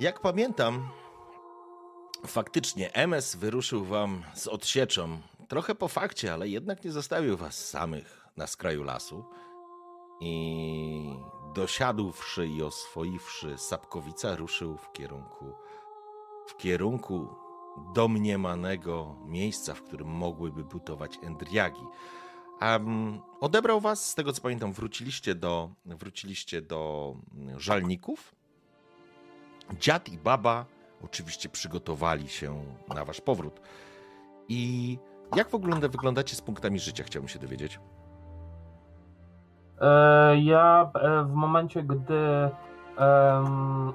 Jak pamiętam, faktycznie MS wyruszył wam z odsieczą. Trochę po fakcie, ale jednak nie zostawił was samych na skraju lasu. I dosiadłszy i oswoiwszy Sapkowica, ruszył w kierunku, w kierunku domniemanego miejsca, w którym mogłyby butować Endriagi. Um, odebrał was, z tego co pamiętam, wróciliście do, wróciliście do żalników. Dziad i baba oczywiście przygotowali się na wasz powrót. I jak w ogóle wyglądacie z punktami życia, chciałbym się dowiedzieć. E, ja e, w momencie, gdy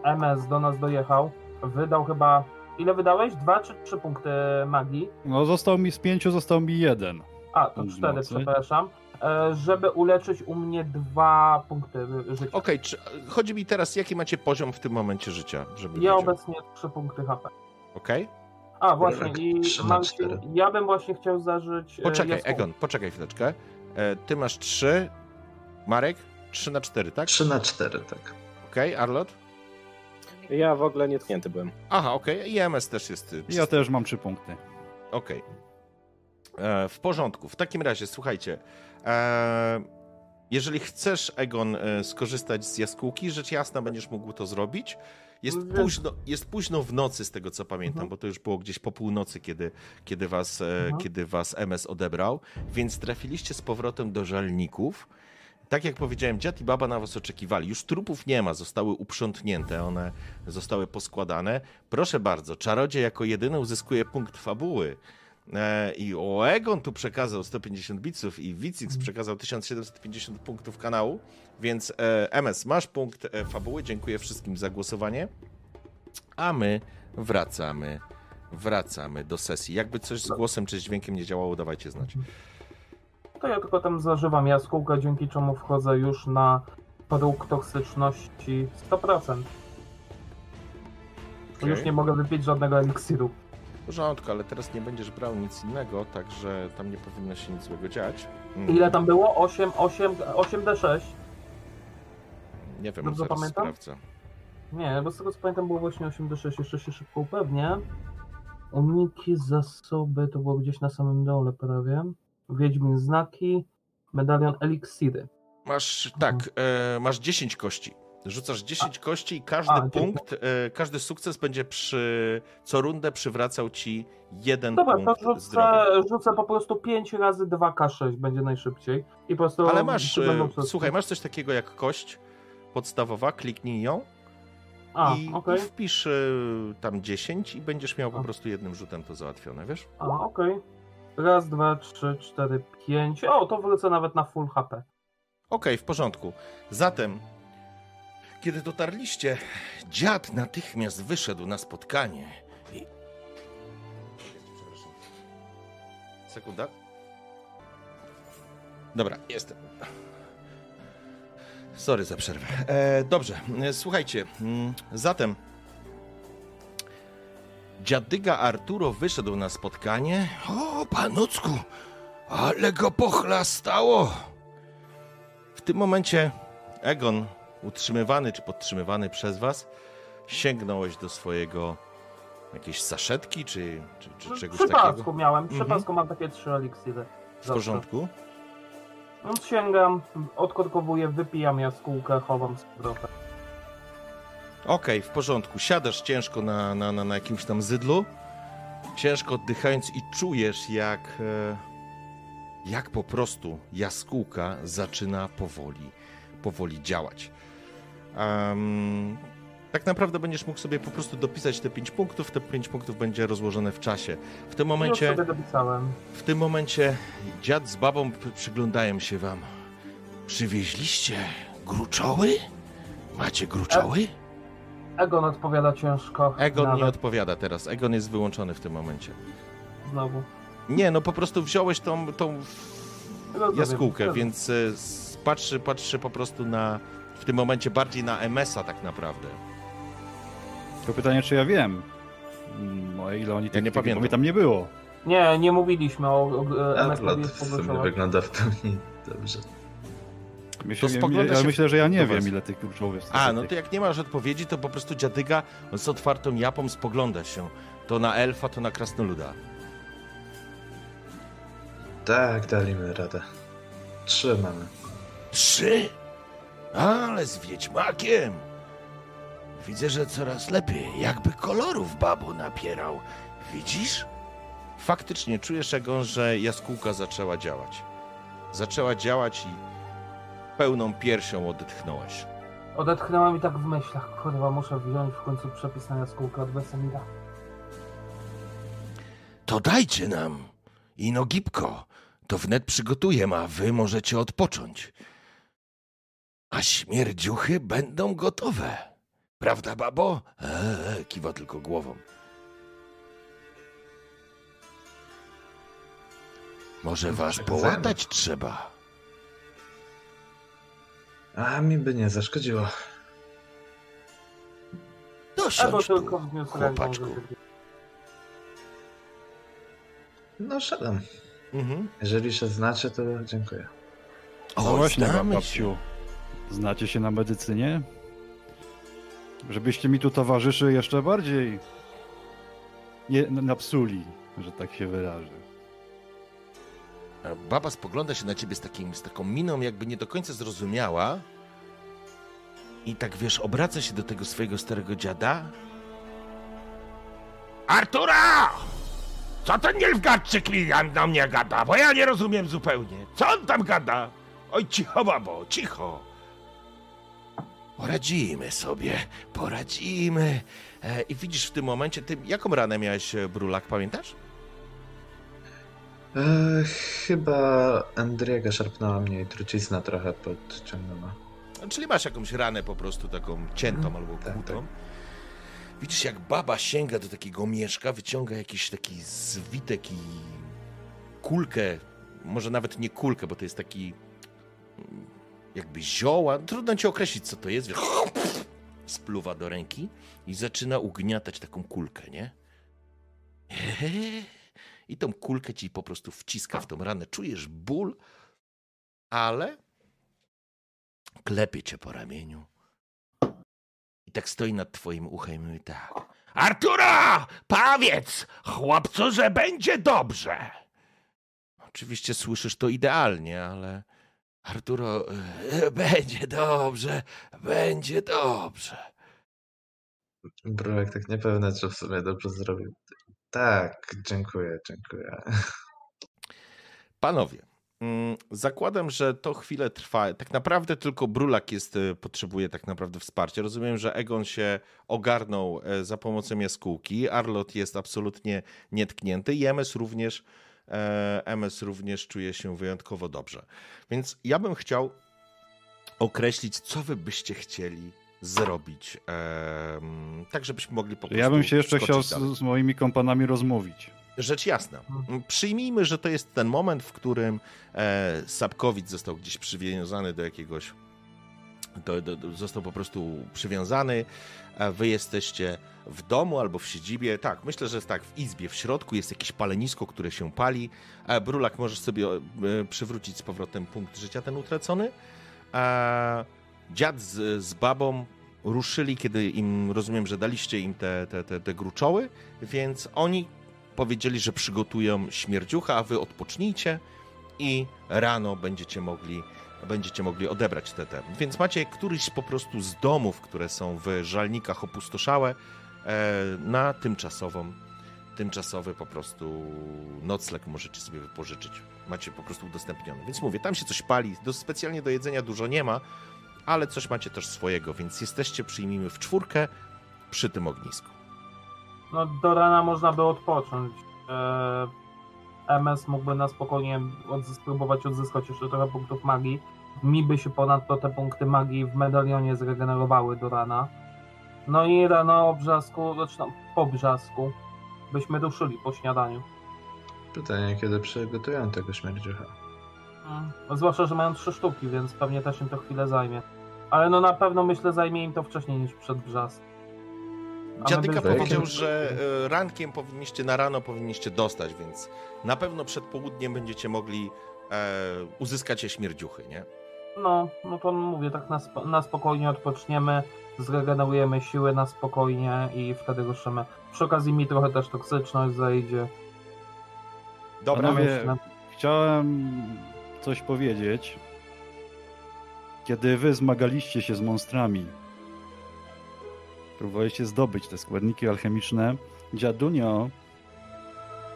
MS do nas dojechał, wydał chyba. Ile wydałeś? Dwa czy trzy punkty magii? No, został mi z pięciu, został mi jeden. A, to cztery, mocy. przepraszam. E, żeby uleczyć u mnie dwa punkty życia. Okej, okay, chodzi mi teraz, jaki macie poziom w tym momencie życia? Żeby ja wiedział. obecnie trzy punkty HP. Okej. Okay. A, właśnie, i mam, ja bym właśnie chciał zażyć. Poczekaj, jaskół. Egon, poczekaj chwileczkę. Ty masz trzy, Marek? 3 na 4, tak? 3 na 4, tak. Okej, okay, Arlot? Ja w ogóle nie tknięty byłem. Aha, okej. Okay. I MS też jest. Y, ja też mam 3 punkty. Okej. Okay. E, w porządku. W takim razie, słuchajcie. E, jeżeli chcesz, Egon, e, skorzystać z jaskółki, rzecz jasna będziesz mógł to zrobić. Jest późno, jest późno w nocy, z tego co pamiętam, mhm. bo to już było gdzieś po północy, kiedy, kiedy, was, mhm. kiedy was MS odebrał, więc trafiliście z powrotem do żalników tak jak powiedziałem, dziad i baba na was oczekiwali. Już trupów nie ma, zostały uprzątnięte, one zostały poskładane. Proszę bardzo, czarodziej jako jedyny uzyskuje punkt fabuły. E, I Oegon tu przekazał 150 biców i Wicix przekazał 1750 punktów kanału, więc e, MS, masz punkt e, fabuły. Dziękuję wszystkim za głosowanie. A my wracamy, wracamy do sesji. Jakby coś z głosem czy z dźwiękiem nie działało, dawajcie znać to ja tylko tam zażywam jaskółkę, dzięki czemu wchodzę już na próg toksyczności 100%. Okay. Już nie mogę wypić żadnego eliksiru. Porządku, ale teraz nie będziesz brał nic innego, także tam nie powinno się nic złego dziać. Mm. Ile tam było? 8, 8, 8D6? Nie wiem, Dobrze zaraz pamiętam? sprawdzę. Nie, bo z tego co pamiętam było właśnie 8D6, jeszcze się szybko upewnię. Uniki, zasoby, to było gdzieś na samym dole prawie. Wiedźmin znaki, medalion eliksiry. Masz, tak, e, masz 10 kości. Rzucasz 10 a, kości i każdy a, punkt, e, każdy sukces będzie przy co rundę przywracał ci jeden Dobra, punkt to rzucę, rzucę po prostu 5 razy 2K6 będzie najszybciej. I po prostu Ale masz, e, słuchaj, masz coś takiego jak kość podstawowa, kliknij ją a, i, okay. i wpisz e, tam 10 i będziesz miał po prostu jednym rzutem to załatwione, wiesz? A, okej. Okay. Raz, dwa, trzy, cztery, pięć. O, to wrócę nawet na full HP. Okej, okay, w porządku. Zatem, kiedy dotarliście, dziad natychmiast wyszedł na spotkanie i... Sekunda. Dobra, jestem. Sorry za przerwę. E, dobrze, e, słuchajcie, mm, zatem Dziadyga Arturo wyszedł na spotkanie. O, panucku, ale go pochlastało. W tym momencie Egon, utrzymywany czy podtrzymywany przez was, sięgnąłeś do swojego jakiejś saszetki, czy, czy, czy no, czegoś takiego? takiego? miałem, przypadku mhm. mam takie trzy eliksiry. W porządku? No, sięgam, odkorkowuję, wypijam jaskółkę, chowam z powrotem. Okej, okay, w porządku. Siadasz ciężko na, na, na, na jakimś tam zydlu, ciężko oddychając i czujesz, jak, e, jak po prostu jaskółka zaczyna powoli, powoli działać. Um, tak naprawdę będziesz mógł sobie po prostu dopisać te 5 punktów, te 5 punktów będzie rozłożone w czasie. W tym momencie. Już sobie dopisałem. W tym momencie dziad z babą przyglądają się wam. Przywieźliście gruczoły? Macie gruczoły? Egon odpowiada ciężko. Egon nie Nawet odpowiada teraz. Egon jest wyłączony w tym momencie. Znowu. Nie, no po prostu wziąłeś tą, tą jaskółkę, więc e, patrzy, patrzy po prostu na, w tym momencie bardziej na MS-a tak naprawdę. Tylko pytanie, czy ja wiem. Mm, O ile oni Ja tych- nie tego pamiętam. tam nie było. Nie, nie mówiliśmy o, o MS pogłoszona. wygląda w pełni dobrze. Myślę, To spogląda ja się myślę, że ja nie do wiem, was. ile tych kluczowych jest. A, no tych- to jak nie masz odpowiedzi, to po prostu dziadyga z otwartą japą spogląda się. To na elfa, to na krasnoluda. Tak, daliśmy radę. Trzy mamy. Trzy? Ale z wiedźmakiem. Widzę, że coraz lepiej. Jakby kolorów babu napierał. Widzisz? Faktycznie czujesz, Egon, że jaskółka zaczęła działać. Zaczęła działać i pełną piersią odetchnąłeś. Odetchnęłam i tak w myślach. Kurwa, muszę wziąć w końcu przepis na jaskółkę od Wesemira. To dajcie nam. Ino gipko. To wnet przygotuję, a wy możecie odpocząć. A śmierdziuchy będą gotowe. Prawda, babo? Eee, kiwa tylko głową. Może was Przekazano. połatać trzeba. A mi by nie zaszkodziło. Dosiądź tu, chłopaczku. No szedłem. Mhm. Jeżeli się znacie, to dziękuję. No O, właśnie, znamy babciu. Znacie się na medycynie? Żebyście mi tu towarzyszy jeszcze bardziej nie, napsuli, że tak się wyrażę. Baba spogląda się na ciebie z, takim, z taką miną, jakby nie do końca zrozumiała. I tak wiesz, obraca się do tego swojego starego dziada. Artura! Co ten Nilfgaardczyk mi na mnie gada? Bo ja nie rozumiem zupełnie. Co on tam gada? Oj, cicho, babo, cicho. Poradzimy sobie, poradzimy. E, I widzisz w tym momencie, ty jaką ranę miałeś, e, Brulak, pamiętasz? Eee, chyba Andriego szarpnęła mnie i trucizna trochę podciągnęła. Czyli masz jakąś ranę po prostu taką ciętą Mhm, albo tak, kłutą. Widzisz, jak baba sięga do takiego mieszka, wyciąga jakiś taki zwitek i kulkę, może nawet nie kulkę, bo to jest taki mm, jakby zioła. Trudno ci określić, co to jest. Spluwa do ręki i zaczyna ugniatać taką kulkę, nie? I tą kulkę ci po prostu wciska w tą ranę. Czujesz ból, ale klepie cię po ramieniu. I tak stoi nad twoim uchem i mówi tak. Artura! Powiedz chłopcu, że będzie dobrze. Oczywiście słyszysz to idealnie, ale... Arturo, e, będzie dobrze, będzie dobrze. Brulek tak niepewny, czy w sumie dobrze zrobił. Tak, dziękuję, dziękuję. Panowie, mm, zakładam, że to chwilę trwa. Tak naprawdę tylko Brulak jest, e, potrzebuje tak naprawdę wsparcia. Rozumiem, że Egon się ogarnął e, za pomocą jaskółki. Arlot jest absolutnie nietknięty MS również, MS również czuje się wyjątkowo dobrze. Więc ja bym chciał określić, co wy byście chcieli zrobić, tak żebyśmy mogli po prostu Ja bym się jeszcze chciał z, z moimi kompanami rozmówić. Rzecz jasna. Przyjmijmy, że to jest ten moment, w którym e, Sapkowicz został gdzieś przywiązany do jakiegoś. Do, do, został po prostu przywiązany. Wy jesteście w domu albo w siedzibie. Tak, myślę, że jest tak, w izbie, w środku jest jakieś palenisko, które się pali. Brulak, możesz sobie e, przywrócić z powrotem punkt życia ten utracony. Dziad z, z babą ruszyli, kiedy im, rozumiem, że daliście im te, te, te, te gruczoły, więc oni powiedzieli, że przygotują śmierdziucha, a wy odpocznijcie i rano będziecie mogli, będziecie mogli odebrać te, te. Więc macie któryś po prostu z domów, które są w żalnikach opustoszałe, e, na tymczasową, tymczasowy po prostu nocleg możecie sobie wypożyczyć. Macie po prostu udostępniony. Więc mówię, tam się coś pali, do, specjalnie do jedzenia dużo nie ma, ale coś macie też swojego, więc jesteście, przyjmijmy, w czwórkę przy tym ognisku. No do rana można by odpocząć. Eee, MS mógłby na spokojnie odzys- spróbować odzyskać jeszcze trochę punktów magii. Mi by się ponadto te punkty magii w medalionie zregenerowały do rana. No i rano o brzasku, znaczy no, po brzasku, byśmy ruszyli po śniadaniu. Pytanie, kiedy przygotują tego śmierdziucha. Mm. Zwłaszcza, że mają trzy sztuki, więc pewnie też im to chwilę zajmie. Ale no na pewno myślę zajmie im to wcześniej niż przed brzask. Dziadyka powiedział, że e, rankiem powinniście, na rano powinniście dostać, więc na pewno przed południem będziecie mogli e, uzyskać je śmierdziuchy, nie? No, no to mówię, tak na, spo, na spokojnie odpoczniemy, zregenerujemy siły na spokojnie i wtedy ruszymy. Przy okazji mi trochę też toksyczność zejdzie. Dobra, Panowie, myślę. chciałem coś powiedzieć. Kiedy wy zmagaliście się z monstrami, próbowaliście zdobyć te składniki alchemiczne, dziadunio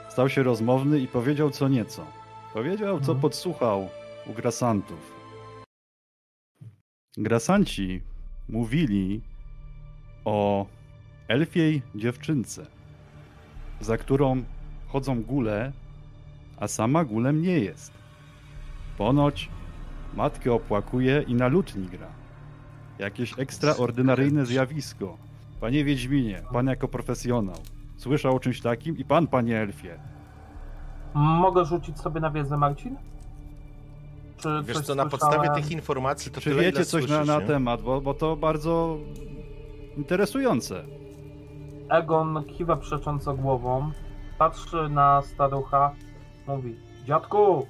stał się rozmowny i powiedział co nieco. Powiedział, co Mhm. podsłuchał u grasantów. Grasanci mówili o elfiej dziewczynce, za którą chodzą gule, a sama gulem nie jest. Ponoć matkę opłakuje i na lutni gra. Jakieś ekstraordynaryjne zjawisko. Panie Wiedźminie, pan jako profesjonał, słyszał o czymś takim i pan, panie Elfie. Mogę rzucić sobie na wiedzę, Marcin? Czy wiesz co, na słyszałem? podstawie tych informacji to Czy tyle, wiecie coś słyszysz, na, na temat, bo, bo to bardzo interesujące. Egon kiwa przecząco głową, patrzy na starucha, mówi Dziadku,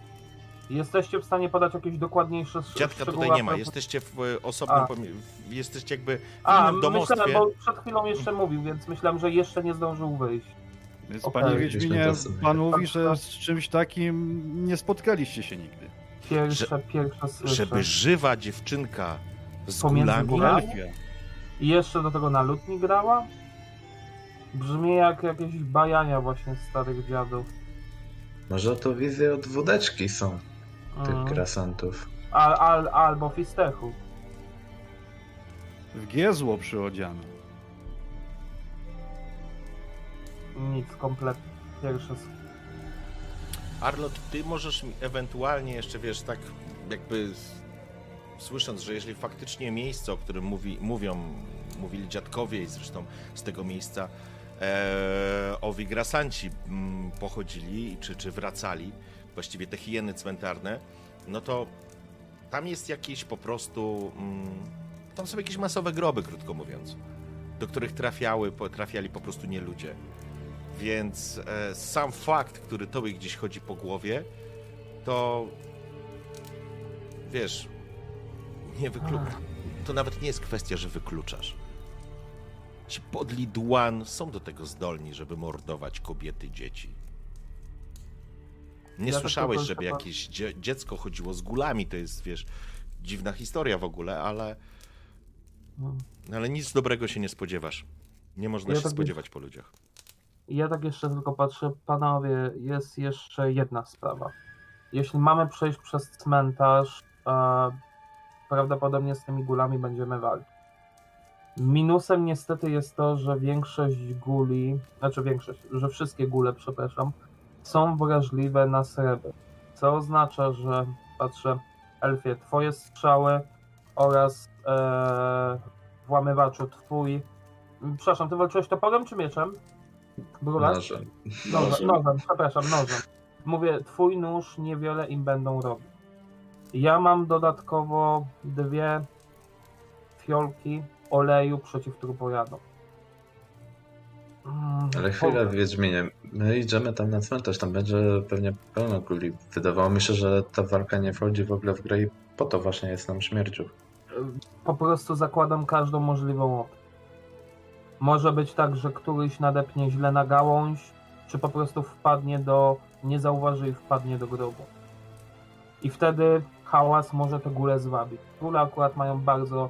jesteście w stanie podać jakieś dokładniejsze sz- Dziadka szczegóły tutaj nie ma, jesteście w e, osobnym, jesteście jakby w A, domostwie. myślałem, bo przed chwilą jeszcze mówił, więc myślałem, że jeszcze nie zdążył wyjść. Więc Okej. panie Wiedźminie, pan mówi, że z czymś takim nie spotkaliście się nigdy. Pierwsze, pierwsze słyszę. Żeby żywa dziewczynka z Pomiędzy górami? I jeszcze do tego na lutni grała? Brzmi jak jakieś bajania właśnie starych dziadów. Może to wizje od wódeczki są, tych Mm. grasantów. Al, al, albo fistechu. W giezło przyodziano. Nic kompletnie. Pierwsze Arlot, ty możesz mi ewentualnie jeszcze, wiesz, tak jakby słysząc, że jeżeli faktycznie miejsce, o którym mówi, mówią, mówili dziadkowie i zresztą z tego miejsca e, owi grasanci mm, pochodzili, czy, czy wracali, właściwie te hieny cmentarne, no to tam jest jakieś po prostu, mm, tam są jakieś masowe groby, krótko mówiąc, do których trafiały, trafiali po prostu nie ludzie. Więc e, sam fakt, który tobie gdzieś chodzi po głowie, to wiesz, nie wyklu... To nawet nie jest kwestia, że wykluczasz. Ci podli dłan są do tego zdolni, żeby mordować kobiety, dzieci. Nie Ja tak słyszałeś, żeby chyba- jakieś dzie- dziecko chodziło z gulami, to jest, wiesz, dziwna historia w ogóle, ale, no. ale nic dobrego się nie spodziewasz. Nie można Ja się tak spodziewać po ludziach. Ja tak jeszcze tylko patrzę, panowie, jest jeszcze jedna sprawa. Jeśli mamy przejść przez cmentarz, e, prawdopodobnie z tymi gulami będziemy walczyć. Minusem niestety jest to, że większość guli, znaczy większość, że wszystkie gule, przepraszam, są wrażliwe na srebro. Co oznacza, że patrzę, Elfie, twoje strzały oraz e, włamywaczu twój. Przepraszam, ty walczyłeś toporem czy mieczem? Brulas? Nożem. Nożem, nożem, przepraszam, nożem. Mówię, twój nóż niewiele im będą robić. Ja mam dodatkowo dwie fiolki oleju przeciwtrupojadu. Mm, Ale chwilę, Wiedźminie, my idziemy tam na cmentarz, tam będzie pewnie pełno kuli. Wydawało mi się, że ta walka nie wchodzi w ogóle w grę i po to właśnie jest nam śmierciu. Po prostu zakładam każdą możliwą opcję. Może być tak, że któryś nadepnie źle na gałąź, czy po prostu wpadnie do. nie zauważy i wpadnie do grobu. I wtedy hałas może te góle zwabić. Góle akurat mają bardzo.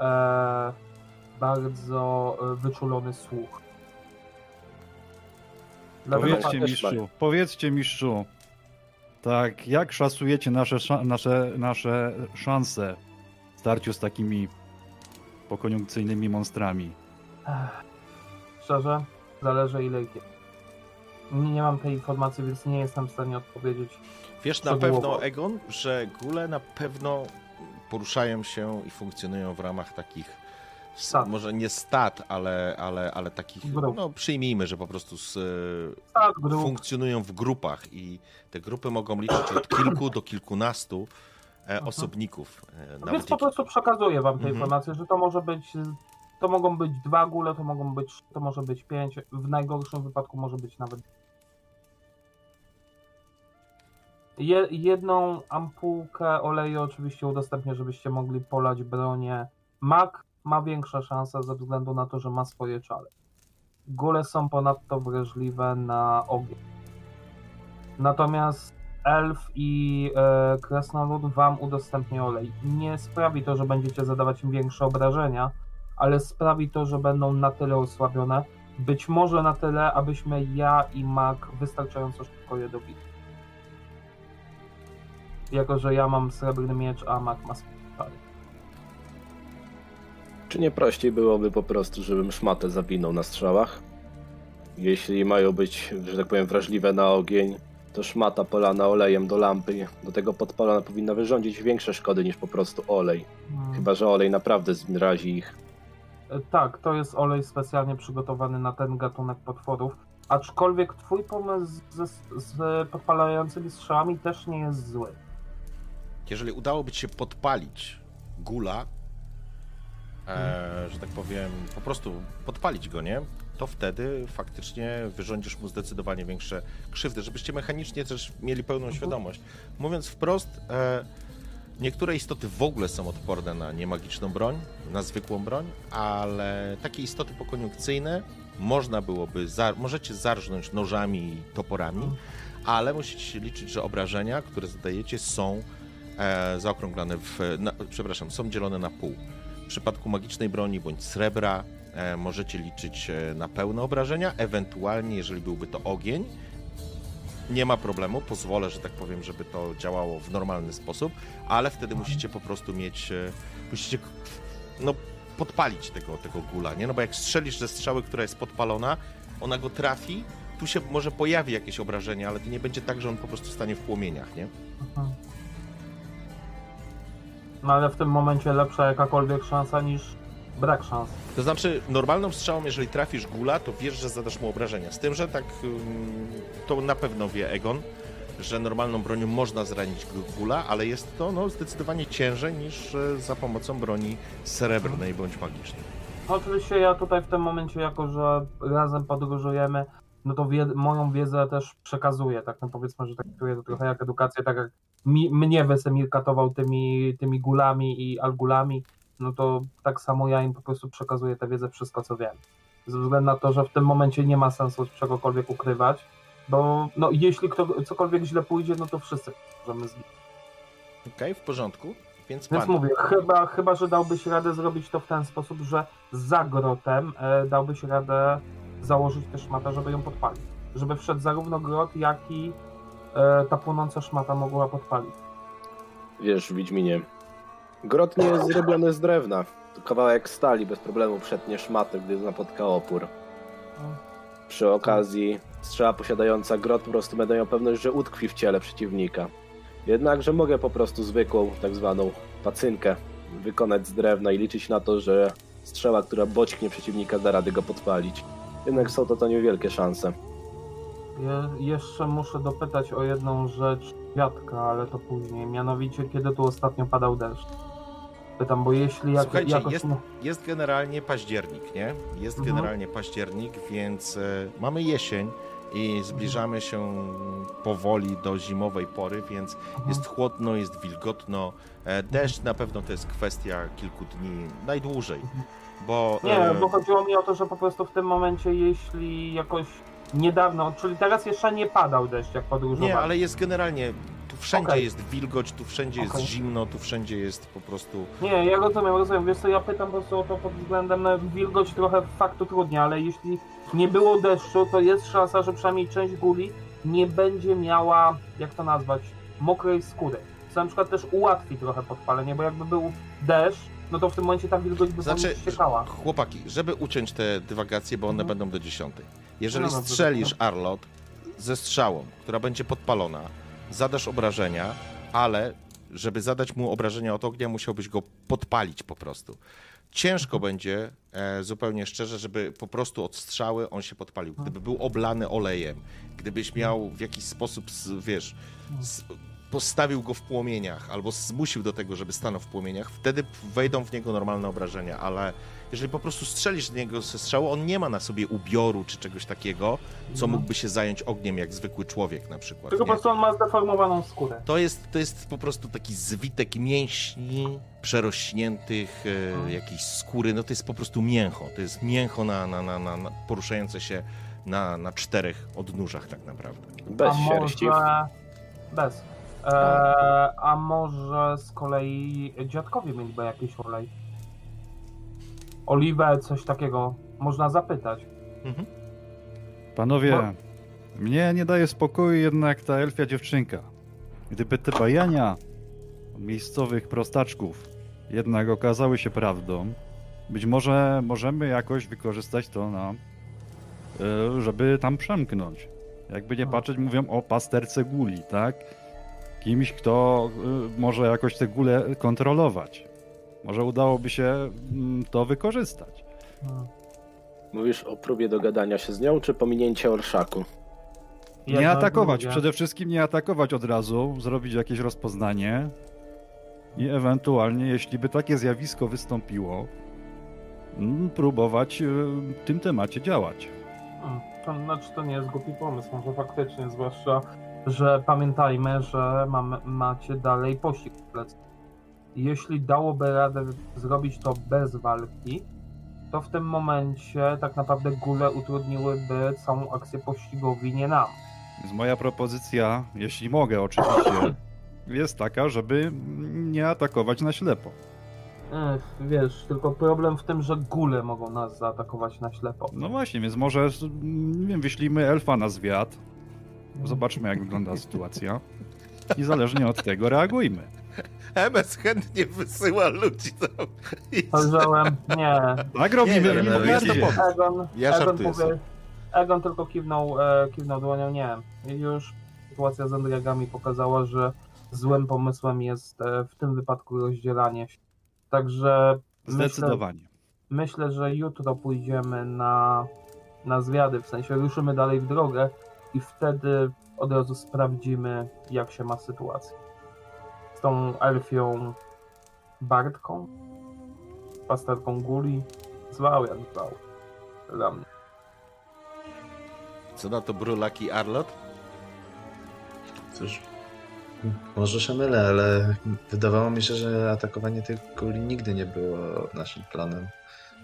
E, bardzo e, wyczulony słuch. Powiedzcie mistrzu, powiedzcie mistrzu, tak, jak szacujecie nasze, nasze, nasze szanse w starciu z takimi pokoniunkcyjnymi monstrami? Szczerze, zależy ile ich jest. Nie, mam tej informacji, więc nie jestem w stanie odpowiedzieć. Wiesz na pewno, Egon, że góle na pewno poruszają się i funkcjonują w ramach takich Stat. może nie stat, ale, ale, ale takich, Grup. no przyjmijmy, że po prostu z, Tak, grup. funkcjonują w grupach i te grupy mogą liczyć od kilku do kilkunastu e, osobników. E, No Więc po prostu przekazuję wam te Mhm. informacje, że to może być, to mogą być dwa góle, to mogą być, to może być pięć, w najgorszym wypadku może być nawet Je, jedną ampułkę oleju oczywiście udostępnię, żebyście mogli polać bronię. Mak ma większe szanse ze względu na to, że ma swoje czale. Góle są ponadto wrażliwe na ogień. Natomiast elf i e, kresnolud wam udostępni olej. Nie sprawi to, że będziecie zadawać im większe obrażenia, ale sprawi to, że będą na tyle osłabione, być może na tyle, abyśmy ja i Mak wystarczająco szybko je dobili. Jako, że ja mam srebrny miecz, a Mak ma. Czy nie prościej byłoby po prostu, żebym szmatę zawinął na strzałach? Jeśli mają być, że tak powiem, wrażliwe na ogień, to szmata polana olejem do lampy, do tego podpalona powinna wyrządzić większe szkody niż po prostu olej. Hmm. Chyba, że olej naprawdę zrazi ich. E, Tak, to jest olej specjalnie przygotowany na ten gatunek potworów. Aczkolwiek twój pomysł ze, z podpalającymi strzałami też nie jest zły. Jeżeli udałoby ci się podpalić gula, e, że tak powiem, po prostu podpalić go, nie? To wtedy faktycznie wyrządzisz mu zdecydowanie większe krzywdy, żebyście mechanicznie też mieli pełną świadomość. Mówiąc wprost, e, niektóre istoty w ogóle są odporne na niemagiczną broń, na zwykłą broń, ale takie istoty pokoniunkcyjne można byłoby, za, możecie zarżnąć nożami i toporami, ale musicie się liczyć, że obrażenia, które zadajecie są e, zaokrąglane w, na, przepraszam, są dzielone na pół. Przypadku magicznej broni bądź srebra e, możecie liczyć e, na pełne obrażenia, ewentualnie jeżeli byłby to ogień, nie ma problemu, pozwolę, że tak powiem, żeby to działało w normalny sposób, ale wtedy musicie po prostu mieć, e, musicie no, podpalić tego, tego gula, nie? No bo jak strzelisz ze strzały, która jest podpalona, ona go trafi, tu się może pojawi jakieś obrażenie, ale to nie będzie tak, że on po prostu stanie w płomieniach, nie? Mhm. No ale w tym momencie lepsza jakakolwiek szansa niż brak szans. To znaczy, normalną strzałą, jeżeli trafisz gula, to wiesz, że zadasz mu obrażenia. Z tym, że tak to na pewno wie Egon, że normalną bronią można zranić gu- gula, ale jest to no, zdecydowanie ciężej niż e, za pomocą broni srebrnej bądź magicznej. Oczywiście ja tutaj w tym momencie, jako że razem podróżujemy, no to wie, moją wiedzę też przekazuję, tak no powiedzmy, że traktuję to trochę jak edukację, tak jak mi, mnie Wesemir katował tymi, tymi gulami i algulami, no to tak samo ja im po prostu przekazuję tę wiedzę, wszystko co wiem. Ze względu na to, że w tym momencie nie ma sensu czegokolwiek ukrywać, bo no jeśli kto, cokolwiek źle pójdzie, no to wszyscy możemy zginąć. Okej, w porządku. Więc Więc pan, mówię, chyba, chyba, że dałbyś radę zrobić to w ten sposób, że za grotem e, dałbyś radę założyć tę szmatę, żeby ją podpalić. Żeby wszedł zarówno grot, jak i e, ta płonąca szmata mogła podpalić. Wiesz, Wiedźminie, grot nie jest zrobiony z drewna. Kawałek stali bez problemu przetnie szmatę, gdy napotka opór. Przy okazji strzała posiadająca grot po prostu będę miał pewność, że utkwi w ciele przeciwnika. Jednakże mogę po prostu zwykłą, tak zwaną pacynkę wykonać z drewna i liczyć na to, że strzała, która bodźknie przeciwnika, da rady go podpalić. Jednak są to to niewielkie szanse. Je, jeszcze muszę dopytać o jedną rzecz Kwiatka, ale to później. Mianowicie, kiedy tu ostatnio padał deszcz? Pytam, bo jeśli jak, Słuchajcie, jakoś... jest- Jest generalnie październik, nie? Jest Mhm. generalnie październik, więc e, mamy jesień i zbliżamy się powoli do zimowej pory, więc Mhm. jest chłodno, jest wilgotno. E, Deszcz na pewno to jest kwestia kilku dni, najdłużej, bo... Nie, e, bo chodziło mi o to, że po prostu w tym momencie, jeśli jakoś niedawno, czyli teraz jeszcze nie padał deszcz, jak podróżowałem. Nie, ale jest generalnie, tu wszędzie Okej. jest wilgoć, tu wszędzie jest Okej. zimno, tu wszędzie jest po prostu... Nie, ja rozumiem, rozumiem. Wiesz co, ja pytam po prostu o to pod względem na wilgoć trochę faktu trudnie, ale jeśli nie było deszczu, to jest szansa, że przynajmniej część guli nie będzie miała, jak to nazwać, mokrej skóry. Co na przykład też ułatwi trochę podpalenie, bo jakby był deszcz, no to w tym momencie ta wilgoć by Znaczy, ściekała. chłopaki, żeby uciąć te dywagacje, bo one Mhm. będą do dziesiątej. Jeżeli No strzelisz Arlot ze strzałą, która będzie podpalona, zadasz obrażenia, ale żeby zadać mu obrażenia od ognia, musiałbyś go podpalić po prostu. ciężko będzie, e, zupełnie szczerze, żeby po prostu od strzały on się podpalił. Gdyby był oblany olejem, gdybyś miał w jakiś sposób, wiesz, s- postawił go w płomieniach albo zmusił do tego, żeby stanął w płomieniach, wtedy wejdą w niego normalne obrażenia, ale jeżeli po prostu strzelisz z niego ze strzału, on nie ma na sobie ubioru czy czegoś takiego, co No. mógłby się zająć ogniem jak zwykły człowiek na przykład. Tylko po prostu on ma zdeformowaną skórę. To jest, to jest po prostu taki zwitek mięśni, przerośniętych, e, jakiejś skóry. No to jest po prostu mięcho. To jest mięcho na, na, na, na, na poruszające się na, na czterech odnóżach tak naprawdę. Bez a sierści. może... Bez. E, a może z kolei dziadkowie mieliby jakiś olej? Oliwę, coś takiego. Można zapytać. Mhm. Panowie, Bo- mnie nie daje spokoju jednak ta elfia dziewczynka. Gdyby te bajania miejscowych prostaczków jednak okazały się prawdą, być może możemy jakoś wykorzystać to na, e, żeby tam przemknąć. Jakby nie patrzeć, mówią o pasterce guli, tak? Kimś, kto e, może jakoś te gule kontrolować. Może udałoby się mm, to wykorzystać. Mówisz o próbie dogadania się z nią, czy pominięcie orszaku? Nie i atakować, przede wszystkim nie atakować od razu, zrobić jakieś rozpoznanie i ewentualnie, jeśli by takie zjawisko wystąpiło, mm, próbować y, w tym temacie działać. Hmm, To znaczy to nie jest głupi pomysł, może faktycznie, zwłaszcza, że pamiętajmy, że mamy, macie dalej pościg w plecy. Jeśli dałoby radę zrobić to bez walki, to w tym momencie tak naprawdę góle utrudniłyby całą akcję pościgowi nie nam. Więc moja propozycja, jeśli mogę oczywiście, jest taka, żeby nie atakować na ślepo. Ech, wiesz, tylko problem w tym, że góle mogą nas zaatakować na ślepo. No właśnie, więc może, nie wiem, wyślijmy elfa na zwiat, zobaczmy jak wygląda sytuacja i zależnie od tego reagujmy. MS chętnie wysyła ludzi tam. Powiedziałem, nie, Tak robimy, nie, nie, nie, to pomysł. Egon, Ja Egon, powie. Egon tylko kiwnął, e, kiwnął dłonią, nie. Już sytuacja z Endriagami pokazała, że złym pomysłem jest e, w tym wypadku rozdzielanie się. Także myślę, Zdecydowanie. myślę, że jutro pójdziemy na, na zwiady, w sensie ruszymy dalej w drogę i wtedy od razu sprawdzimy, jak się ma sytuacja. Z tą elfią Bartką, pasterką Guli, zwał jak zwał. Dla mnie. Co na to Brulaki Arlot? Cóż, może się mylę, ale wydawało mi się, że atakowanie tych kuli nigdy nie było naszym planem.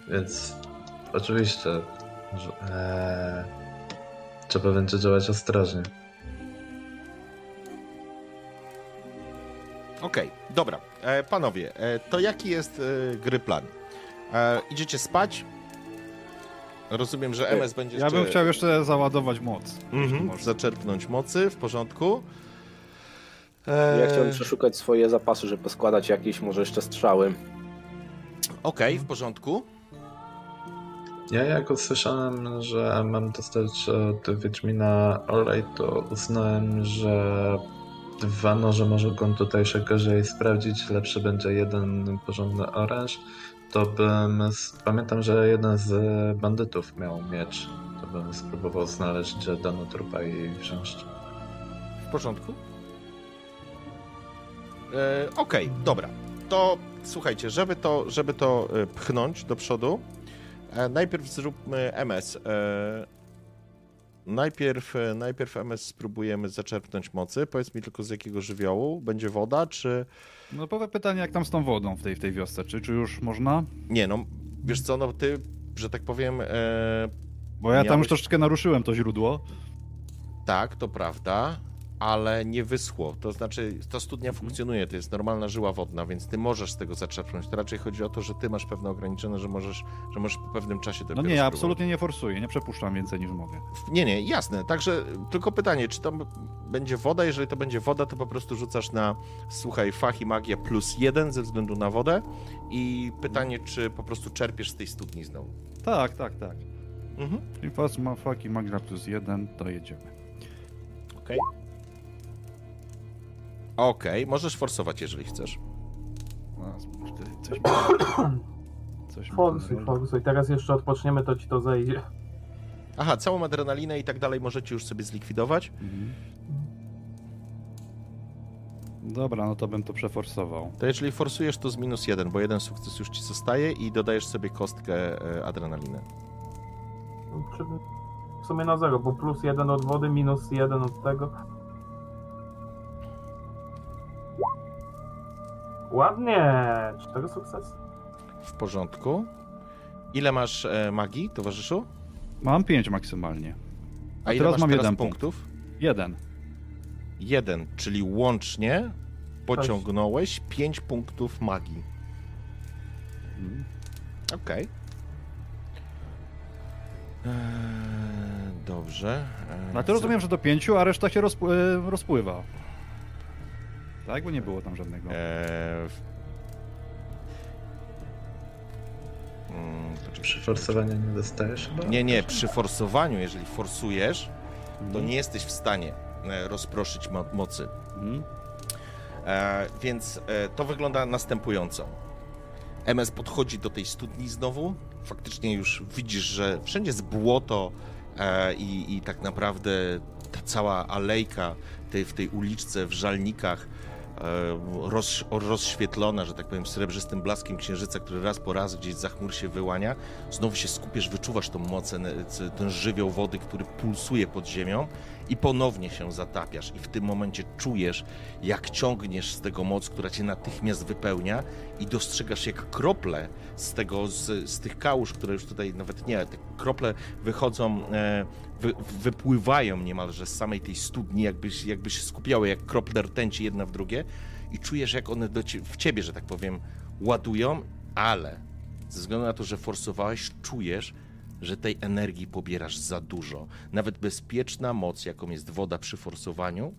Więc oczywiście, że, eee, trzeba będzie działać ostrożnie. Okej, dobra. E, panowie, e, to jaki jest e, gry plan? E, idziecie spać? Rozumiem, że MS będzie Ja jeszcze... bym chciał jeszcze załadować moc. Mhm, można. zaczerpnąć mocy, w porządku. E, Ja chciałem przeszukać swoje zapasy, żeby poskładać jakieś może jeszcze strzały. Okej, w porządku. Ja jak usłyszałem, że mam dostać od Wiedźmina olej, to uznałem, że dwa noże mogą tutaj się gorzej sprawdzić, lepszy będzie jeden porządny oręż, to bym... Pamiętam, że jeden z bandytów miał miecz, to bym spróbował znaleźć dano trupa i wziąć. W porządku. E, Okej, dobra. To słuchajcie, żeby to, żeby to e, pchnąć do przodu, e, najpierw zróbmy MS. E, najpierw, e, najpierw MS spróbujemy zaczerpnąć mocy. Powiedz mi tylko z jakiego żywiołu. Będzie woda, czy... No powe pytanie, jak tam z tą wodą w tej, w tej wiosce? Czy, czy już można? Nie no, wiesz co, no ty, że tak powiem, e, Bo ja tam Miałeś- już troszeczkę naruszyłem to źródło. Tak, to prawda, ale nie wyschło. To znaczy, ta studnia funkcjonuje, to jest normalna żyła wodna, więc ty możesz z tego zaczerpnąć. To raczej chodzi o to, że ty masz pewne ograniczone, że możesz, że możesz po pewnym czasie No dopiero nie, ja spróbować. absolutnie nie forsuję, nie przepuszczam więcej niż mogę. Nie, nie, jasne. Także tylko pytanie, czy tam będzie woda? Jeżeli to będzie woda, to po prostu rzucasz na, słuchaj, fach i magia plus jeden ze względu na wodę i pytanie, czy po prostu czerpiesz z tej studni znowu. Tak, tak, tak. Mhm. Czyli fas, ma, faki, magra plus jeden, to jedziemy. Okej. Okej, możesz forsować, jeżeli chcesz. Spójrz, ty, coś, Forsuj, forsuj. Teraz jeszcze odpoczniemy, to ci to zejdzie. Aha, całą adrenalinę i tak dalej możecie już sobie zlikwidować. Mhm. Dobra, no to bym to przeforsował. To jeżeli forsujesz, to z minus jeden, bo jeden sukces już ci zostaje i dodajesz sobie kostkę e, adrenaliny. W sumie na zero, bo plus jeden od wody, minus jeden od tego. Ładnie! Cztery sukcesy. W porządku. Ile masz e, magii, towarzyszu? Mam 5 maksymalnie. A, A ile teraz masz mam teraz jeden punktów? Jeden. Jeden, czyli łącznie pociągnąłeś 5 punktów magii. Mhm. Okej. Eee, Dobrze. Eee, No to rozumiem, że do pięciu, a reszta się rozp- e, rozpływa. Tak, bo nie było tam żadnego. Eee, w- Mm, poczekaj. Przy forsowaniu nie dostajesz chyba? Nie, nie, przy forsowaniu, jeżeli forsujesz, to Mhm. nie jesteś w stanie e, rozproszyć mo- mocy. Mhm. E, więc e, to wygląda następująco. MS podchodzi do tej studni znowu. Faktycznie już widzisz, że wszędzie jest błoto e, i, i tak naprawdę ta cała alejka tej, w tej uliczce, w żalnikach roz, rozświetlona, że tak powiem, srebrzystym blaskiem księżyca, który raz po raz gdzieś za chmur się wyłania. Znowu się skupiesz, wyczuwasz tą moc, ten żywioł wody, który pulsuje pod ziemią i ponownie się zatapiasz. I w tym momencie czujesz, jak ciągniesz z tego moc, która cię natychmiast wypełnia i dostrzegasz, jak krople z tego, z, z tych kałuż, które już tutaj nawet nie, te krople wychodzą, e, wy, wypływają niemalże z samej tej studni, jakbyś, jakby się skupiały jak krople rtęci jedna w drugie i czujesz, jak one do w ciebie, że tak powiem, ładują, ale ze względu na to, że forsowałeś, czujesz, że tej energii pobierasz za dużo. Nawet bezpieczna moc, jaką jest woda przy forsowaniu,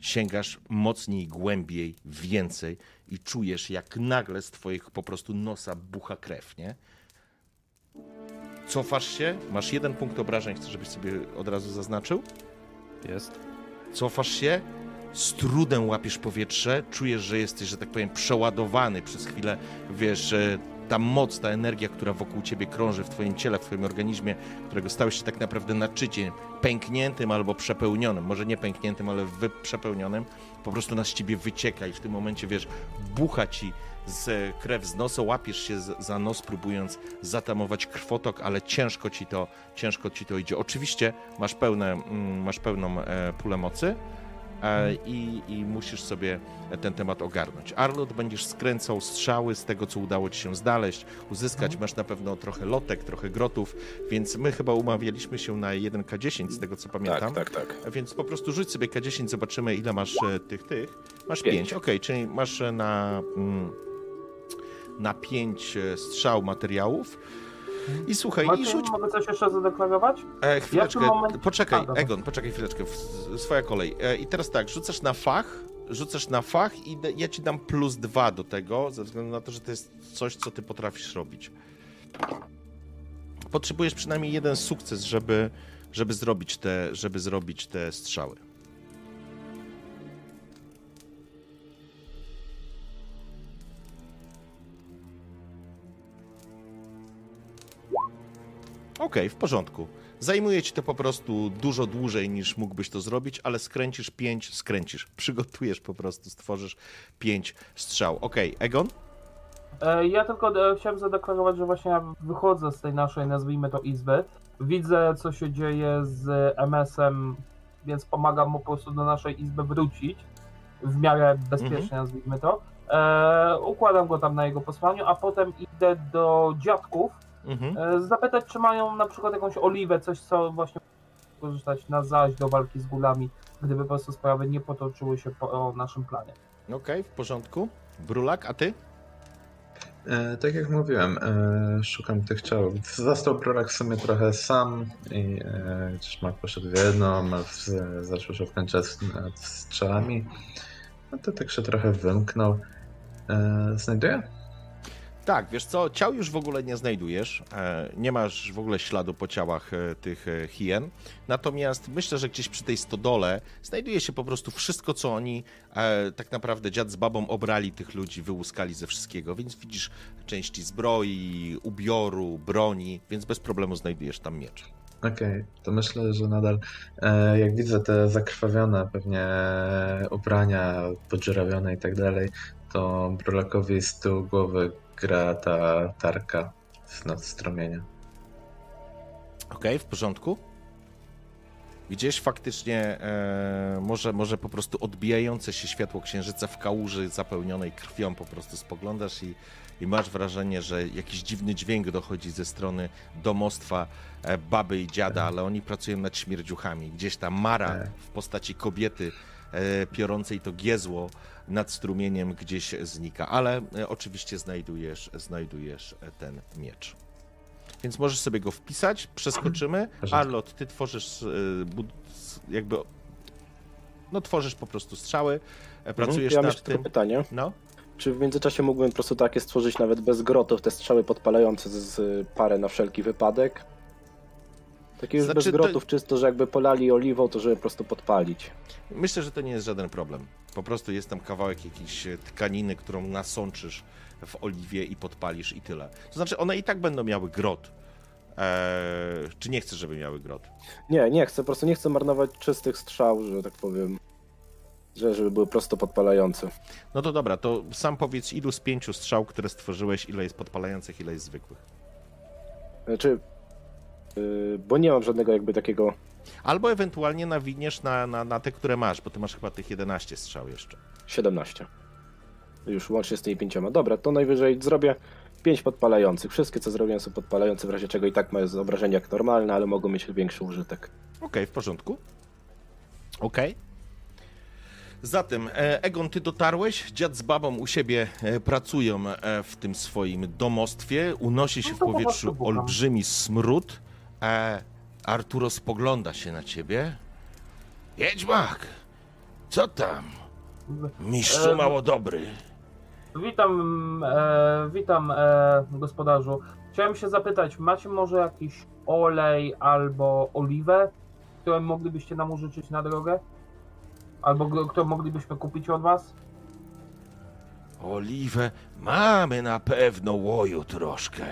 sięgasz mocniej, głębiej, więcej i czujesz, jak nagle z twoich po prostu nosa bucha krew, nie? Cofasz się, masz jeden punkt obrażeń, chcę, żebyś sobie od razu zaznaczył. Jest. Cofasz się, z trudem łapiesz powietrze, czujesz, że jesteś, że tak powiem, przeładowany przez chwilę, wiesz, że ta moc, ta energia, która wokół ciebie krąży w twoim ciele, w twoim organizmie, którego stałeś się tak naprawdę naczyciem, pękniętym albo przepełnionym, może nie pękniętym, ale przepełnionym, po prostu nas z ciebie wycieka i w tym momencie, wiesz, bucha ci z krew z nosa, łapiesz się za nos, próbując zatamować krwotok, ale ciężko ci to, ciężko ci to idzie. Oczywiście masz, pełne, mm, masz pełną e, pulę mocy, e, i, i musisz sobie ten temat ogarnąć. Arlot będziesz skręcał strzały z tego, co udało ci się znaleźć, uzyskać. Masz na pewno trochę lotek, trochę grotów, więc my chyba umawialiśmy się na 1K10 z tego, co pamiętam. Tak, tak, tak. Więc po prostu rzuć sobie K10, zobaczymy ile masz e, tych, tych. Masz Pięć. 5, okej, czyli masz e, na, mm, na 5 strzał materiałów. I słuchaj, i Martin, rzuć mogę coś jeszcze zadeklarować? E, chwileczkę, moment- poczekaj, A. Egon, poczekaj chwileczkę, swoja kolej. E, I teraz tak, rzucasz na fach, rzucasz na fach i ja ci dam plus dwa do tego, ze względu na to, że to jest coś, co ty potrafisz robić. Potrzebujesz przynajmniej jeden sukces, żeby, żeby, zrobić, te, żeby zrobić te strzały. Okej, w porządku. Zajmuje ci to po prostu dużo dłużej niż mógłbyś to zrobić, ale skręcisz pięć, skręcisz. Przygotujesz po prostu, stworzysz pięć strzał. Okej, Egon? E, Ja tylko e, chciałem zadeklarować, że właśnie ja wychodzę z tej naszej, nazwijmy to, izby. Widzę, co się dzieje z MS-em, więc pomagam mu po prostu do naszej izby wrócić. W miarę bezpiecznie, nazwijmy to. E, układam go tam na jego posłaniu, a potem idę do dziadków, Mhm. e, zapytać, czy mają na przykład jakąś oliwę, coś, co właśnie korzystać na zaś do walki z gulami, gdyby po prostu sprawy nie potoczyły się po naszym planie. Okej, w porządku. Brulak, a ty? E, tak jak mówiłem, e, szukam tych ciał. Został prorok w sumie trochę sam i e, gdzieś poszedł w w, zaczął się wkręcać nad strzelami. No to tak się trochę wymknął. E, znajduję? Tak, wiesz co, ciał już w ogóle nie znajdujesz, e, nie masz w ogóle śladu po ciałach e, tych e, hien, natomiast myślę, że gdzieś przy tej stodole znajduje się po prostu wszystko, co oni tak naprawdę dziad z babą obrali tych ludzi, wyłuskali ze wszystkiego, więc widzisz części zbroi, ubioru, broni, więc bez problemu znajdujesz tam miecz. Okej, to myślę, że nadal e, jak widzę te zakrwawione pewnie ubrania, podziurawione i tak dalej, to Brolakowi z tyłu głowy gra ta tarka z nadstrumienia. Okej, w porządku. Gdzieś faktycznie e, może, może po prostu odbijające się światło księżyca w kałuży zapełnionej krwią po prostu spoglądasz i, i masz wrażenie, że jakiś dziwny dźwięk dochodzi ze strony domostwa e, baby i dziada, ale oni pracują nad śmierdziuchami. Gdzieś ta Mara Tak. w postaci kobiety e, piorącej to giezło nad strumieniem gdzieś znika, ale e, oczywiście znajdujesz, znajdujesz e, ten miecz. Więc możesz sobie go wpisać, przeskoczymy. Arlot, ty tworzysz s- jakby. No, tworzysz po prostu strzały, e, pracujesz ja nad tym. pytanie. No, Czy w międzyczasie mógłbym po prostu takie stworzyć nawet bez grotów, te strzały podpalające z, parę na wszelki wypadek? Takie już Znaczy, bez to- grotów, czysto, że jakby polali oliwą, to żeby po prostu podpalić. myślę, że to nie jest żaden problem. Po prostu jest tam kawałek jakiejś e, tkaniny, którą nasączysz w oliwie i podpalisz i tyle. To znaczy, one i tak będą miały grot. Eee, czy nie chcesz, żeby miały grot? Nie, nie chcę, po prostu nie chcę marnować czystych strzał, że tak powiem. Że, żeby były prosto podpalające. No to dobra, to sam powiedz, ilu z pięciu strzał, które stworzyłeś, ile jest podpalających, ile jest zwykłych. Znaczy, yy, bo nie mam żadnego jakby takiego... Albo ewentualnie nawiniesz na, na, na te, które masz, bo ty masz chyba tych 11 strzał jeszcze. 17. Już łącznie z tymi pięcioma. Dobra, to najwyżej zrobię 5 podpalających. Wszystkie, co zrobiłem, są podpalające, w razie czego i tak mają zobrażenie jak normalne, ale mogą mieć większy użytek. Okej, w porządku. Okej. Zatem, e, Egon, ty dotarłeś, dziad z babą u siebie e, pracują e, w tym swoim domostwie, unosi się No w po powietrzu olbrzymi smród. Arturo spogląda się na ciebie. Wiedźmak, co tam? Mistrzu E, mało dobry. Witam, e, witam e, gospodarzu. Chciałem się zapytać, macie może jakiś olej albo oliwę, które moglibyście nam użyczyć na drogę? Albo którą moglibyśmy kupić od was? Oliwę mamy na pewno łoju troszkę.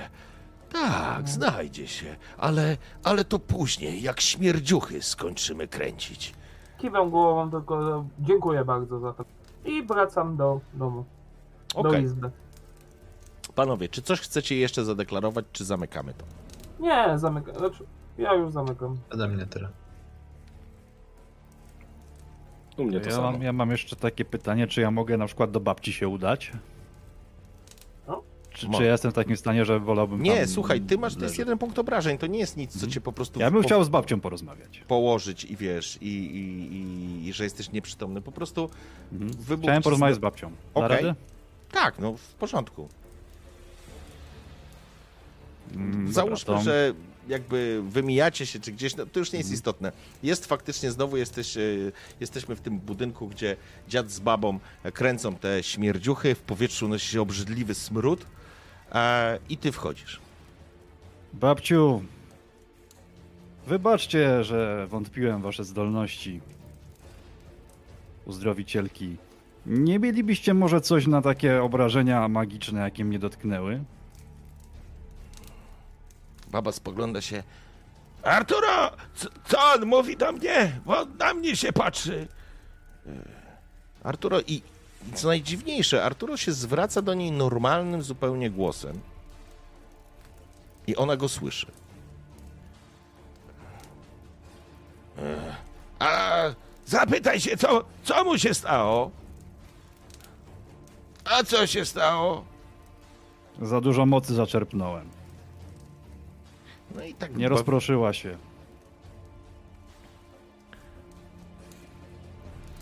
Tak, znajdzie się, ale, ale to później, jak śmierdziuchy skończymy kręcić. Kiwam głową, tylko dziękuję bardzo za to. I wracam do domu, do Okej, izby. panowie, czy coś chcecie jeszcze zadeklarować, czy zamykamy to? Nie, zamykam. Znaczy, ja już zamykam. Ode mnie tyle. U mnie to Ja samo. mam, ja mam jeszcze takie pytanie, czy ja mogę na przykład do babci się udać? Czy, czy ja jestem w takim stanie, że wolałbym Nie, tam słuchaj, ty masz, to jest jeden punkt obrażeń, to nie jest nic, co cię po prostu Ja bym po- chciał z babcią porozmawiać. położyć i wiesz, i, i, i, i że jesteś nieprzytomny. Po prostu Mhm. wybuch Chciałem ci porozmawiać z babcią. Da radę? Tak, no w porządku. Mm, Załóżmy, dobra, to- że jakby wymijacie się czy gdzieś, no, to już nie jest Mhm. istotne. Jest faktycznie, znowu jesteś, e, jesteśmy w tym budynku, gdzie dziad z babą kręcą te śmierdziuchy, w powietrzu nosi się obrzydliwy smród i ty wchodzisz. Babciu, wybaczcie, że wątpiłem w wasze zdolności uzdrowicielki. Nie mielibyście może coś na takie obrażenia magiczne, jakie mnie dotknęły? Baba spogląda się. Arturo! Co, co on mówi do mnie? Bo na mnie się patrzy. E, Arturo i co najdziwniejsze, Arturo się zwraca do niej normalnym zupełnie głosem. I ona go słyszy. E, A zapytaj się, co, co mu się stało? A co się stało? Za dużo mocy zaczerpnąłem. No i tak Nie rozproszyła się.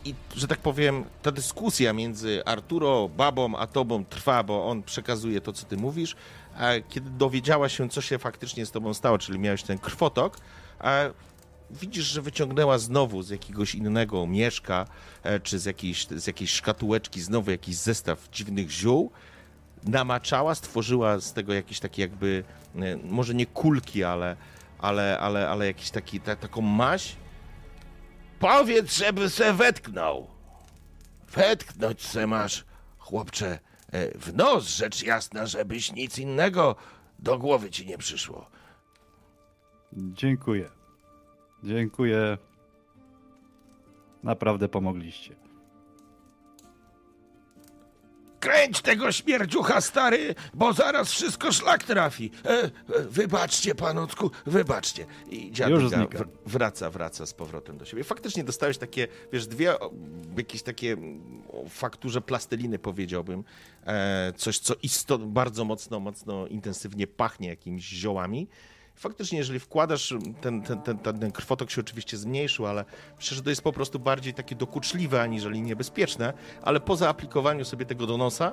I, że tak powiem, ta dyskusja między Arturo, babą, a tobą trwa, bo on przekazuje to, co ty mówisz, a kiedy dowiedziała się, co się faktycznie z tobą stało, czyli miałeś ten krwotok, a widzisz, że wyciągnęła znowu z jakiegoś innego mieszka, e, czy z jakiejś, z jakiejś szkatułeczki znowu jakiś zestaw dziwnych ziół, namaczała, stworzyła z tego jakieś takie jakby, e, może nie kulki, ale, ale, ale, ale jakiś taki, ta, taką maź. Powiedz, żeby se wetknął. Wetknąć se masz, chłopcze, e, w nos, rzecz jasna, żebyś nic innego do głowy ci nie przyszło. Dziękuję. Dziękuję. Naprawdę pomogliście. Kręć tego śmierdziucha, stary, bo zaraz wszystko szlak trafi. E, e, wybaczcie, panocku, wybaczcie. I wr- wraca, wraca z powrotem do siebie. Faktycznie dostałeś takie, wiesz, dwie, jakieś takie mm, o fakturze plasteliny, powiedziałbym. E, coś, co istot, bardzo mocno, mocno intensywnie pachnie jakimiś ziołami. Faktycznie, jeżeli wkładasz, ten, ten, ten, ten, ten krwotok się oczywiście zmniejszył, ale myślę, że to jest po prostu bardziej takie dokuczliwe, aniżeli niebezpieczne, ale po zaaplikowaniu sobie tego do nosa,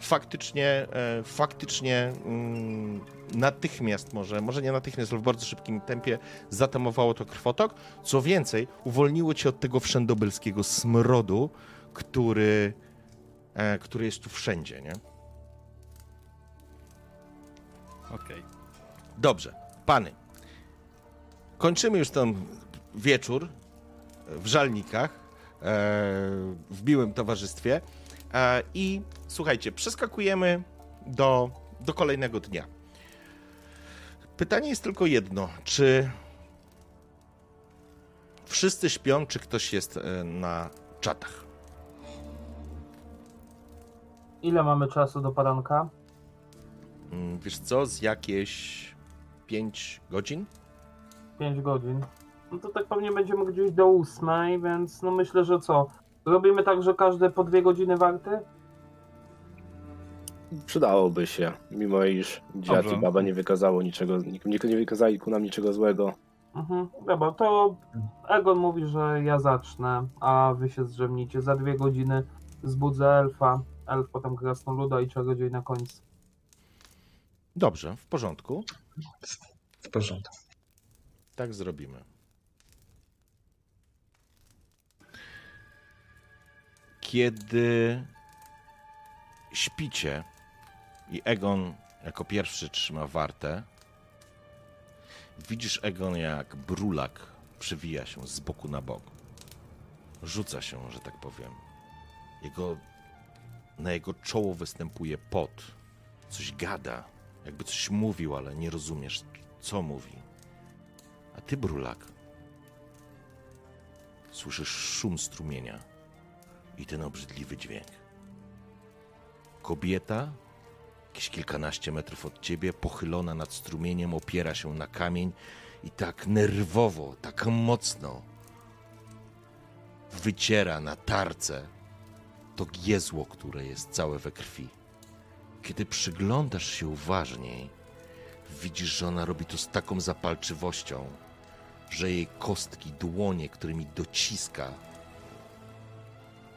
faktycznie, e, faktycznie mm, natychmiast może, może nie natychmiast, ale w bardzo szybkim tempie zatamowało to krwotok. Co więcej, uwolniło cię od tego wszędobylskiego smrodu, który, e, który jest tu wszędzie, nie? Okej. Dobrze, pany. Kończymy już ten wieczór w Żalnikach, e, w miłym towarzystwie. E, I słuchajcie, przeskakujemy do, do kolejnego dnia. Pytanie jest tylko jedno: czy wszyscy śpią, czy ktoś jest e, na czatach? Ile mamy czasu do poranka? Mm, Wiesz co, z jakieś 5 godzin? 5 godzin. No to tak pewnie będziemy gdzieś do 8, więc no myślę, że co? Robimy tak, że każde po dwie godziny warty? Przydałoby się, mimo iż dziad Dobrze. i baba nie wykazało niczego, nie, nie wykazali ku nam niczego złego. Mhm. Dobra, to Egon mówi, że ja zacznę, a wy się zdrzemnicie. Za dwie godziny zbudzę elfa, elf potem krasnoluda i czarodziej na końcu. Dobrze, w porządku. W porządku. Tak zrobimy. Kiedy śpicie i Egon jako pierwszy trzyma wartę, widzisz Egon jak brulak przewija się z boku na bok. Rzuca się, że tak powiem. Jego, na jego czoło występuje pot. Coś gada, jakby coś mówił, ale nie rozumiesz, co mówi. A ty, brulak, słyszysz szum strumienia i ten obrzydliwy dźwięk. Kobieta, jakieś kilkanaście metrów od ciebie, pochylona nad strumieniem, opiera się na kamień i tak nerwowo, tak mocno wyciera na tarce to giezło, które jest całe we krwi. Kiedy przyglądasz się uważniej, widzisz, że ona robi to z taką zapalczywością, że jej kostki, dłonie, którymi dociska,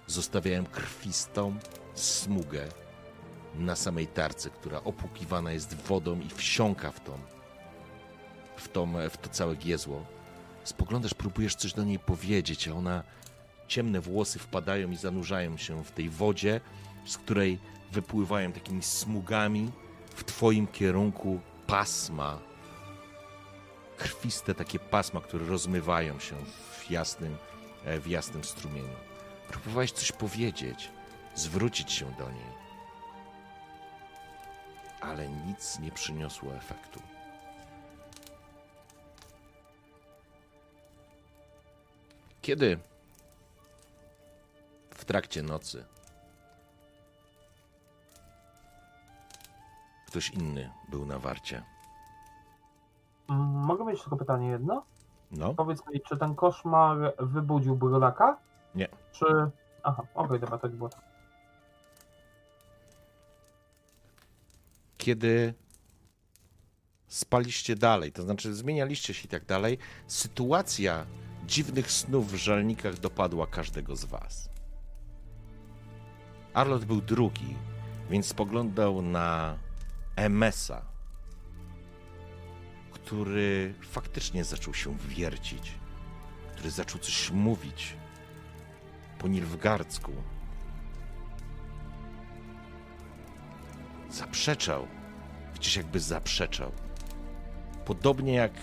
zostawiają krwistą smugę na samej tarce, która opłukiwana jest wodą i wsiąka w tą, w, tą, w to całe giezło. Spoglądasz, próbujesz coś do niej powiedzieć, a ona ciemne włosy wpadają i zanurzają się w tej wodzie, z której wypływają takimi smugami w twoim kierunku pasma krwiste takie pasma, które rozmywają się w jasnym, e, w jasnym strumieniu. Próbowałeś coś powiedzieć, zwrócić się do niej, ale nic nie przyniosło efektu. Kiedy w trakcie nocy ktoś inny był na warcie. Mm, Mogę mieć tylko pytanie jedno? No, Powiedz mi, czy ten koszmar wybudził brulaka? Nie. Czy... Aha, okej, dobra, tak było. kiedy spaliście dalej, to znaczy zmienialiście się i tak dalej, sytuacja dziwnych snów w żalnikach dopadła każdego z was. Arlot był drugi, więc spoglądał na Emesa, który faktycznie zaczął się wiercić, który zaczął coś mówić po nilfgardzku. Zaprzeczał. Gdzieś jakby zaprzeczał. Podobnie jak,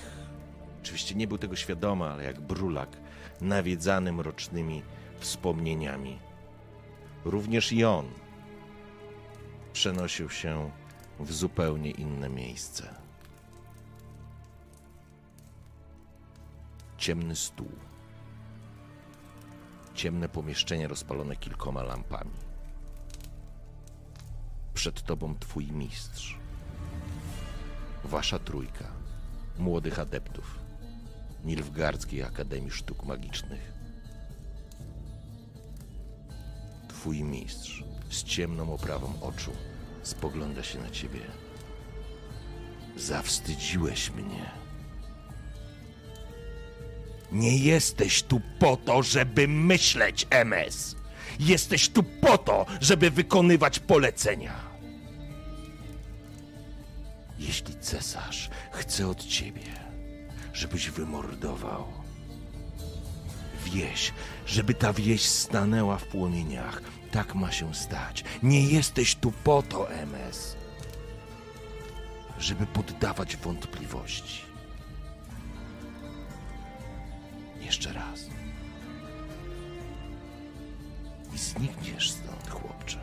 oczywiście nie był tego świadomy, ale jak brulak, nawiedzany mrocznymi wspomnieniami. Również i on przenosił się w zupełnie inne miejsce. Ciemny stół. Ciemne pomieszczenie rozpalone kilkoma lampami. Przed tobą twój mistrz. Wasza trójka młodych adeptów Nilfgardzkiej Akademii Sztuk Magicznych. Twój mistrz z ciemną oprawą oczu spogląda się na ciebie. Zawstydziłeś mnie. Nie jesteś tu po to, żeby myśleć, MS. Jesteś tu po to, żeby wykonywać polecenia. Jeśli cesarz chce od ciebie, żebyś wymordował wieś, żeby ta wieś stanęła w płomieniach, tak ma się stać. Nie jesteś tu po to, MS, żeby poddawać wątpliwości. Jeszcze raz. I znikniesz stąd, chłopcze.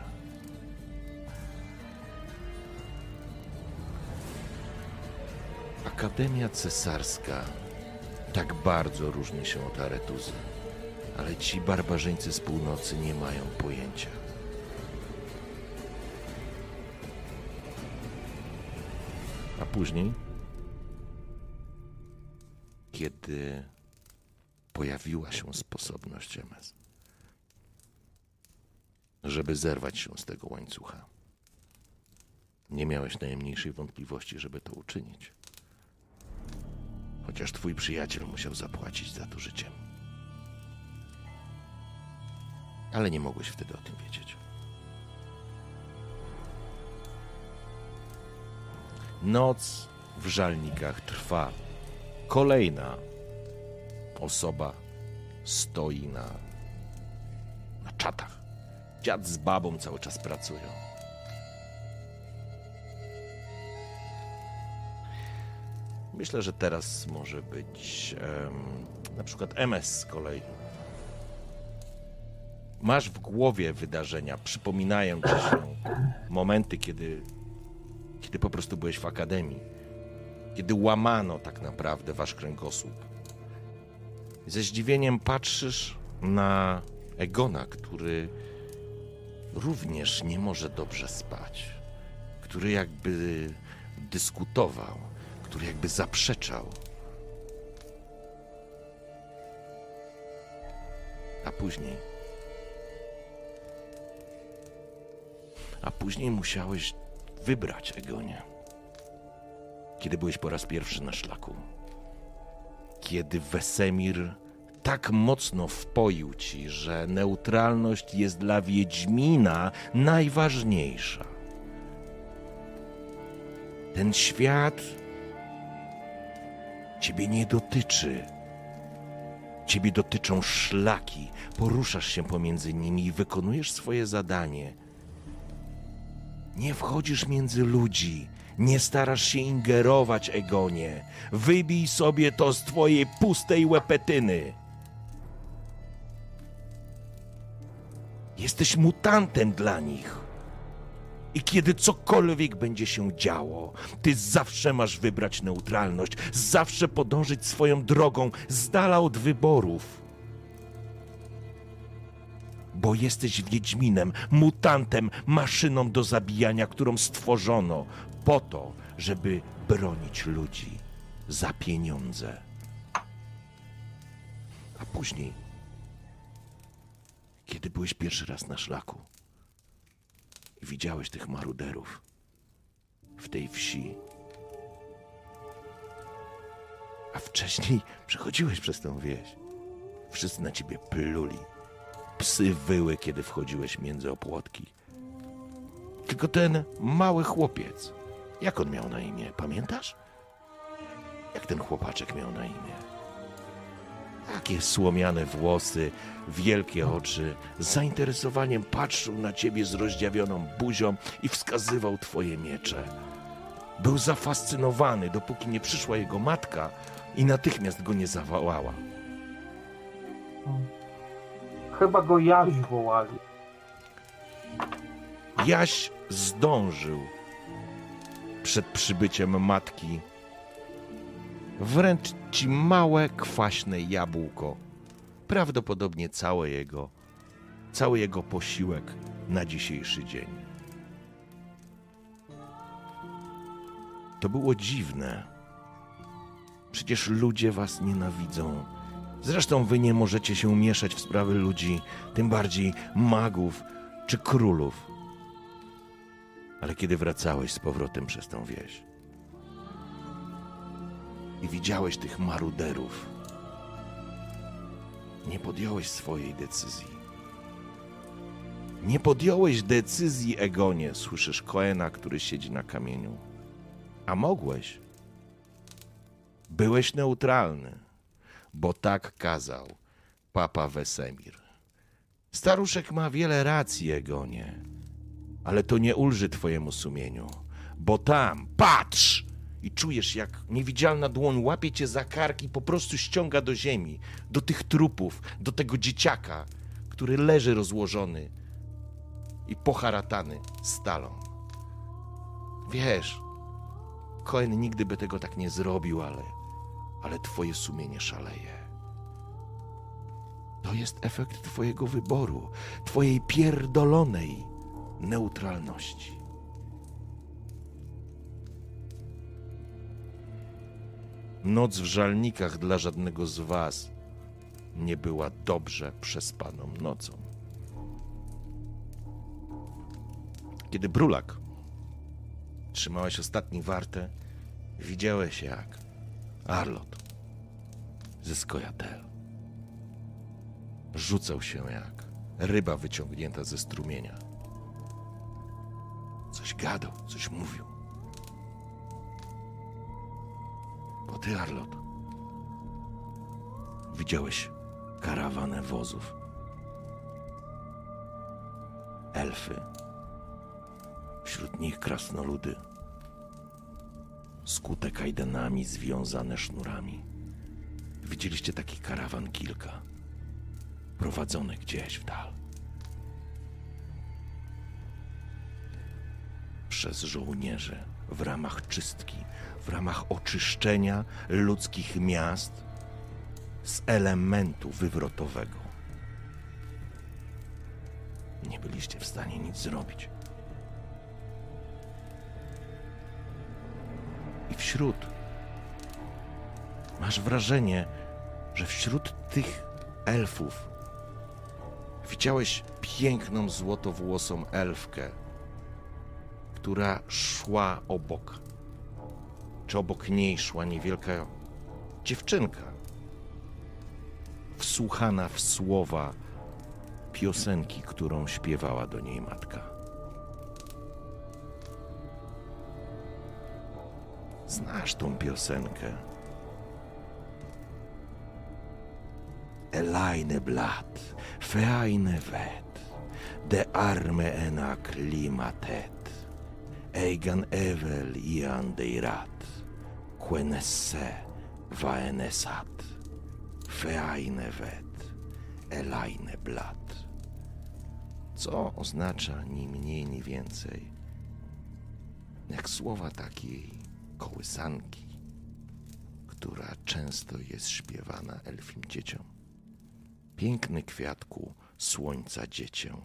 Akademia Cesarska tak bardzo różni się od Aretuzy, ale ci barbarzyńcy z północy nie mają pojęcia. A później, kiedy pojawiła się sposobność MS, żeby zerwać się z tego łańcucha, nie miałeś najmniejszej wątpliwości, żeby to uczynić. Chociaż twój przyjaciel musiał zapłacić za to życiem. Ale nie mogłeś wtedy o tym wiedzieć. Noc w żalnikach trwa. Kolejna osoba stoi na, na czatach. Dziad z babą cały czas pracują. Myślę, że teraz może być em, na przykład MS z kolei. Masz w głowie wydarzenia, przypominają ci się momenty, kiedy, kiedy po prostu byłeś w akademii, kiedy łamano tak naprawdę wasz kręgosłup. Ze zdziwieniem patrzysz na Egona, który również nie może dobrze spać, który jakby dyskutował, który jakby zaprzeczał. A później. A później musiałeś wybrać Egonie. Kiedy byłeś po raz pierwszy na szlaku. Kiedy Wesemir tak mocno wpoił ci, że neutralność jest dla Wiedźmina najważniejsza. Ten świat Ciebie nie dotyczy. Ciebie dotyczą szlaki. Poruszasz się pomiędzy nimi i wykonujesz swoje zadanie. Nie wchodzisz między ludzi. Nie starasz się ingerować, Egonie. Wybij sobie to z twojej pustej łepetyny. Jesteś mutantem dla nich. I kiedy cokolwiek będzie się działo, ty zawsze masz wybrać neutralność, zawsze podążyć swoją drogą z dala od wyborów. Bo jesteś wiedźminem, mutantem, maszyną do zabijania, którą stworzono po to, żeby bronić ludzi za pieniądze. A później, kiedy byłeś pierwszy raz na szlaku, i widziałeś tych maruderów w tej wsi. A wcześniej przechodziłeś przez tę wieś. Wszyscy na ciebie pluli. Psy wyły, kiedy wchodziłeś między opłotki. Tylko ten mały chłopiec, jak on miał na imię, pamiętasz? Jak ten chłopaczek miał na imię? Takie słomiane włosy, wielkie oczy, z zainteresowaniem patrzył na ciebie z rozdziawioną buzią i wskazywał twoje miecze. Był zafascynowany, dopóki nie przyszła jego matka i natychmiast go nie zawołała. Chyba go Jaś wołali. Jaś zdążył przed przybyciem matki wręcz ci małe, kwaśne jabłko. Prawdopodobnie całe jego, cały jego posiłek na dzisiejszy dzień. To było dziwne. Przecież ludzie was nienawidzą. Zresztą wy nie możecie się mieszać w sprawy ludzi, tym bardziej magów czy królów. Ale kiedy wracałeś z powrotem przez tą wieś i widziałeś tych maruderów, nie podjąłeś swojej decyzji. Nie podjąłeś decyzji, Egonie, słyszysz Koena, który siedzi na kamieniu. A mogłeś. Byłeś neutralny, bo tak kazał papa Wesemir. Staruszek ma wiele racji, Egonie, ale to nie ulży twojemu sumieniu, bo tam, patrz! I czujesz, jak niewidzialna dłoń łapie cię za kark i po prostu ściąga do ziemi, do tych trupów, do tego dzieciaka, który leży rozłożony i poharatany stalą. Wiesz, Cohen nigdy by tego tak nie zrobił, ale, ale twoje sumienie szaleje. To jest efekt twojego wyboru, twojej pierdolonej neutralności. Noc w żalnikach dla żadnego z was nie była dobrze przespaną nocą. Kiedy Brulak trzymałeś ostatni wartę, widziałeś jak Arlot ze Skojatel rzucał się jak ryba wyciągnięta ze strumienia. Coś gadał, coś mówił. Bo ty, Arlot, widziałeś karawanę wozów. Elfy. Wśród nich krasnoludy. Skute kajdanami, związane sznurami. Widzieliście taki karawan kilka. Prowadzony gdzieś w dal. Przez żołnierzy w ramach czystki, w ramach oczyszczenia ludzkich miast z elementu wywrotowego. Nie byliście w stanie nic zrobić. Wśród masz wrażenie, że wśród tych elfów widziałeś piękną złotowłosą elfkę, która szła obok. Czy obok niej szła niewielka dziewczynka, wsłuchana w słowa piosenki, którą śpiewała do niej matka. Znasz tą piosenkę. Elaine Blatt, feine vet, de arme ena klimatet, eigan evel ian deirat, quenesse vaenesat, feine vet, Elaine Blatt. Co oznacza ni mniej, ni więcej, jak słowa takiej kołysanki, która często jest śpiewana elfim dzieciom. Piękny kwiatku słońca dziecię,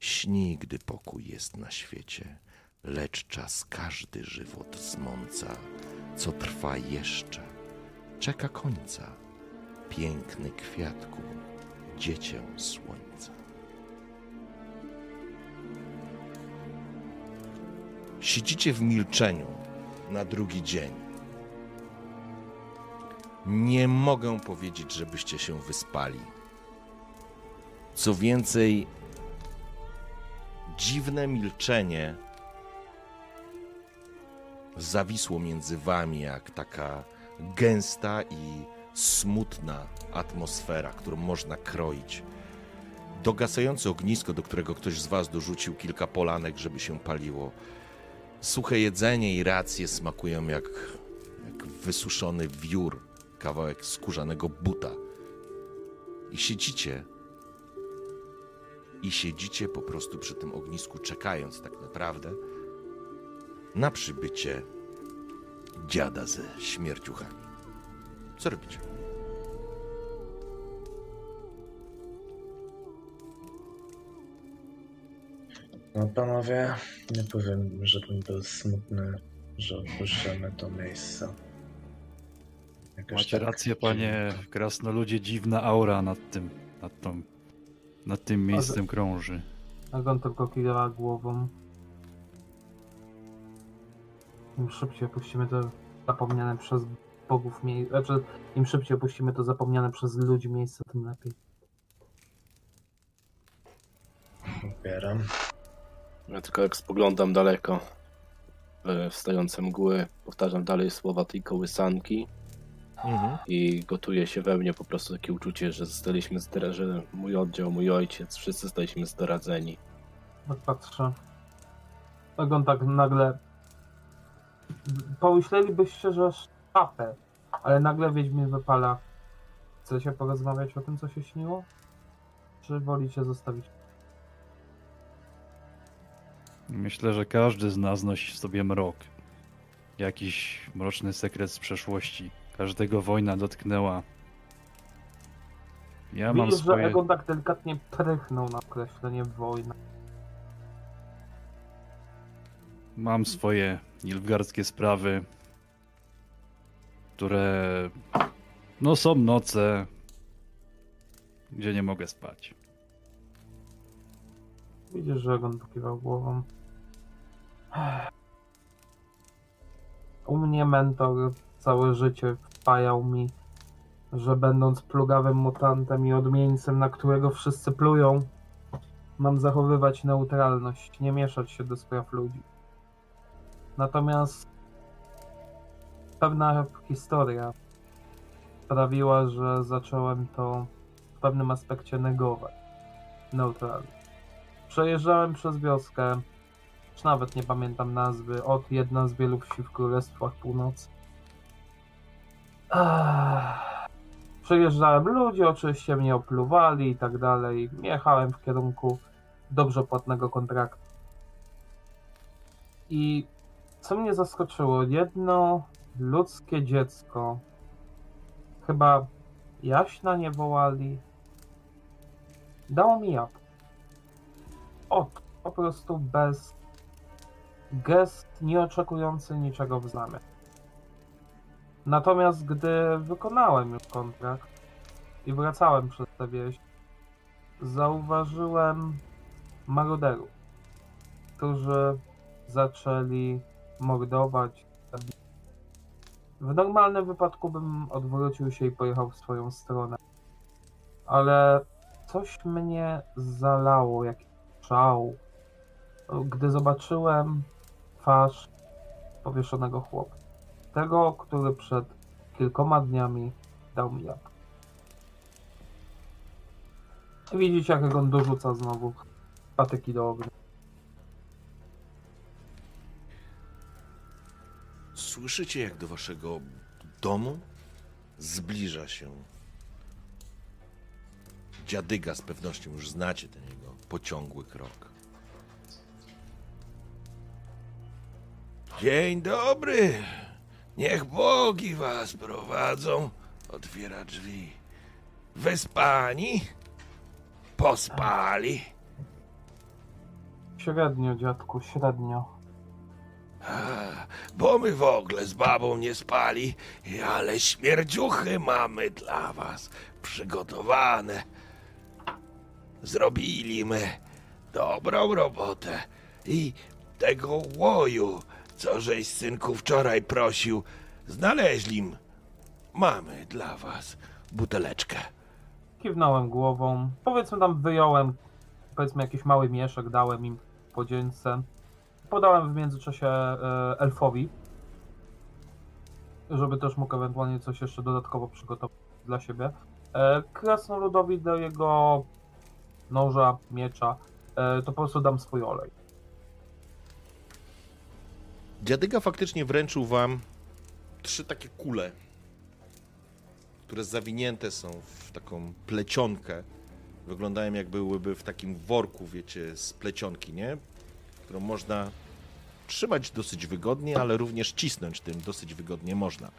śni, gdy pokój jest na świecie, lecz czas każdy żywot zmąca, co trwa jeszcze, czeka końca. Piękny kwiatku, dziecię słońca. Siedzicie w milczeniu na drugi dzień. Nie mogę powiedzieć, żebyście się wyspali. Co więcej, dziwne milczenie zawisło między wami jak taka gęsta i smutna atmosfera, którą można kroić. Dogasające ognisko, do którego ktoś z was dorzucił kilka polanek, żeby się paliło. Suche jedzenie i racje smakują jak, jak wysuszony wiór, kawałek skórzanego buta. I siedzicie. I siedzicie po prostu przy tym ognisku, czekając tak naprawdę na przybycie dziada ze śmierciuchami. Co robicie? No panowie, nie powiem, żebym był smutny, że opuszczamy to miejsce. Jakoś Macie tak rację, panie krasnoludzie, dziwna aura nad tym, nad tą, nad tym miejscem krąży. Egon tylko kiwa głową. Im szybciej opuścimy to zapomniane przez bogów miejsce, znaczy im szybciej opuścimy to zapomniane przez ludzi miejsce, tym lepiej. Ubieram. Ja tylko jak spoglądam daleko w wstające mgły, powtarzam dalej słowa tej kołysanki Mhm. i gotuje się we mnie po prostu takie uczucie, że zostaliśmy że mój oddział, mój ojciec, wszyscy zostaliśmy zdradzeni. Tak patrzę. Egon tak nagle... Pomyślelibyście, że szapę, ale nagle Wiedźmin wypala. Chcecie porozmawiać o tym, co się śniło? Czy wolicie zostawić? Myślę, że każdy z nas nosi w sobie mrok. Jakiś mroczny sekret z przeszłości. Każdego wojna dotknęła. Ja mam Widzisz, że swoje... Egon tak delikatnie prychnął na określenie wojna. Mam swoje nilfgaardzkie sprawy, które no są noce, gdzie nie mogę spać. Widzisz, że Egon pokiwał głową. U mnie mentor całe życie wpajał mi, że będąc plugawym mutantem i odmieńcem, na którego wszyscy plują, mam zachowywać neutralność, nie mieszać się do spraw ludzi. Natomiast pewna historia sprawiła, że zacząłem to w pewnym aspekcie negować. Neutralność. Przejeżdżałem przez wioskę, już nawet nie pamiętam nazwy, od jedna z wielu wsi w Królestwach Północy. Przejeżdżałem, ludzie oczywiście mnie opluwali i tak dalej. Jechałem w kierunku dobrze płatnego kontraktu. I co mnie zaskoczyło, jedno ludzkie dziecko, chyba jaśna nie wołali, dało mi jabłko o, po prostu bez gest nieoczekujący niczego w zamian. Natomiast gdy wykonałem już kontrakt i wracałem przez tę wieś, zauważyłem maruderów, którzy zaczęli mordować. W normalnym wypadku bym odwrócił się i pojechał w swoją stronę. Ale coś mnie zalało, jak szał, gdy zobaczyłem twarz powieszonego chłopa. Tego, który przed kilkoma dniami dał mi jabłko. Widzicie, jak on dorzuca znowu patyki do ognia. Słyszycie, jak do waszego domu zbliża się dziadyga, z pewnością już znacie ten jego pociągły krok. Dzień dobry. Niech bogi was prowadzą. Otwiera drzwi. Wyspani? Pospali? Średnio, dziadku, średnio. A, bo my w ogóle z babą nie spali, ale śmierdziuchy mamy dla was przygotowane. Zrobili my dobrą robotę i tego łoju, co żeś synku wczoraj prosił, znaleźli. Mamy dla was buteleczkę. Kiwnąłem głową. Powiedzmy tam wyjąłem, powiedzmy jakiś mały mieszek, dałem im po dzieńce. Podałem w międzyczasie e, elfowi. żeby też mógł ewentualnie coś jeszcze dodatkowo przygotować dla siebie. E, Krasnoludowi do jego noża, miecza, e, to po prostu dam swój olej. Dziadyga faktycznie wręczył wam trzy takie kule, które zawinięte są w taką plecionkę. Wyglądają jak byłyby w takim worku, wiecie, z plecionki, nie? Którą można trzymać dosyć wygodnie, ale również cisnąć tym dosyć wygodnie można.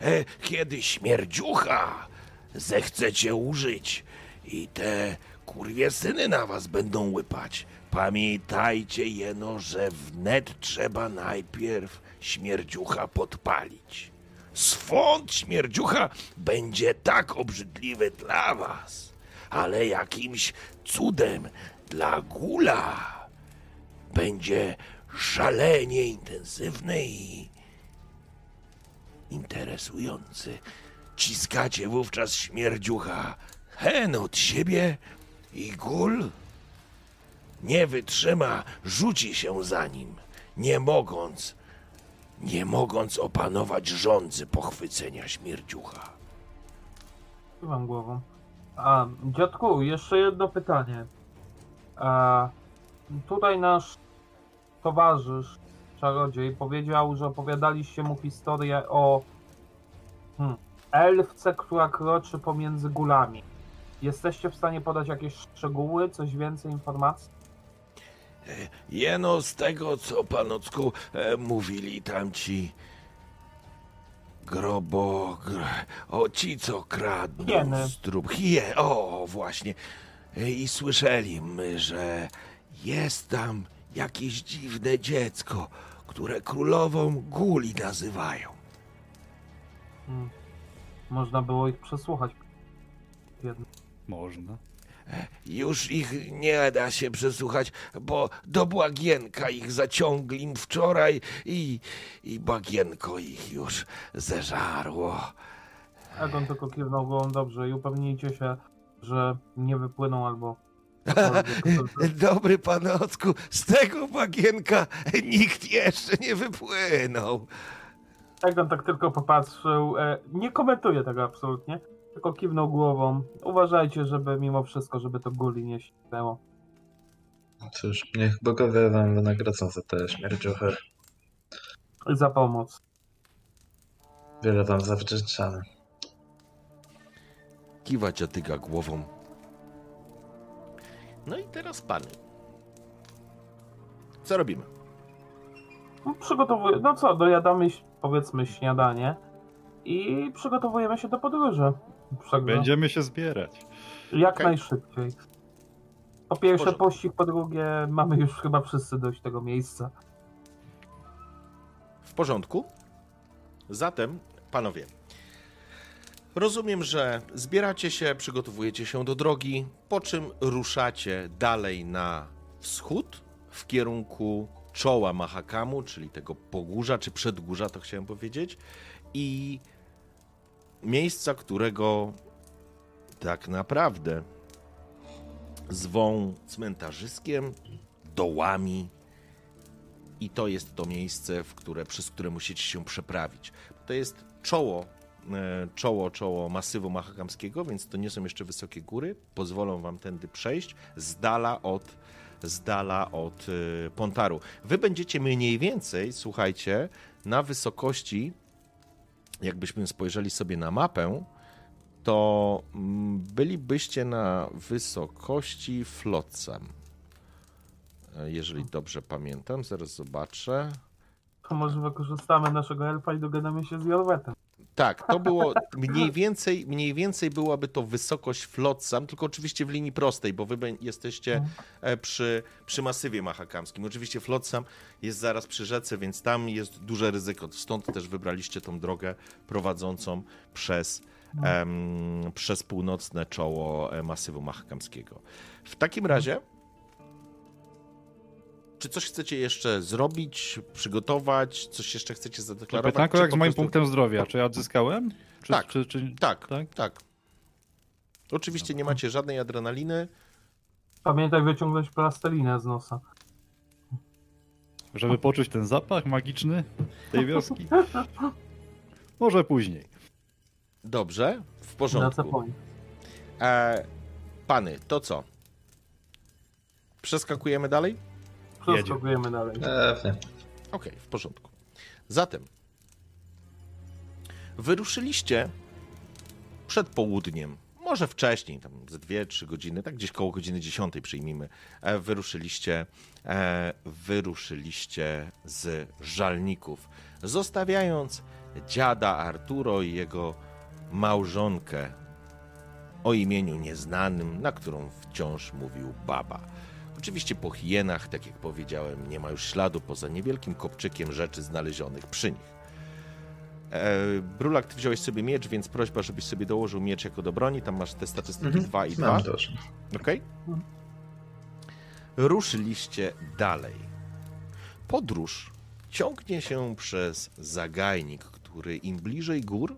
E, kiedy śmierdziucha zechcecie użyć i te kurwie syny na was będą łypać, pamiętajcie jeno, że wnet trzeba najpierw śmierdziucha podpalić. Swąd śmierdziucha będzie tak obrzydliwy dla was, ale jakimś cudem dla gula będzie szalenie intensywny i interesujący. Ciskacie wówczas śmierdziucha hen od siebie i gul nie wytrzyma, rzuci się za nim, nie mogąc, nie mogąc opanować rządzy pochwycenia śmierdziucha. Kiwam głową. A, dziadku, jeszcze jedno pytanie. A, tutaj nasz towarzysz, czarodziej, powiedział, że opowiadaliście mu historię o hmm, elfce, która kroczy pomiędzy gulami. Jesteście w stanie podać jakieś szczegóły, coś więcej informacji? Jeno z tego, co panocku e, mówili tamci grobo... Gr, o ci, co kradną Hieny. trup. Hie, o właśnie. E, I słyszeli my, że jest tam jakieś dziwne dziecko, które królową guli nazywają. Hmm. Można było ich przesłuchać. Jedno. Można. Już ich nie da się przesłuchać, bo do Błagienka ich zaciągli wczoraj i, i Błagienko ich już zeżarło. Egon tylko kiwnął głową dobrze i upewnijcie się, że nie wypłyną albo... Dobry panocku, z tego Błagienka nikt jeszcze nie wypłynął. Egon tak tylko popatrzył, e, nie komentuje tego absolutnie, tylko kiwnął głową. Uważajcie, żeby mimo wszystko, żeby to guli nie ścinęło. Cóż, niech bogowie wam wynagrodzą za te śmierdziuchy. Za pomoc. Wiele wam zawdzięczamy. Kiwa dziadyga głową. No i teraz pany. Co robimy? No, Przygotowuję, no co, dojadamy powiedzmy śniadanie i przygotowujemy się do podróży. Także Będziemy się zbierać. jak Okej. najszybciej. Po pierwsze pościg, po drugie mamy już chyba wszyscy dość tego miejsca. W porządku. Zatem, panowie, rozumiem, że zbieracie się, przygotowujecie się do drogi, po czym ruszacie dalej na wschód w kierunku czoła Mahakamu, czyli tego pogórza, czy przedgórza, to chciałem powiedzieć, i miejsca, którego tak naprawdę zwą cmentarzyskiem, dołami, i to jest to miejsce, w które, przez które musicie się przeprawić. To jest czoło, e, czoło, czoło masywu mahakamskiego, więc to nie są jeszcze wysokie góry. Pozwolą wam tędy przejść z dala od, z dala od e, Pontaru. Wy będziecie mniej więcej, słuchajcie, na wysokości, jakbyśmy spojrzeli sobie na mapę, to mm, bylibyście na wysokości Flotsam. E, Jeżeli dobrze pamiętam, zaraz zobaczę. To może wykorzystamy naszego elfa i dogadamy się z Jorwetem. Tak, to było mniej więcej, mniej więcej byłaby to wysokość Flotsam, tylko oczywiście w linii prostej, bo wy jesteście e, przy, przy masywie mahakamskim. Oczywiście Flotsam jest zaraz przy rzece, więc tam jest duże ryzyko. Stąd też wybraliście tą drogę prowadzącą przez, em, przez północne czoło e, masywu mahakamskiego. W takim razie, czy coś chcecie jeszcze zrobić, przygotować, coś jeszcze chcecie zadeklarować? Pytanko jak z moim prostu- punktem zdrowia. Czy ja odzyskałem? Czy, Tak. Czy, czy... Tak, Tak? tak. Oczywiście nie macie żadnej adrenaliny. Pamiętaj wyciągnąć plastelinę z nosa. Żeby poczuć ten zapach magiczny tej wioski? Może później. Dobrze, w porządku. E, pany, to co? Przeskakujemy dalej? Przeskakujemy dalej. Pewnie. Okej, w porządku. Zatem wyruszyliście przed południem, może wcześniej, tam ze 2-3 godziny, tak gdzieś koło godziny 10 przyjmijmy, e, wyruszyliście, e, wyruszyliście z żalników, zostawiając dziada Arturo i jego małżonkę o imieniu nieznanym, na którą wciąż mówił baba. Oczywiście po hienach, tak jak powiedziałem, nie ma już śladu poza niewielkim kopczykiem rzeczy znalezionych przy nich. E, Brulak, ty wziąłeś sobie miecz, więc prośba, żebyś sobie dołożył miecz jako do broni. Tam masz te statystyki Mhm. 2 i 2. Mam też. Okej? Ruszyliście dalej. Podróż ciągnie się przez zagajnik, który im bliżej gór,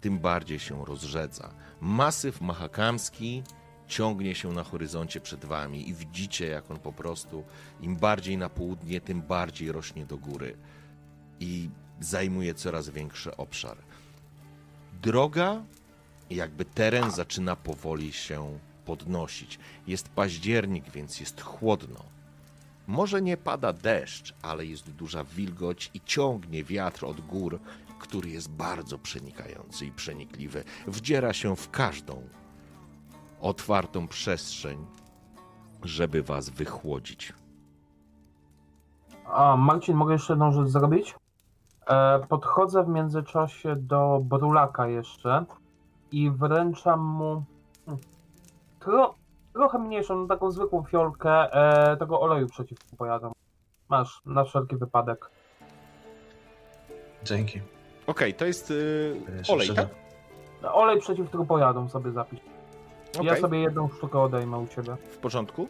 tym bardziej się rozrzedza. Masyw mahakamski ciągnie się na horyzoncie przed wami i widzicie, jak on po prostu im bardziej na południe, tym bardziej rośnie do góry i zajmuje coraz większy obszar. Droga, jakby teren zaczyna powoli się podnosić. Jest październik, więc jest chłodno. Może nie pada deszcz, ale jest duża wilgoć i ciągnie wiatr od gór, który jest bardzo przenikający i przenikliwy. Wdziera się w każdą otwartą przestrzeń, żeby was wychłodzić. A, Marcin, mogę jeszcze jedną rzecz zrobić? E, podchodzę w międzyczasie do Brulaka jeszcze i wręczam mu hmm, tro, trochę mniejszą, no taką zwykłą fiolkę e, tego oleju przeciwko pojadom. Masz, na wszelki wypadek. Dzięki. Okej, to jest yy, Jeszcze olej, tak? Olej przeciwko pojadom sobie zapisz. Okej. Ja sobie jedną sztukę odejmę u ciebie. W porządku.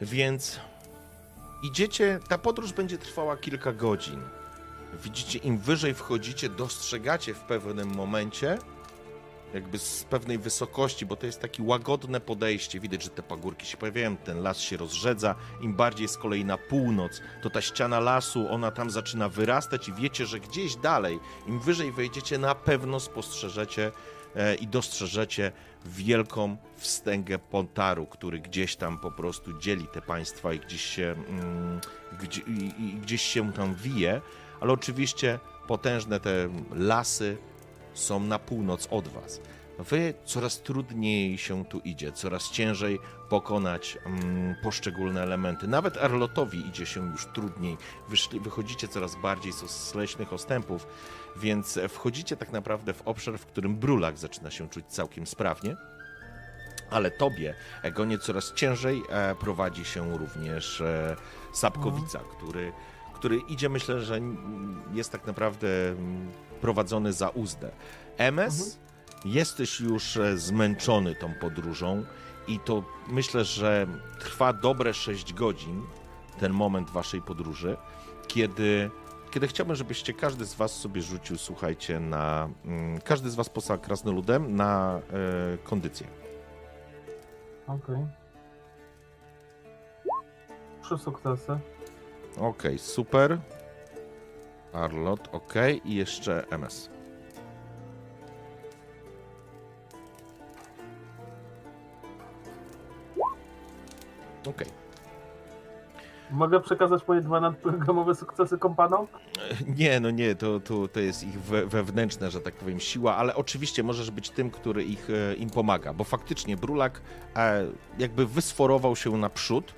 Więc idziecie, ta podróż będzie trwała kilka godzin. Widzicie, im wyżej wchodzicie, dostrzegacie w pewnym momencie, jakby z pewnej wysokości, bo to jest takie łagodne podejście. Widać, że te pagórki się pojawiają, ten las się rozrzedza. Im bardziej z kolei na północ, to ta ściana lasu, ona tam zaczyna wyrastać i wiecie, że gdzieś dalej, im wyżej wejdziecie, na pewno spostrzeżecie e, i dostrzeżecie wielką wstęgę Pontaru, który gdzieś tam po prostu dzieli te państwa i gdzieś się, mm, gdzie, i, i gdzieś się tam wije, ale oczywiście potężne te lasy są na północ od was. Wy coraz trudniej się tu idzie, coraz ciężej pokonać mm, poszczególne elementy. Nawet Arlotowi idzie się już trudniej. Wyszli, wychodzicie coraz bardziej z, leśnych ostępów, więc wchodzicie tak naprawdę w obszar, w którym Brulak zaczyna się czuć całkiem sprawnie. Ale tobie, Egonie, coraz ciężej e, prowadzi się również e, Sapkowica, który, który idzie, myślę, że jest tak naprawdę mm, prowadzony za uzdę. MS, jesteś już e, zmęczony tą podróżą i to myślę, że trwa dobre 6 godzin, ten moment waszej podróży, kiedy, kiedy chciałbym, żebyście każdy z was sobie rzucił, słuchajcie, na... mm, Każdy z was poza krasnoludem na e, kondycję. Okej. Trzy sukcesy. Okej, super. Arlot, okej. I jeszcze MS. Okej. Mogę przekazać moje dwa nadprogramowe sukcesy kompanom? Nie, no nie, to, to, to jest ich we, wewnętrzna, że tak powiem, siła, ale oczywiście możesz być tym, który ich, e, im pomaga, bo faktycznie Brulak e, jakby wysforował się naprzód,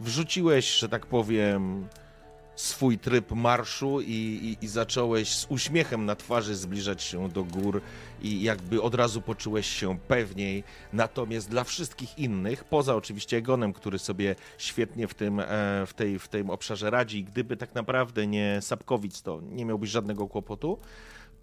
wrzuciłeś, że tak powiem, swój tryb marszu i, i, i zacząłeś z uśmiechem na twarzy zbliżać się do gór i jakby od razu poczułeś się pewniej. Natomiast dla wszystkich innych, poza oczywiście Egonem, który sobie świetnie w tym, e, w tej, w tym obszarze radzi, gdyby tak naprawdę nie Sapkowic, to nie miałbyś żadnego kłopotu.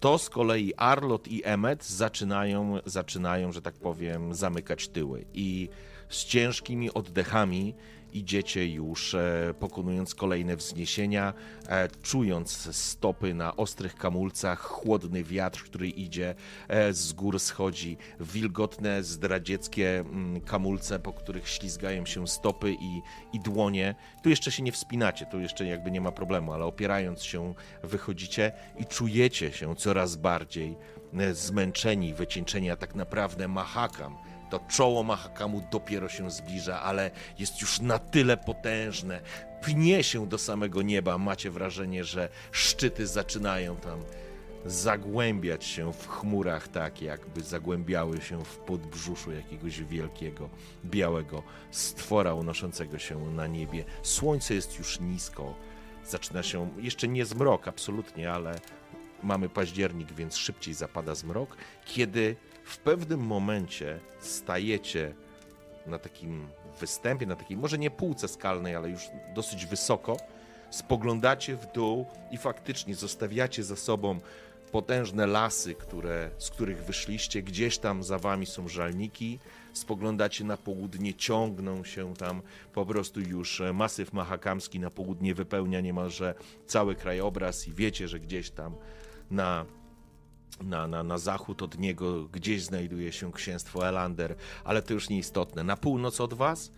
To z kolei Arlot i Emmet zaczynają, zaczynają, że tak powiem, zamykać tyły i z ciężkimi oddechami idziecie już e, pokonując kolejne wzniesienia, e, czując stopy na ostrych kamulcach, chłodny wiatr, który idzie e, z gór schodzi, wilgotne, zdradzieckie mm, kamulce, po których ślizgają się stopy i, i dłonie. Tu jeszcze się nie wspinacie, tu jeszcze jakby nie ma problemu, ale opierając się wychodzicie i czujecie się coraz bardziej zmęczeni, wycieńczeni, a tak naprawdę Mahakam. To czoło Mahakamu dopiero się zbliża, ale jest już na tyle potężne, pnie się do samego nieba. Macie wrażenie, że szczyty zaczynają tam zagłębiać się w chmurach, tak jakby zagłębiały się w podbrzuszu jakiegoś wielkiego, białego stwora unoszącego się na niebie. Słońce jest już nisko, zaczyna się, jeszcze nie zmrok absolutnie, ale mamy październik, więc szybciej zapada zmrok, kiedy w pewnym momencie stajecie na takim występie, na takiej może nie półce skalnej, ale już dosyć wysoko, spoglądacie w dół i faktycznie zostawiacie za sobą potężne lasy, które, z których wyszliście. Gdzieś tam za wami są żalniki. Spoglądacie na południe, ciągną się tam po prostu już masyw mahakamski na południe wypełnia niemalże cały krajobraz i wiecie, że gdzieś tam na na, na, na zachód od niego gdzieś znajduje się księstwo Elander, ale to już nieistotne. Na północ od was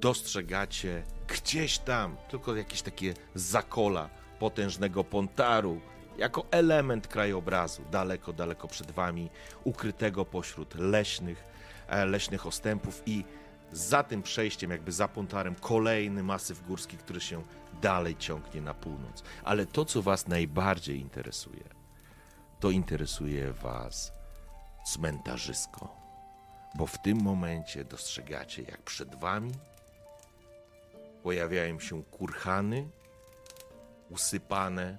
dostrzegacie gdzieś tam tylko jakieś takie zakola potężnego pontaru, jako element krajobrazu, daleko, daleko przed wami, ukrytego pośród leśnych, e, leśnych ostępów i za tym przejściem, jakby za pontarem, kolejny masyw górski, który się dalej ciągnie na północ. Ale to, co was najbardziej interesuje, to interesuje was cmentarzysko. Bo w tym momencie dostrzegacie, jak przed wami pojawiają się kurhany usypane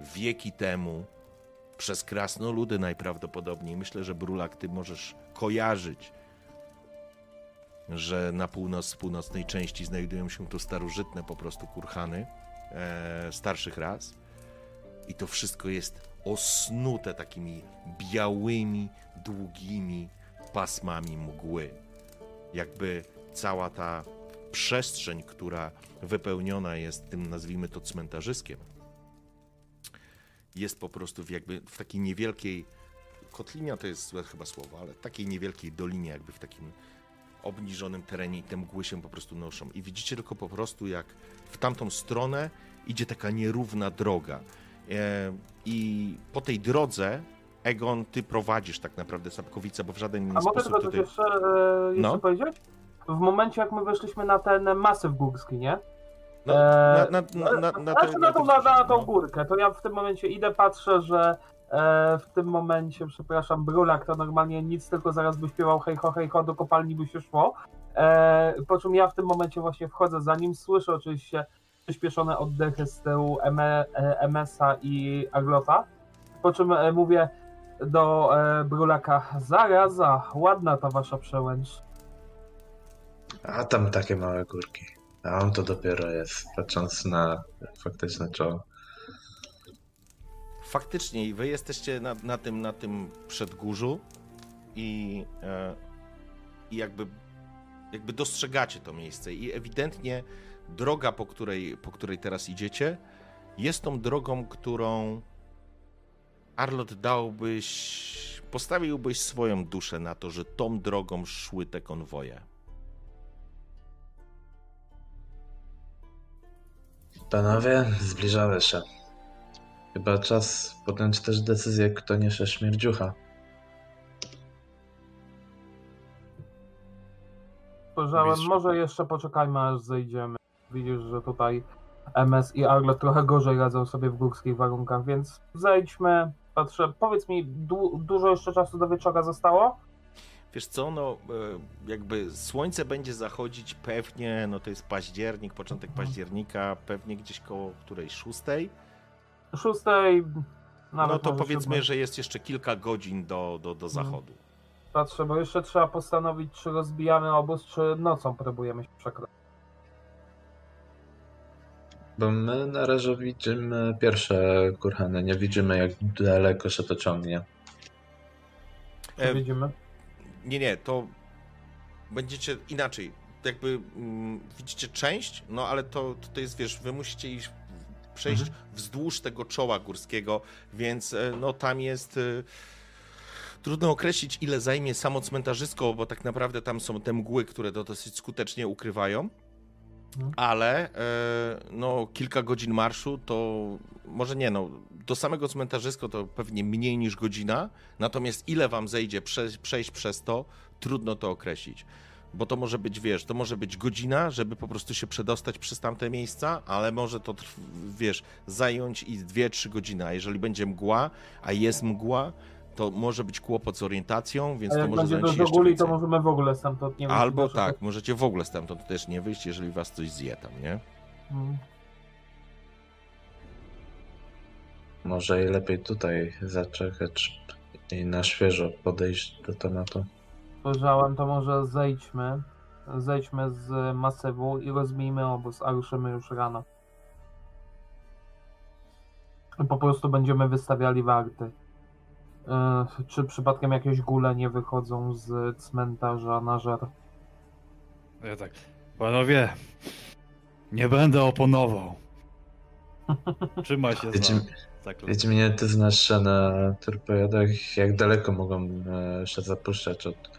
wieki temu przez krasnoludy najprawdopodobniej. Myślę, że Brulak, ty możesz kojarzyć, że na północ, północnej części znajdują się tu starożytne po prostu kurhany e, starszych ras. I to wszystko jest osnute takimi białymi, długimi pasmami mgły. Jakby cała ta przestrzeń, która wypełniona jest tym, nazwijmy to cmentarzyskiem, jest po prostu w jakby w takiej niewielkiej kotlinia to jest złe chyba słowo, ale takiej niewielkiej dolinie, jakby w takim obniżonym terenie i te mgły się po prostu noszą. I widzicie tylko po prostu, jak w tamtą stronę idzie taka nierówna droga. E, I po tej drodze, Egon, ty prowadzisz tak naprawdę Sapkowice, bo w żaden A mogę sposób tylko tutaj... jeszcze, e, jeszcze No. powiedzieć? W momencie jak my weszliśmy na ten masyw górski, nie? No, Eee, na, na, na, na, na, znaczy te- na, tą, na tą no. górkę, to ja w tym momencie idę, patrzę, że e, w tym momencie, przepraszam, Brulak to normalnie nic, tylko zaraz by śpiewał hej ho, hej ho, do kopalni by się szło. E, po czym ja w tym momencie właśnie wchodzę za nim, słyszę oczywiście przyspieszone oddechy z tyłu M- e, MS-a i Aglota, po czym e, mówię do e, Brulaka, zaraza, ładna ta wasza przełęcz. A tam takie małe górki. A on to dopiero jest, patrząc na faktyczne czoło. Faktycznie, i wy jesteście na, na, tym, na tym przedgórzu i, e, i jakby, jakby dostrzegacie to miejsce. I ewidentnie droga, po której, po której teraz idziecie, jest tą drogą, którą Arlot dałbyś, postawiłbyś swoją duszę na to, że tą drogą szły te konwoje. Panowie, zbliżamy się. Chyba czas podjąć też decyzję, kto niesie śmierdziucha. Spojrzałem, może jeszcze poczekajmy aż zejdziemy. Widzisz, że tutaj MS i Arlet trochę gorzej radzą sobie w górskich warunkach, więc zejdźmy. Patrzę, powiedz mi, du- dużo jeszcze czasu do wieczora zostało? Wiesz co, no e, jakby słońce będzie zachodzić pewnie, no to jest październik, początek października, pewnie gdzieś koło której szóstej. Szóstej. Nawet No to powiedzmy, siódmej. że jest jeszcze kilka godzin do, do, do Mhm. zachodu. Patrzę, bo jeszcze trzeba postanowić, czy rozbijamy obóz, czy nocą próbujemy się przekroczyć. Bo my na razie widzimy pierwsze kurhany, nie widzimy jak daleko się to ciągnie. E, widzimy? nie, nie, to będziecie inaczej. jakby mm, widzicie część, no ale to, to jest, wiesz, wy musicie iść, przejść wzdłuż tego czoła górskiego, więc e, no tam jest... e, Trudno określić, ile zajmie samo cmentarzysko, bo tak naprawdę tam są te mgły, które to dosyć skutecznie ukrywają. Ale e, no, kilka godzin marszu to może nie, no, do samego cmentarzyska to pewnie mniej niż godzina. Natomiast ile wam zejdzie prze, przejść przez to, trudno to określić. Bo to może być, wiesz, to może być godzina, żeby po prostu się przedostać przez tamte miejsca, ale może to, wiesz, zająć i 2-3 godziny. A jeżeli będzie mgła, a jest mgła, to może być kłopot z orientacją, więc A to jak może zająć do jeszcze to możemy w ogóle stamtąd nie wyjść. Albo tak, możecie w ogóle stamtąd też nie wyjść, jeżeli was coś zje tam, nie? Mm. Może i lepiej tutaj zaczekać i na świeżo podejść do tematu. Spojrzałem, to może zejdźmy. Zejdźmy z masywu i rozbijmy obóz, a ruszymy już rano. I po prostu będziemy wystawiali warty. Yy, czy przypadkiem jakieś góle nie wychodzą z cmentarza na żer? Ja tak, panowie, nie będę oponował. Trzymaj się Wiecie, klatę. wiecie mnie, ty znasz na torpedach, jak daleko mogą e, się zapuszczać od...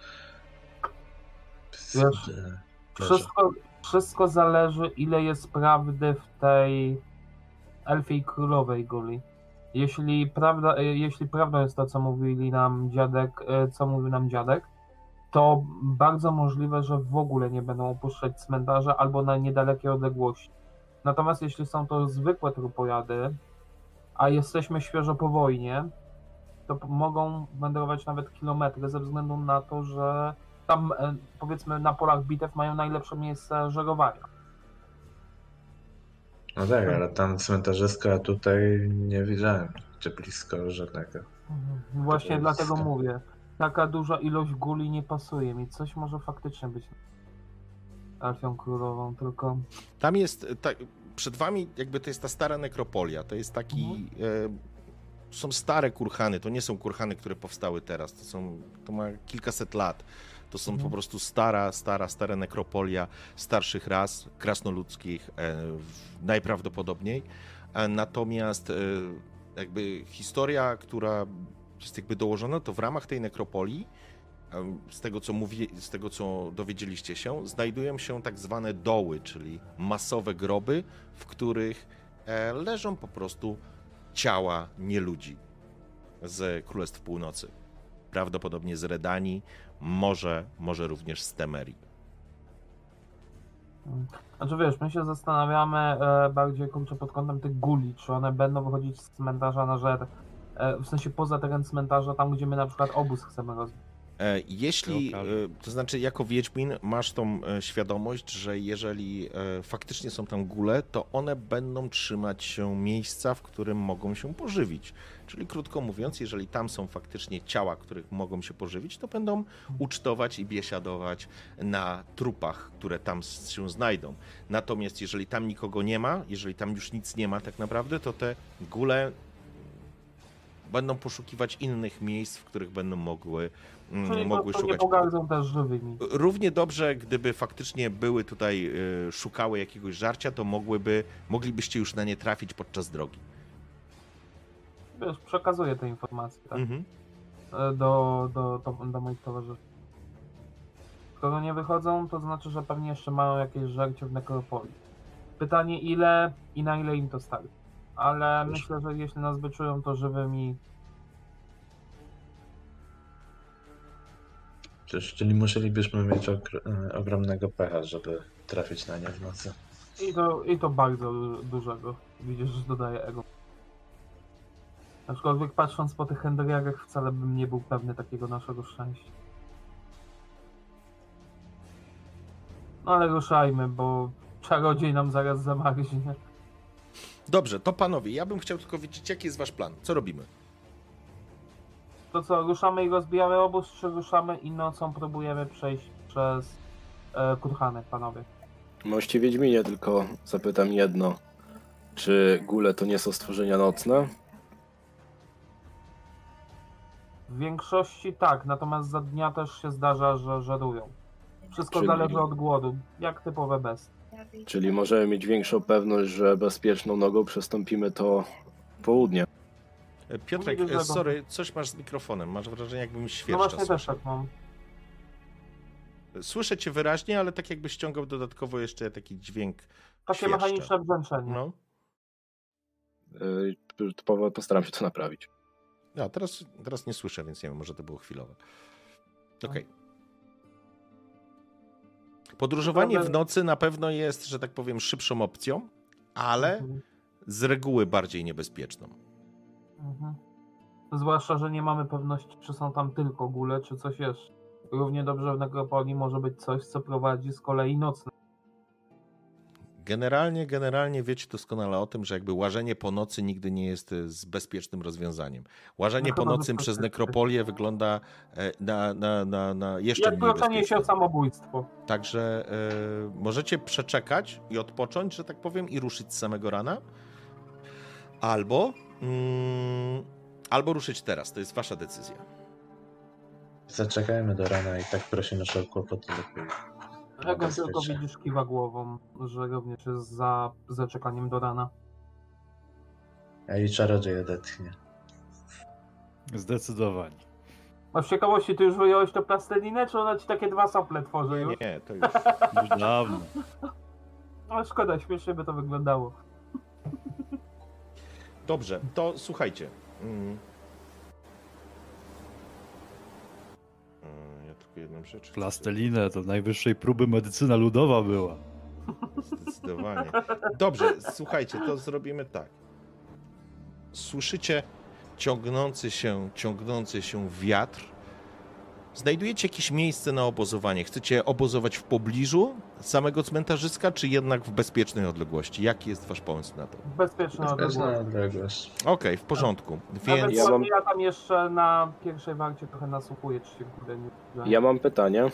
Wiesz, e. Wszystko, wszystko zależy, ile jest prawdy w tej elfiej królowej guli. Jeśli prawda, e, jeśli prawdą jest to, co mówili nam dziadek, e, co mówił nam dziadek, to bardzo możliwe, że w ogóle nie będą opuszczać cmentarza albo na niedalekie odległości. Natomiast jeśli są to zwykłe trupojady, a jesteśmy świeżo po wojnie, to mogą wędrować nawet kilometry ze względu na to, że tam e, powiedzmy na polach bitew mają najlepsze miejsce żerowania. No tak, ale tam cmentarzysko, a tutaj nie widziałem czy blisko żadnego. Właśnie jest- dlatego mówię. Taka duża ilość guli nie pasuje mi. Coś może faktycznie być Elfią Królową, tylko Tam jest, tak, przed wami jakby to jest ta stara nekropolia, to jest taki, e, są stare kurhany, to nie są kurhany, które powstały teraz, to są, to ma kilkaset lat. To są Mhm. po prostu stara, stara, stara nekropolia starszych ras, krasnoludzkich e, najprawdopodobniej. E, natomiast e, jakby historia, która jest jakby dołożona, to w ramach tej nekropolii z tego, co mówi, z tego, co dowiedzieliście się, znajdują się tak zwane doły, czyli masowe groby, w których leżą po prostu ciała nieludzi z Królestw Północy. Prawdopodobnie z Redanii, może, może również z Temerii. Znaczy wiesz, my się zastanawiamy e, bardziej kurczę pod kątem tych guli, czy one będą wychodzić z cmentarza na żer, e, w sensie poza teren cmentarza, tam gdzie my na przykład obóz chcemy rozbić. E, Jeśli, to znaczy jako Wiedźmin masz tą świadomość, że jeżeli faktycznie są tam góle, to one będą trzymać się miejsca, w którym mogą się pożywić. Czyli krótko mówiąc, jeżeli tam są faktycznie ciała, których mogą się pożywić, to będą ucztować i biesiadować na trupach, które tam się znajdą. Natomiast jeżeli tam nikogo nie ma, jeżeli tam już nic nie ma tak naprawdę, to te góle będą poszukiwać innych miejsc, w których będą mogły, mm, Czyli mogły to nie szukać. pogardzą też żywymi. Równie dobrze, gdyby faktycznie były tutaj, y, szukały jakiegoś żarcia, to mogłyby, moglibyście już na nie trafić podczas drogi. Wiesz, przekazuję te informacje tak, Mhm. e, do, do, do, do moich towarzyszy. Skoro nie wychodzą, to znaczy, że pewnie jeszcze mają jakieś żarcie w nekropolii. Pytanie ile i na ile im to stali. Ale myślę, że jeśli nas wyczują, to żywymi Czyż, czyli musielibyśmy mieć e, ogromnego pecha, żeby trafić na nie w nocy. I to, I to bardzo dużego. Widzisz, że dodaje ego. Aczkolwiek patrząc po tych Hendriagach wcale bym nie był pewny takiego naszego szczęścia. No ale ruszajmy, bo czarodziej nam zaraz zamarznie. Dobrze, to panowie, ja bym chciał tylko wiedzieć, jaki jest wasz plan. Co robimy? To co, ruszamy i rozbijamy obóz, czy ruszamy i nocą próbujemy przejść przez e, kurhany, panowie? Mości Wiedźminie, tylko zapytam jedno. Czy góle to nie są stworzenia nocne? W większości tak, natomiast za dnia też się zdarza, że żerują. Wszystko Czyli- zależy od głodu, jak typowe bestie. Czyli możemy mieć większą pewność, że bezpieczną nogą przestąpimy to południe. E, Piotrek, Mówię, e, że- sorry, coś masz z mikrofonem. Masz wrażenie, jakbym No świerszcza właśnie też słyszał. tak mam. Słyszę cię wyraźnie, ale tak jakbyś ściągał dodatkowo jeszcze taki dźwięk. Takie Świerszcze. mechaniczne brzęczenie. No. Yy, po- Postaram się to naprawić. No, teraz, teraz nie słyszę, więc nie wiem, może to było chwilowe. Okej. Podróżowanie w nocy na pewno jest, że tak powiem, szybszą opcją, ale Mhm. z reguły bardziej niebezpieczną. Mhm. Zwłaszcza, że nie mamy pewności, czy są tam tylko góle, czy coś jeszcze. Równie dobrze w nekropolii może być coś, co prowadzi z kolei nocne. Generalnie, generalnie wiecie doskonale o tym, że jakby łażenie po nocy nigdy nie jest e, z bezpiecznym rozwiązaniem. Łażenie No po nocy przez nekropolię wygląda e, na, na, na, na jeszcze Jak mniej proszenie się o samobójstwo. Także e, możecie przeczekać i odpocząć, że tak powiem, i ruszyć z samego rana. Albo, mm, albo ruszyć teraz. To jest wasza decyzja. Zaczekajmy do rana i tak prosimy o kłopoty lepiej. Regan tylko widzisz kiwa głową, że również jest za zaczekaniem do rana. A i czarodziej odetchnie. Zdecydowanie. A w ciekawości, ty już wyjąłeś to plastelinę, czy ona ci takie dwa sople tworzy Nie, już? nie, to już. Już dawno. Ale szkoda, śmiesznie by to wyglądało. Dobrze, to słuchajcie. Mm. Tylko jedną rzecz. Plastelinę to najwyższej próby medycyna ludowa była. Zdecydowanie. Dobrze, słuchajcie, to zrobimy tak. Słyszycie ciągnący się, ciągnący się wiatr. Znajdujecie jakieś miejsce na obozowanie. Chcecie obozować w pobliżu samego cmentarzyska, czy jednak w bezpiecznej odległości? Jaki jest wasz pomysł na to? Bezpieczna odległość. odległość. Okej, w porządku. Nawet Więc Ja ja, mam- ja tam jeszcze na pierwszej warcie trochę nasłuchuję, czy się w górę nie. Ja mam pytanie.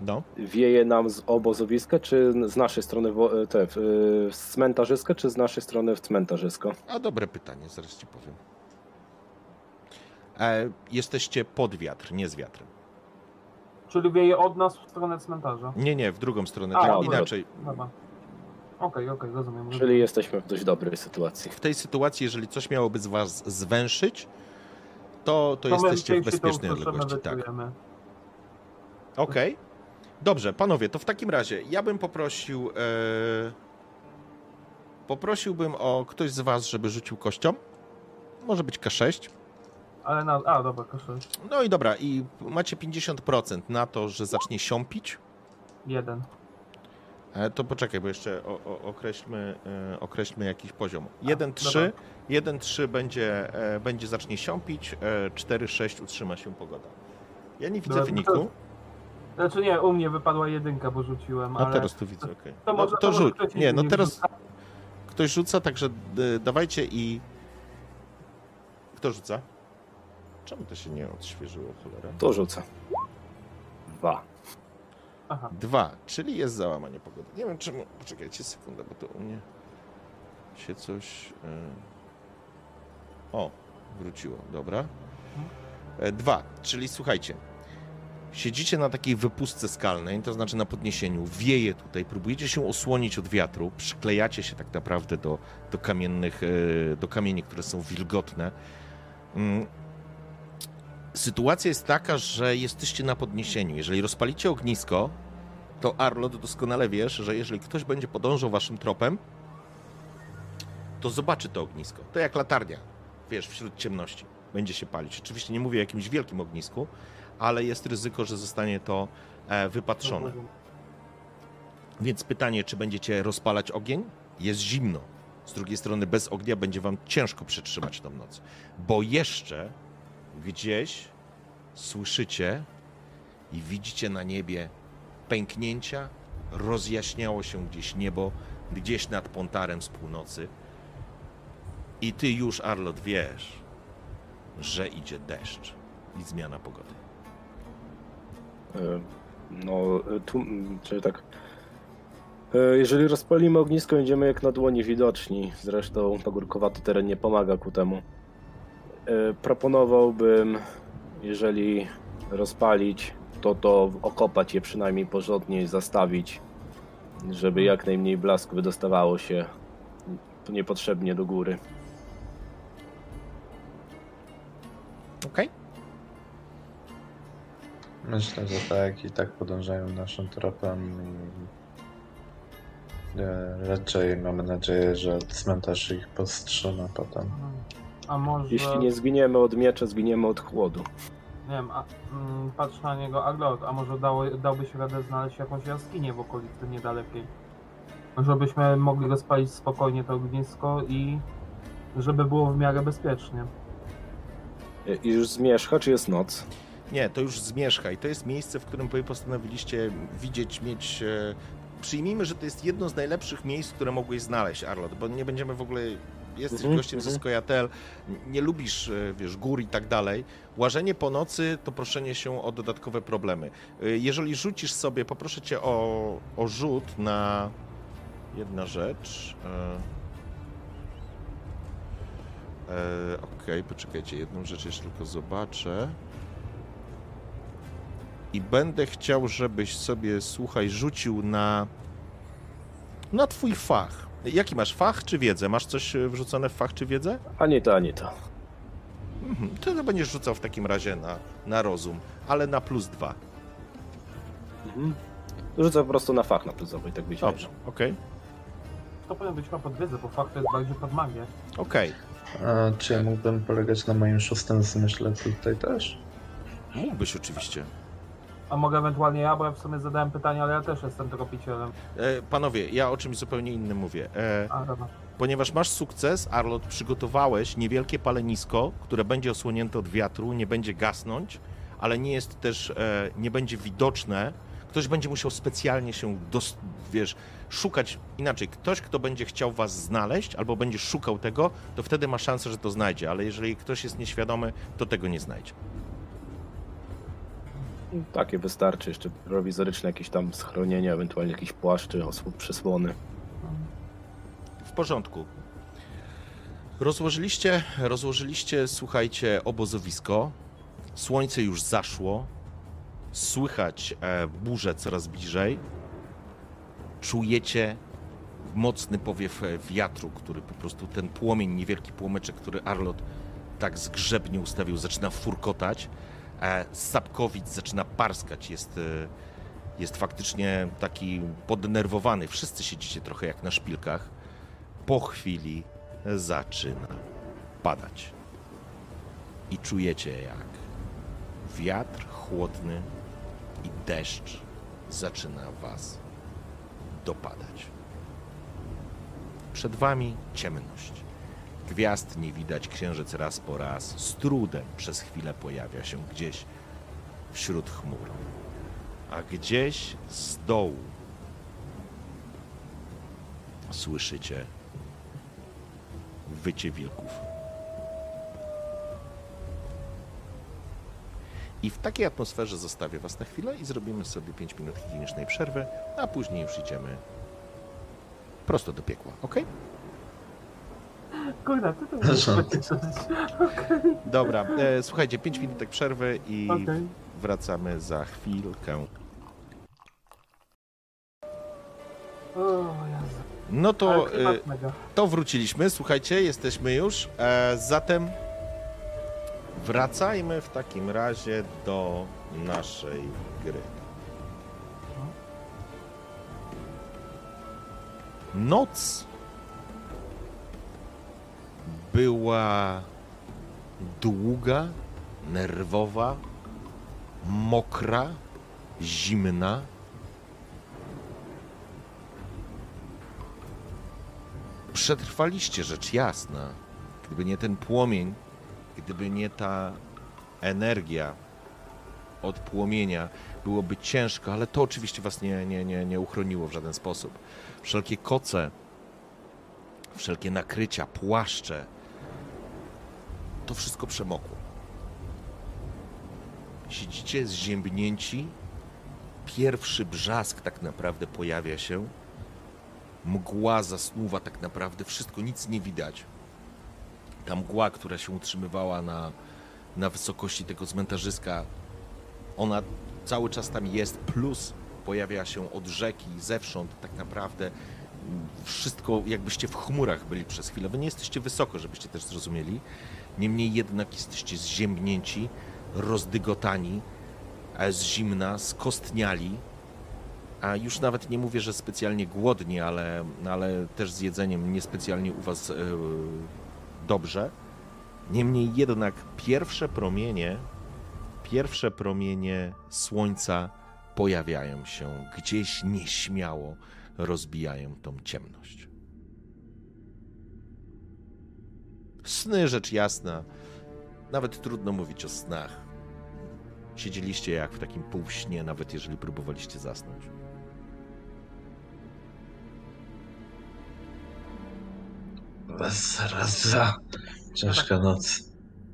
no, Wieje nam z obozowiska, czy z naszej strony wo- te, w- y, z cmentarzyska, czy z naszej strony w cmentarzysko? a dobre pytanie, zaraz ci powiem. E, jesteście pod wiatr, nie z wiatrem. Czyli wieje od nas w stronę cmentarza. Nie, nie, w drugą stronę, A, tak dobra. inaczej. Dobra. Okej, okej, rozumiem. Czyli jesteśmy w dość dobrej sytuacji. w tej sytuacji, jeżeli coś miałoby z was zwęszyć, to, to jesteście w bezpiecznej odległości. Tak. Okej. Dobrze, panowie, to w takim razie ja bym poprosił. E... Poprosiłbym o ktoś z was, żeby rzucił kością. Może być K6. Ale na... A, dobra, proszę. No i dobra, i macie 50% na to, że zacznie siąpić. Jeden. E, To poczekaj, bo jeszcze o, o, określmy, e, określmy jakiś poziom. 1-3, dobra. 1-3 będzie, e, będzie zacznie siąpić, e, 4-6 utrzyma się pogoda. Ja nie widzę Dobra, wyniku. to- Znaczy nie, u mnie wypadła jedynka, bo rzuciłem, A ale... teraz tu widzę, okej. To No, może- to to może rzuć. Nie, no teraz wrzuca. ktoś rzuca, także dawajcie i... Kto rzuca? Czemu to się nie odświeżyło, cholera? To rzucę. Dwa. Aha. Dwa, czyli jest załamanie pogody. Nie wiem czemu. Poczekajcie sekundę, bo to u mnie się coś. e, O, wróciło, dobra. E, Dwa, czyli słuchajcie. Siedzicie na takiej wypustce skalnej, to znaczy na podniesieniu, wieje tutaj, próbujecie się osłonić od wiatru, przyklejacie się tak naprawdę do, do kamiennych, e, do kamieni, które są wilgotne. Sytuacja jest taka, że jesteście na podniesieniu. Jeżeli rozpalicie ognisko, to Arlot doskonale wiesz, że jeżeli ktoś będzie podążał waszym tropem, to zobaczy to ognisko. To jak latarnia, wiesz, wśród ciemności. Będzie się palić. Oczywiście nie mówię o jakimś wielkim ognisku, ale jest ryzyko, że zostanie to e, wypatrzone. Więc pytanie, czy będziecie rozpalać ogień? Jest zimno. Z drugiej strony, bez ognia będzie wam ciężko przetrzymać tą noc. Bo jeszcze gdzieś słyszycie i widzicie na niebie pęknięcia, rozjaśniało się gdzieś niebo, gdzieś nad Pontarem z północy. I ty już, Arlot, wiesz, że idzie deszcz i zmiana pogody. E, No, e, tu, m, czyli tak. E, Jeżeli rozpalimy ognisko, będziemy jak na dłoni widoczni. Zresztą pagórkowaty teren nie pomaga ku temu. E, Proponowałbym, jeżeli rozpalić to to okopać je przynajmniej porządnie i zastawić, żeby jak najmniej blasku wydostawało się niepotrzebnie do góry. Okej? Myślę, że tak i tak podążają naszym tropem i e, raczej mamy nadzieję, że cmentarz ich powstrzyma potem. A może... Jeśli nie zginiemy od miecza, zginiemy od chłodu. Nie wiem, a, mm, patrz na niego Aglot, a może dało, dałby się radę znaleźć jakąś jaskinię w okolicy niedalekiej. Żebyśmy mogli rozpalić spokojnie to ognisko i żeby było w miarę bezpiecznie. I już zmierzcha, czy jest noc? Nie, to już zmierzcha i to jest miejsce, w którym wy postanowiliście widzieć, mieć... E, przyjmijmy, że to jest jedno z najlepszych miejsc, które mogłeś znaleźć, Arlot, bo nie będziemy w ogóle... Jesteś Mhm, gościem ze mhm. Skojatel, nie lubisz, e, wiesz, gór i tak dalej. Łażenie po nocy to proszenie się o dodatkowe problemy. E, Jeżeli rzucisz sobie, poproszę cię o, o rzut na jedna rzecz. E, e, Okej, poczekajcie, jedną rzecz jeszcze tylko zobaczę. I będę chciał, żebyś sobie, słuchaj, rzucił na. na twój fach. Jaki masz fach czy wiedzę? Masz coś e, wrzucone w fach czy wiedzę? Ani to, ani to. Mhm. To będziesz rzucał w takim razie na, na rozum, ale na plus dwa. Mhm. Rzucę po prostu na fach na plusowy, tak być Dobrze, okej. To powinien być chyba pod wiedzę, bo fakt to jest bardziej pod magię. Okej. A czy ja mógłbym polegać na moim szóstym zmyśle tutaj też? Mógłbyś oczywiście. A mogę ewentualnie ja, bo ja w sumie zadałem pytanie, ale ja też jestem tropicielem. E, panowie, ja o czymś zupełnie innym mówię. E, A, dobra. Ponieważ masz sukces, Arlot, przygotowałeś niewielkie palenisko, które będzie osłonięte od wiatru, nie będzie gasnąć, ale nie jest też, e, nie będzie widoczne. Ktoś będzie musiał specjalnie się, dos, wiesz, szukać inaczej. Ktoś, kto będzie chciał was znaleźć albo będzie szukał tego, to wtedy ma szansę, że to znajdzie, ale jeżeli ktoś jest nieświadomy, to tego nie znajdzie. Takie wystarczy. Jeszcze prowizoryczne jakieś tam schronienia, ewentualnie jakieś płaszczy, osłon, przysłony. W porządku. Rozłożyliście, rozłożyliście, słuchajcie, obozowisko. Słońce już zaszło. Słychać e, burzę coraz bliżej. Czujecie mocny powiew e, wiatru, który po prostu ten płomień, niewielki płomyczek, który Arlot tak zgrzebnie ustawił, zaczyna furkotać. E, Sapkowic zaczyna parskać. Jest, e, jest faktycznie taki poddenerwowany. Wszyscy siedzicie trochę jak na szpilkach po chwili zaczyna padać. I czujecie, jak wiatr chłodny i deszcz zaczyna was dopadać. Przed wami ciemność. Gwiazd nie widać, księżyc raz po raz z trudem przez chwilę pojawia się gdzieś wśród chmur. A gdzieś z dołu słyszycie wycie wilków. I w takiej atmosferze zostawię Was na chwilę i zrobimy sobie 5 minut higienicznej przerwy, a później już idziemy prosto do piekła, ok? Kurde, ty to Proszę. musisz Okej, Dobra, e, słuchajcie, 5 minutek przerwy i okej. wracamy za chwilkę. O Jezu. No to, Ale e, klimat mega. to wróciliśmy, słuchajcie, jesteśmy już. E, zatem wracajmy w takim razie do naszej gry. Noc była długa, nerwowa, mokra, zimna. Przetrwaliście rzecz jasna. Gdyby nie ten płomień, gdyby nie ta energia od płomienia, byłoby ciężko, ale to oczywiście was nie, nie, nie, nie uchroniło w żaden sposób. Wszelkie koce, wszelkie nakrycia, płaszcze, to wszystko przemokło. Siedzicie zziębnięci. Pierwszy brzask tak naprawdę pojawia się. Mgła zasnuwa tak naprawdę, wszystko, nic nie widać. Ta mgła, która się utrzymywała na, na wysokości tego cmentarzyska, ona cały czas tam jest, plus pojawia się od rzeki, zewsząd tak naprawdę wszystko jakbyście w chmurach byli przez chwilę. Wy nie jesteście wysoko, żebyście też zrozumieli. Niemniej jednak jesteście zziębnięci, rozdygotani, z zimna, skostniali. A już nawet nie mówię, że specjalnie głodni, ale, ale też z jedzeniem niespecjalnie u was e, dobrze. Niemniej jednak pierwsze promienie, pierwsze promienie słońca pojawiają się gdzieś nieśmiało, rozbijają tą ciemność. Sny, rzecz jasna, nawet trudno mówić o snach. Siedzieliście jak w takim półśnie, nawet jeżeli próbowaliście zasnąć. Bez raza. Ciężka noc.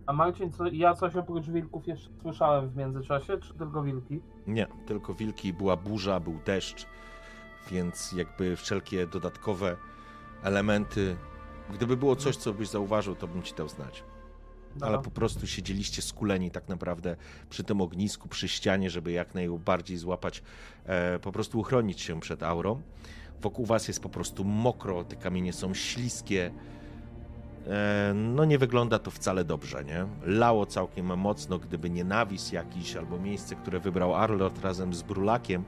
A Marcin, co, ja coś oprócz wilków jeszcze słyszałem w międzyczasie, czy tylko wilki? Nie, tylko wilki, była burza, był deszcz, więc jakby wszelkie dodatkowe elementy. Gdyby było coś, co byś zauważył, to bym ci dał znać. Ale Dobra. po prostu siedzieliście skuleni tak naprawdę przy tym ognisku, przy ścianie, żeby jak najbardziej złapać, e, po prostu uchronić się przed aurą. Wokół was jest po prostu mokro, te kamienie są śliskie. E, no nie wygląda to wcale dobrze, nie? Lało całkiem mocno, gdyby nie nawis jakiś albo miejsce, które wybrał Arlord razem z Brulakiem,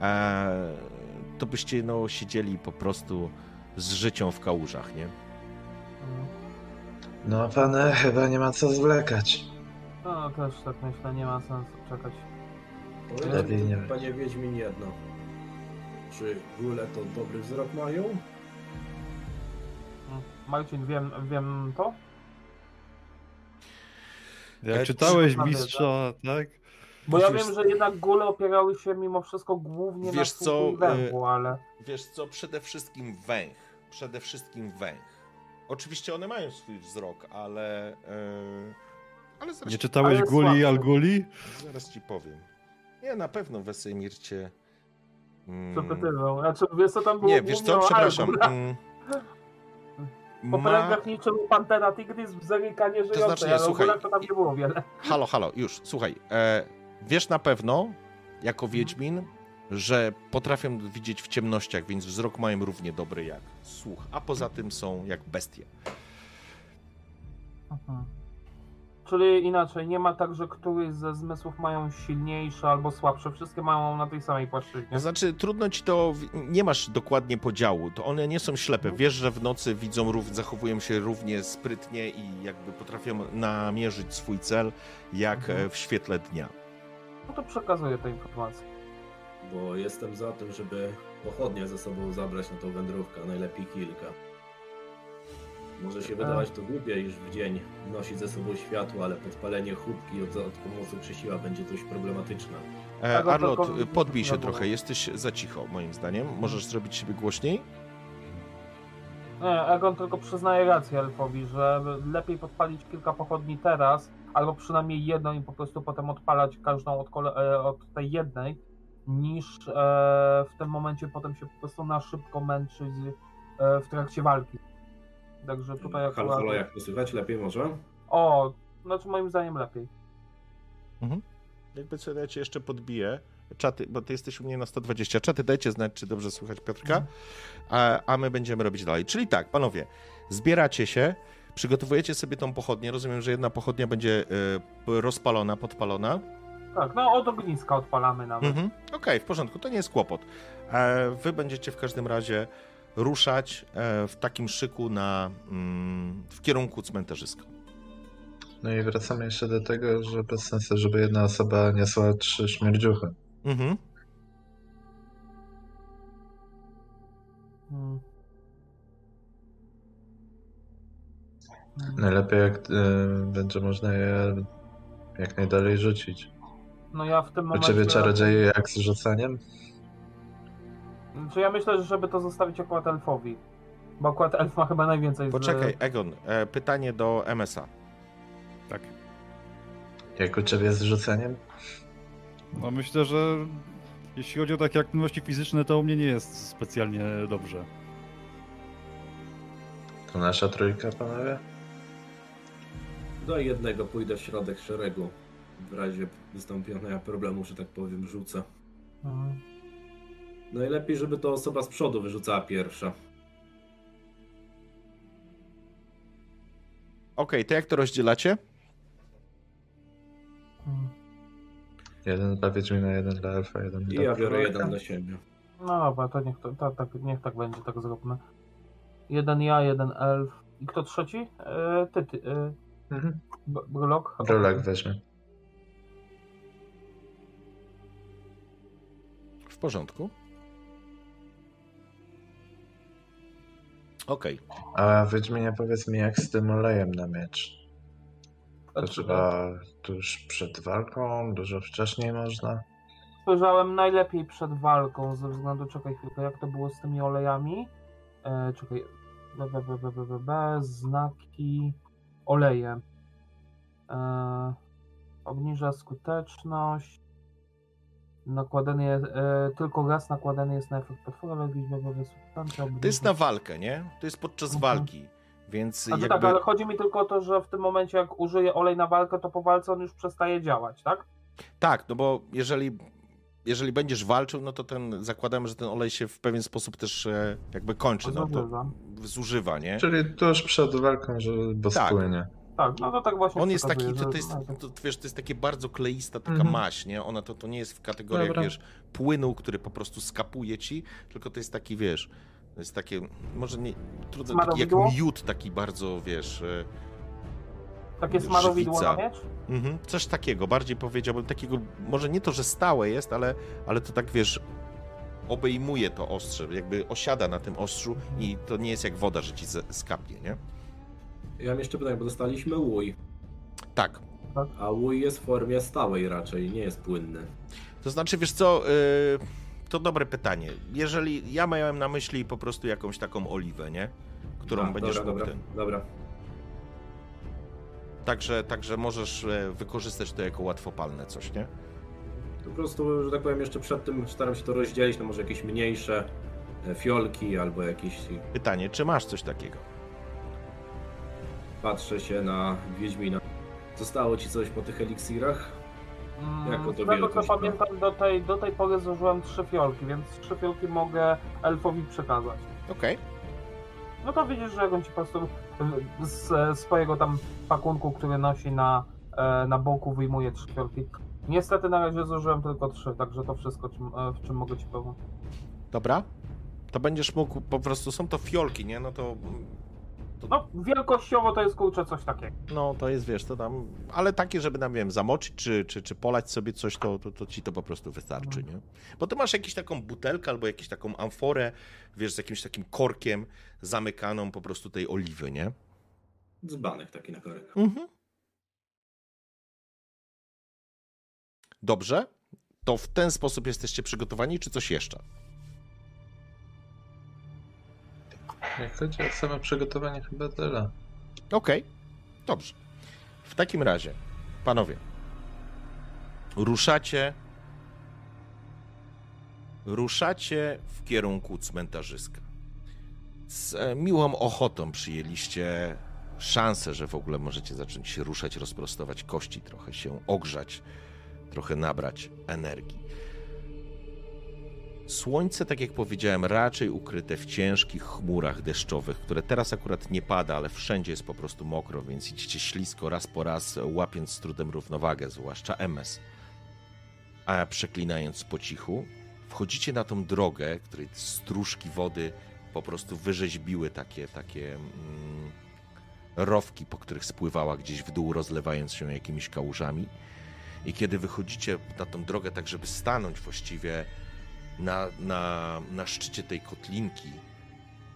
e, to byście no siedzieli po prostu z życią w kałużach, nie? No, pane, chyba nie ma co zwlekać. No też tak myślę, nie ma sensu czekać. Lepiej nie panie Wiedźmin, jedno. Czy góle to dobry wzrok mają? Mm. Marcin, wiem, wiem to? Jak czytałeś czy- mistrza, tak? Bo ja wiem, że jednak góle opierały się mimo wszystko głównie Wiesz na co, węchu, ale... Wiesz co, przede wszystkim węch. Przede wszystkim węch. Oczywiście one mają swój wzrok, ale. Yy, ale zaraz, Nie czytałeś Ale Guli słabo. Alguli? zaraz ci powiem. Nie, na pewno Wesemir cię. mm, Przepytywał. Znaczy, wiesz co tam było Nie, wiesz co, przepraszam. Mm, Po Ma... pręgach niczym Pantera Tigris w Zerika nie żyjącej, znaczy nie, ale słuchaj. to tam nie było wiele. Halo, halo, już, słuchaj. E, wiesz na pewno, jako Wiedźmin, że potrafią widzieć w ciemnościach, więc wzrok mają równie dobry jak słuch. A poza tym są jak bestie. Mhm. Czyli inaczej, nie ma tak, że któryś ze zmysłów mają silniejsze albo słabsze. Wszystkie mają na tej samej płaszczyźnie. Znaczy, trudno ci to. Nie masz dokładnie podziału. To one nie są ślepe. Wiesz, że w nocy widzą, zachowują się równie sprytnie i jakby potrafią namierzyć swój cel, jak Mhm. e, w świetle dnia. No to przekazuję te informacje. Bo jestem za tym, żeby pochodnie ze sobą zabrać na tą wędrówkę, a najlepiej kilka. Może się wydawać to głupie, iż w dzień nosi ze sobą światło, ale podpalenie chłupki od, od pomocą krzesiła będzie dość problematyczne. E, Arlot, tylko- podbij się trochę. Jesteś za cicho, moim zdaniem. Możesz zrobić siebie głośniej? Nie, Egon tylko przyznaje rację Elfowi, że lepiej podpalić kilka pochodni teraz, albo przynajmniej jedną i po prostu potem odpalać każdą od, kole- e, od tej jednej, niż e, w tym momencie potem się po prostu na szybko męczyć e, w trakcie walki. Także tutaj akurat... Halo, halo, jak to słychać? Lepiej może? O, znaczy moim zdaniem lepiej. Jakby co ja cię jeszcze podbiję. Czaty, bo ty jesteś u mnie na 120. Czaty, dajcie znać, czy dobrze słychać Piotrka, a, a my będziemy robić dalej. Czyli tak, panowie, zbieracie się, przygotowujecie sobie tą pochodnię. Rozumiem, że jedna pochodnia będzie e, rozpalona, podpalona. Tak, no od ogniska odpalamy nawet. Mhm. Okej, w porządku, to nie jest kłopot. E, wy będziecie w każdym razie ruszać e, w takim szyku na, mm, w kierunku cmentarzyska. No i wracamy jeszcze do tego, że bez sensu, żeby jedna osoba niosła trzy śmierdziuchy. Mhm. Mm. Mm. Najlepiej jak y, będzie można je jak najdalej rzucić. No ja w tym momencie... ciebie czarodzieje jak z rzucaniem? Czy ja myślę, że żeby to zostawić akurat elfowi. Bo akurat elf ma chyba najwięcej z... Poczekaj, Egon, e, pytanie do MSA. Tak. Jak u ciebie z rzucaniem? No myślę, że jeśli chodzi o takie aktywności fizyczne, to u mnie nie jest specjalnie dobrze. To nasza trójka, panowie? Do jednego pójdę w środek szeregu. W razie wystąpienia problemu, że tak powiem, rzucę. Mhm. Najlepiej, żeby to osoba z przodu wyrzucała pierwsza. Okej, to jak to rozdzielacie? Mhm. Jeden dla Wiedźmina, jeden dla Elfa, jeden I dla ja biorę jeden dla siebie. No dobra, to niech, to, tak, tak, niech tak będzie, tak zróbmy. Jeden ja, jeden elf. I kto trzeci? E, ty, ty. E, Mhm. B- Brulok? Weźmie. Porządku. Okej. A Wiedźminie powiedz mi, jak z tym olejem na miecz? To trzeba tuż przed walką, dużo wcześniej można? Spojrzałem najlepiej przed walką, ze względu, czekaj chwilkę, jak to było z tymi olejami? E, czekaj, b, b, b, b, b, b, b, znaki, oleje. E, obniża skuteczność. Nakładany jest, e, tylko raz nakładany jest na efekt potwora, w substancja. To jest na walkę, nie? To jest podczas Mhm. walki. Więc Znaczy jakby... tak, ale chodzi mi tylko o to, że w tym momencie jak użyję olej na walkę, to po walce on już przestaje działać, tak? Tak, no bo jeżeli, jeżeli będziesz walczył, no to ten, zakładamy, że ten olej się w pewien sposób też e, jakby kończy, no to Zużywa. zużywa, nie? Czyli tuż przed walką, że bo Tak. spłynie. Tak, no to tak właśnie On jest taki, to, to jest, to, wiesz, to jest takie bardzo kleista taka Mhm. maść, nie? Ona to, to nie jest w kategoriach, Dobra. wiesz, płynu, który po prostu skapuje ci, tylko to jest taki, wiesz, to jest takie, może nie, trudno, taki jak miód taki bardzo, wiesz, e, Takie smarowidło na miecz? mhm, coś takiego, bardziej powiedziałbym takiego, może nie to, że stałe jest, ale, ale to tak, wiesz, obejmuje to ostrze, jakby osiada na tym ostrzu i to nie jest jak woda, że ci skapnie, nie? Ja mam jeszcze pytanie, bo dostaliśmy łój, Tak, a łój jest w formie stałej raczej, nie jest płynny. To znaczy, wiesz co, yy, to dobre pytanie. Jeżeli ja miałem na myśli po prostu jakąś taką oliwę, nie? Którą A, będziesz dobra, mógł dobra, ten. dobra. Także, także możesz e, wykorzystać to jako łatwopalne coś, nie? Po prostu, że tak powiem, jeszcze przed tym staram się to rozdzielić na może jakieś mniejsze e, fiolki albo jakieś... Pytanie, czy masz coś takiego? Patrzę się na Wiedźmina. Zostało ci coś po tych eliksirach? Jako to Z tego co no. pamiętam, do tej, do tej pory zużyłem trzy fiolki, więc trzy fiolki mogę elfowi przekazać. Okej. No to widzisz, że jak on ci po prostu z swojego tam pakunku, który nosi na, e, na boku, wyjmuje trzy fiolki. Niestety na razie zużyłem tylko trzy, także to wszystko, e, w czym mogę ci pomóc. Dobra. To będziesz mógł, po prostu są to fiolki, nie? No to, No, wielkościowo to jest kurczę coś takiego. no to jest, wiesz, to tam, ale takie, żeby nam, wiem, zamoczyć, czy, czy, czy polać sobie coś, to, to, to ci to po prostu wystarczy, nie? Bo ty masz jakąś taką butelkę albo jakąś taką amforę, wiesz, z jakimś takim korkiem zamykaną po prostu tej oliwy, nie? Dzbanek taki na korek. Mhm. Dobrze. To w ten sposób jesteście przygotowani, czy coś jeszcze? Jak chodzi o same przygotowanie, chyba tyle. Okej. Dobrze. W takim razie, panowie, ruszacie. Ruszacie w kierunku cmentarzyska. Z e, miłą ochotą przyjęliście szansę, że w ogóle możecie zacząć się ruszać, rozprostować kości, trochę się ogrzać, trochę nabrać energii. Słońce, tak jak powiedziałem, raczej ukryte w ciężkich chmurach deszczowych, które teraz akurat nie pada, ale wszędzie jest po prostu mokro, więc idziecie ślisko raz po raz, łapiąc z trudem równowagę, zwłaszcza MS. A przeklinając po cichu, wchodzicie na tą drogę, której stróżki wody po prostu wyrzeźbiły takie, takie mm, rowki, po których spływała gdzieś w dół, rozlewając się jakimiś kałużami. I kiedy wychodzicie na tą drogę, tak żeby stanąć właściwie na, na, na szczycie tej kotlinki,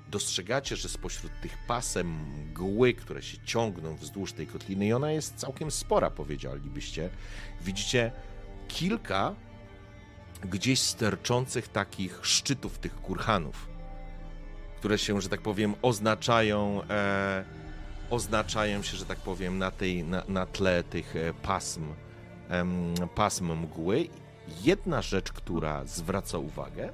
dostrzegacie, że spośród tych pasem mgły, które się ciągną wzdłuż tej kotliny, i ona jest całkiem spora, powiedzielibyście, widzicie kilka gdzieś sterczących takich szczytów tych kurhanów, które się, że tak powiem, oznaczają, e, oznaczają się, że tak powiem, na, tej, na, na tle tych e, pasm, pasm mgły. Jedna rzecz, która zwraca uwagę,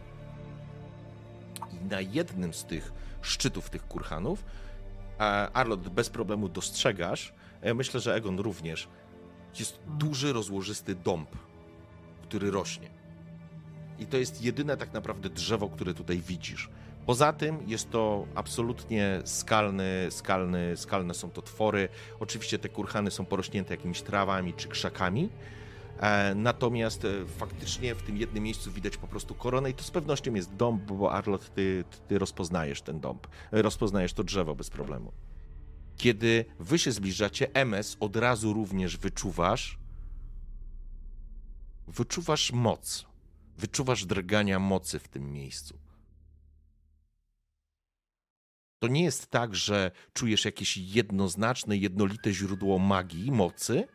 i na jednym z tych szczytów tych kurhanów, e, Arlot bez problemu dostrzegasz, e, myślę, że Egon również, jest duży, rozłożysty dąb, który rośnie. I to jest jedyne tak naprawdę drzewo, które tutaj widzisz. Poza tym jest to absolutnie skalny, skalny, skalne są to twory. Oczywiście te kurhany są porośnięte jakimiś trawami czy krzakami. E, Natomiast e, faktycznie w tym jednym miejscu widać po prostu koronę i to z pewnością jest dąb, bo Arlot, ty, ty rozpoznajesz ten dąb, e, rozpoznajesz to drzewo bez problemu. Kiedy wy się zbliżacie, MS od razu również wyczuwasz, wyczuwasz moc, wyczuwasz drgania mocy w tym miejscu. To nie jest tak, że czujesz jakieś jednoznaczne, jednolite źródło magii, mocy,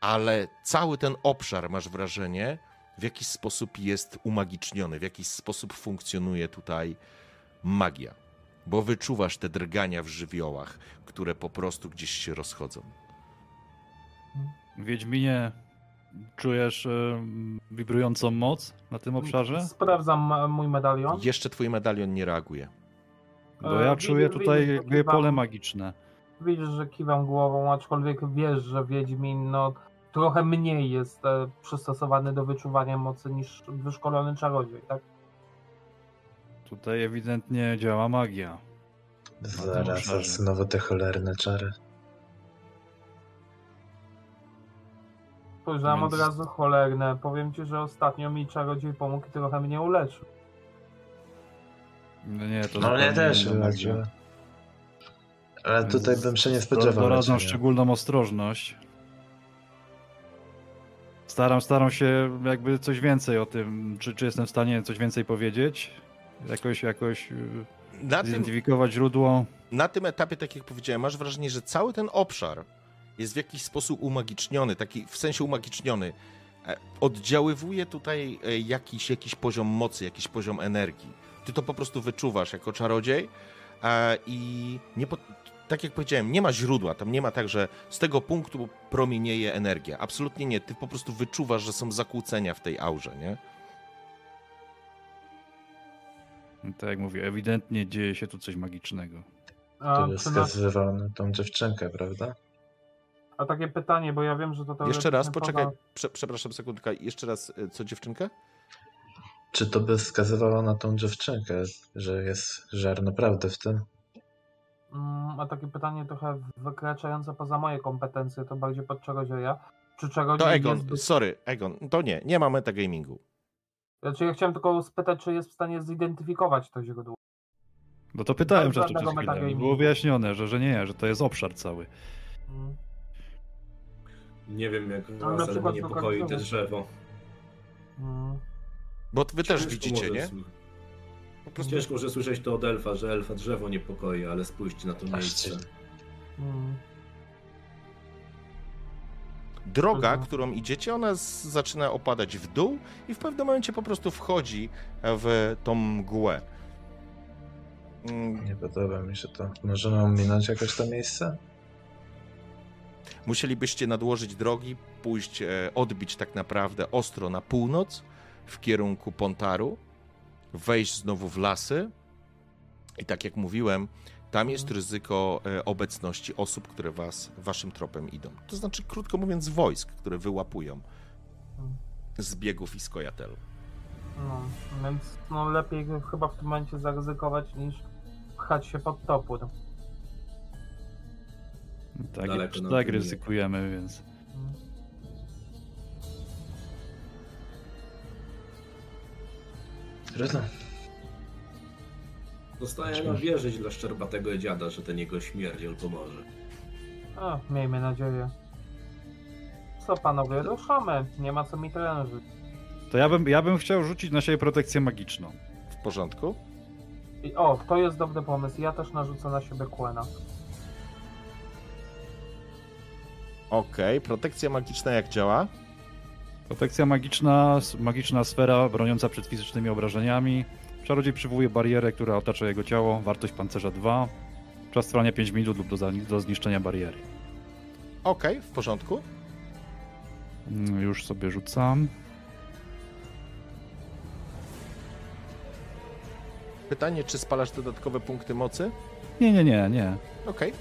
ale cały ten obszar, masz wrażenie, w jakiś sposób jest umagiczniony, w jakiś sposób funkcjonuje tutaj magia. Bo wyczuwasz te drgania w żywiołach, które po prostu gdzieś się rozchodzą. Wiedźminie, czujesz e, wibrującą moc na tym obszarze? Sprawdzam mój medalion. Jeszcze twój medalion nie reaguje. Bo ja E, czuję widzisz- tutaj widzisz, jakby kiwam- pole magiczne. Widzisz, że kiwam głową, aczkolwiek wiesz, że Wiedźmin no, trochę mniej jest e, przystosowany do wyczuwania mocy niż wyszkolony czarodziej, tak? Tutaj ewidentnie działa magia. Zaraz, znowu te cholerne czary. Spojrzałem Więc- od razu cholerne. Powiem ci, że ostatnio mi czarodziej pomógł i trochę mnie uleczył. No nie, to No mnie też wyleczyło. Ale tutaj bym się nie Do- spodziewał. Doradzam raczej. szczególną ostrożność. Staram, staram się jakby coś więcej o tym, czy, czy jestem w stanie coś więcej powiedzieć. Jakoś, jakoś y, Na tym, zidentyfikować źródło. na tym etapie, tak jak powiedziałem, masz wrażenie, że cały ten obszar jest w jakiś sposób umagiczniony, taki w sensie umagiczniony. E, Oddziaływuje tutaj e, jakiś, jakiś poziom mocy, jakiś poziom energii. Ty to po prostu wyczuwasz jako czarodziej e, i nie tak jak powiedziałem, nie ma źródła, tam nie ma tak, że z tego punktu promienieje energia. Absolutnie nie. Ty po prostu wyczuwasz, że są zakłócenia w tej aurze, nie? Tak jak mówię, ewidentnie dzieje się tu coś magicznego. A, To jest na, wskazywał na tą dziewczynkę, prawda? a takie pytanie, bo ja wiem, że to Jeszcze raz, poczekaj, prze, przepraszam sekundkę, jeszcze raz, e, co dziewczynkę? Czy to by wskazywało na tą dziewczynkę, że jest żar naprawdę w tym? Mm, a takie pytanie trochę wykraczające poza moje kompetencje, to bardziej pod czarodzieja. Czy czarodziej To Egon, jest... sorry, Egon, to nie, nie ma metagamingu. Znaczy ja chciałem tylko spytać, czy jest w stanie zidentyfikować to źródło. No to pytałem że to chwilą. metagamingu. Było wyjaśnione, że, że nie, że to jest obszar cały. Mm. Nie wiem jak na was, ale przykład mnie to niepokoi te końcowe. drzewo. Mm. Bo wy też widzicie, nie? Po prostu Ciężko może słyszeć to od elfa, że elfa drzewo niepokoi, ale spójrzcie na to miejsce. Mm. droga, Mhm. którą idziecie, ona z, zaczyna opadać w dół i w pewnym momencie po prostu wchodzi w tą mgłę. Mm, Nie podoba mi się to. Możemy ominąć jakoś to miejsce? Musielibyście nadłożyć drogi, pójść, e, odbić tak naprawdę ostro na północ w kierunku Pontaru, wejść znowu w lasy i tak jak mówiłem, tam jest ryzyko e, obecności osób, które was waszym tropem idą. To znaczy, krótko mówiąc, wojsk, które wyłapują z biegów i skojatelu. No, więc no lepiej chyba w tym momencie zaryzykować niż pchać się pod topór. Tak, Daleko tak ryzykujemy, więc. Trudno. Zostaje nam wierzyć dla szczerbatego dziada, że ten jego śmierdziel pomoże. A, miejmy nadzieję. Co panowie, ruszamy. Nie ma co mi trężyć. To ja bym, ja bym chciał rzucić na siebie protekcję magiczną. W porządku? I, o, to jest dobry pomysł. Ja też narzucę na siebie Quena. Okej, protekcja magiczna jak działa? Protekcja magiczna, magiczna sfera broniąca przed fizycznymi obrażeniami. Czarodziej przywołuje barierę, która otacza jego ciało. Wartość pancerza 2. Czas trwania 5 minut lub do, za- do zniszczenia bariery. Okej, w porządku. Mm, Już sobie rzucam. Pytanie, czy spalasz dodatkowe punkty mocy? Nie, nie, nie, nie. Okej.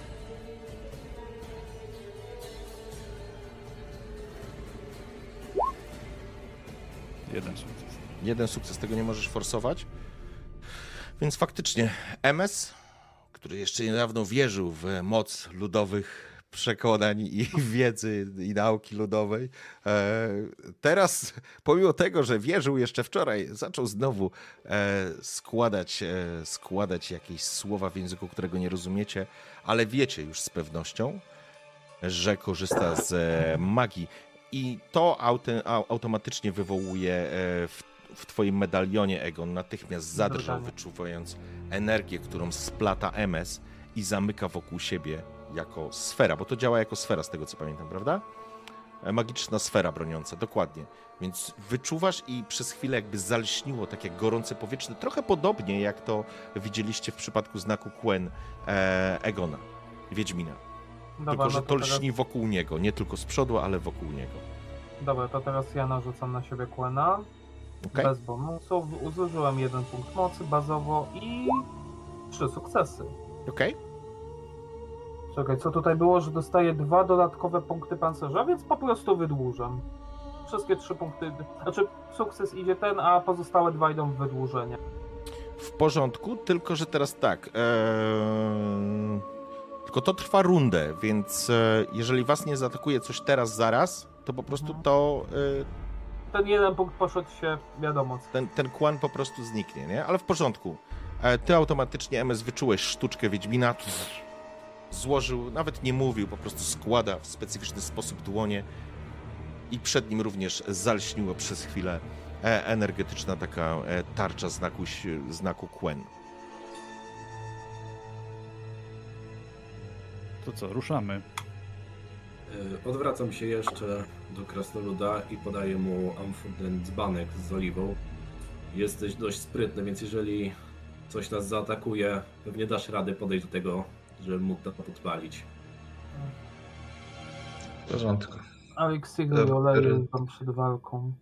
Jeden sukces. Jeden sukces, tego nie możesz forsować. Więc faktycznie MS, który jeszcze niedawno wierzył w moc ludowych przekonań i wiedzy i nauki ludowej, e, teraz pomimo tego, że wierzył jeszcze wczoraj, zaczął znowu e, składać, e, składać jakieś słowa w języku, którego nie rozumiecie, ale wiecie już z pewnością, że korzysta z magii. I to auty, au- automatycznie wywołuje e, w, w twoim medalionie Egon natychmiast zadrżał, wyczuwając energię, którą splata MS i zamyka wokół siebie jako sfera, bo to działa jako sfera z tego co pamiętam, prawda? E, Magiczna sfera broniąca, dokładnie. Więc wyczuwasz i przez chwilę jakby zalśniło takie gorące powietrze, trochę podobnie jak to widzieliście w przypadku znaku Quen e, Egona, Wiedźmina. Dobra, tylko, że no to to teraz, lśni wokół niego, nie tylko z przodu, ale wokół niego. dobra, to teraz ja narzucam na siebie Quena. Okej? Bez bonusów. Zużyłem jeden punkt mocy bazowo i trzy sukcesy. Okej? Czekaj, co tutaj było, że dostaję dwa dodatkowe punkty pancerza, więc po prostu wydłużam. Wszystkie trzy punkty, znaczy sukces idzie ten, a pozostałe dwa idą w wydłużenie. W porządku, tylko że teraz tak. em, tylko to trwa rundę, więc e, jeżeli was nie zaatakuje coś teraz, zaraz, to po prostu Mhm. to. e, Ten jeden punkt poszedł się, wiadomo, ten, ten kłan po prostu zniknie, nie? Ale w porządku. E, Ty automatycznie, MS, wyczułeś sztuczkę Wiedźmina, złożył, nawet nie mówił, po prostu składa w specyficzny sposób dłonie i przed nim również zalśniła przez chwilę energetyczna taka tarcza znaku, znaku Quen. To co, ruszamy. Y, Odwracam się jeszcze do krasnoluda i podaję mu amfuten dzbanek z oliwą. Jesteś dość sprytny, więc jeżeli coś nas zaatakuje, pewnie dasz radę podejść do tego, żebym mógł to podpalić. W porządku. Alex Dobra. oleje tam przed walką.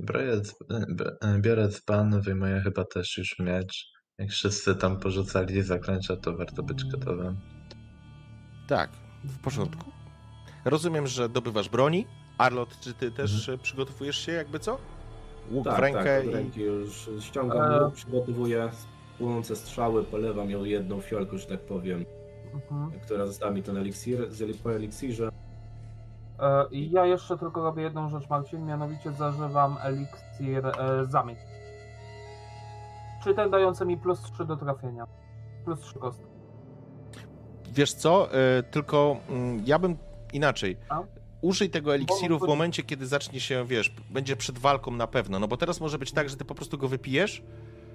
Biorę, b- biorę dzban, wyjmuję chyba też już miecz. Jak wszyscy tam porzucali zaklęcia, to warto być gotowym. Tak, w porządku. Rozumiem, że dobywasz broni. Arlot, czy ty też e, przygotowujesz się jakby co? Łuk w rękę tak, od i... ręki już ściągam E. łuk, przygotowuję płonące strzały, polewam ją jedną fiolką, że tak powiem, Mhm. która została mi ten eliksir, po eliksirze. E, i ja jeszcze tylko robię jedną rzecz, Marcin, mianowicie zażywam eliksir e, zamieć. Czyli ten dający mi plus 3 do trafienia. Plus 3 kostki. Wiesz co, e, tylko mm, ja bym inaczej. A? Użyj tego eliksiru w momencie, kiedy zacznie się, wiesz, będzie przed walką na pewno, no bo teraz może być tak, że ty po prostu go wypijesz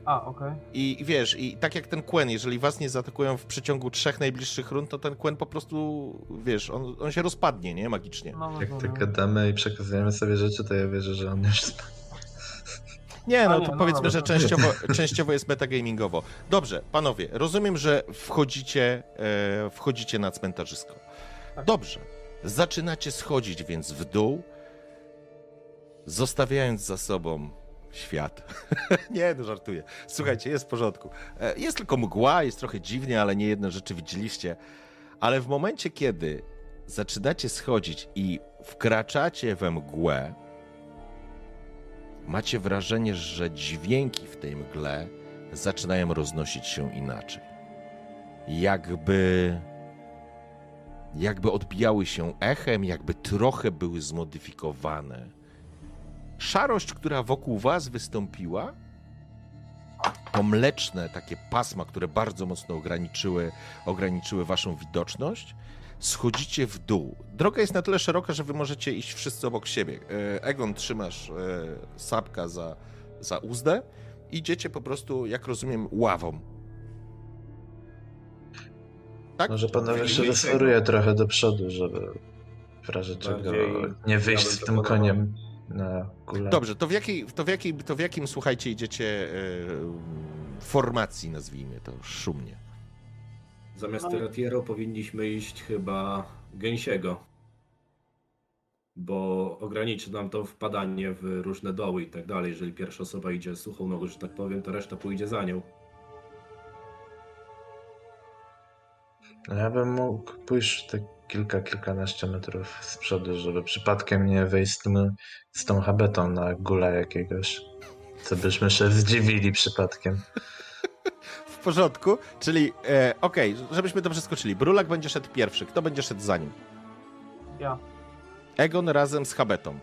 A, okej. i, i wiesz, i tak jak ten Quen, jeżeli was nie zaatakują w przeciągu trzech najbliższych rund, to ten Quen po prostu, wiesz, on, on się rozpadnie, nie, magicznie. No, Jak tak rozumiem. gadamy i przekazujemy sobie rzeczy, to ja wierzę, że on już Nie, no to no powiedzmy, że częściowo, częściowo jest metagamingowo. Dobrze, panowie, rozumiem, że wchodzicie, e, wchodzicie na cmentarzysko. Tak. Dobrze, zaczynacie schodzić więc w dół, zostawiając za sobą świat. nie, no żartuję. Słuchajcie, jest w porządku. E, Jest tylko mgła, jest trochę dziwnie, ale nie jedne rzeczy widzieliście. Ale w momencie, kiedy zaczynacie schodzić i wkraczacie we mgłę, macie wrażenie, że dźwięki w tej mgle zaczynają roznosić się inaczej. Jakby. Jakby odbijały się echem, jakby trochę były zmodyfikowane. Szarość, która wokół was wystąpiła, to mleczne takie pasma, które bardzo mocno ograniczyły, ograniczyły waszą widoczność, schodzicie w dół. Droga jest na tyle szeroka, że wy możecie iść wszyscy obok siebie. E, Egon, trzymasz e, sapka za, za uzdę. Idziecie po prostu, jak rozumiem, ławą. Tak? Może panowie się Wyjmij rozforuje trochę do przodu, żeby w razie czego nie wyjść z tym koniem na kulę. Dobrze, to w jakiej, to w jakiej, to w jakim słuchajcie, idziecie e, formacji, nazwijmy to szumnie. Zamiast. Teratiero powinniśmy iść chyba Gęsiego. Bo ograniczy nam to wpadanie w różne doły i tak dalej. Jeżeli pierwsza osoba idzie suchą nogą, że tak powiem, to reszta pójdzie za nią. Ja bym mógł pójść te kilka, kilkanaście metrów z przodu, żeby przypadkiem nie wejść z, tym, z tą habetą na gula jakiegoś. Co byśmy się zdziwili przypadkiem. W porządku, czyli e, okej, żebyśmy to przeskoczyli. Brulak będzie szedł pierwszy. Kto będzie szedł za nim? Ja. Egon razem z Habetą.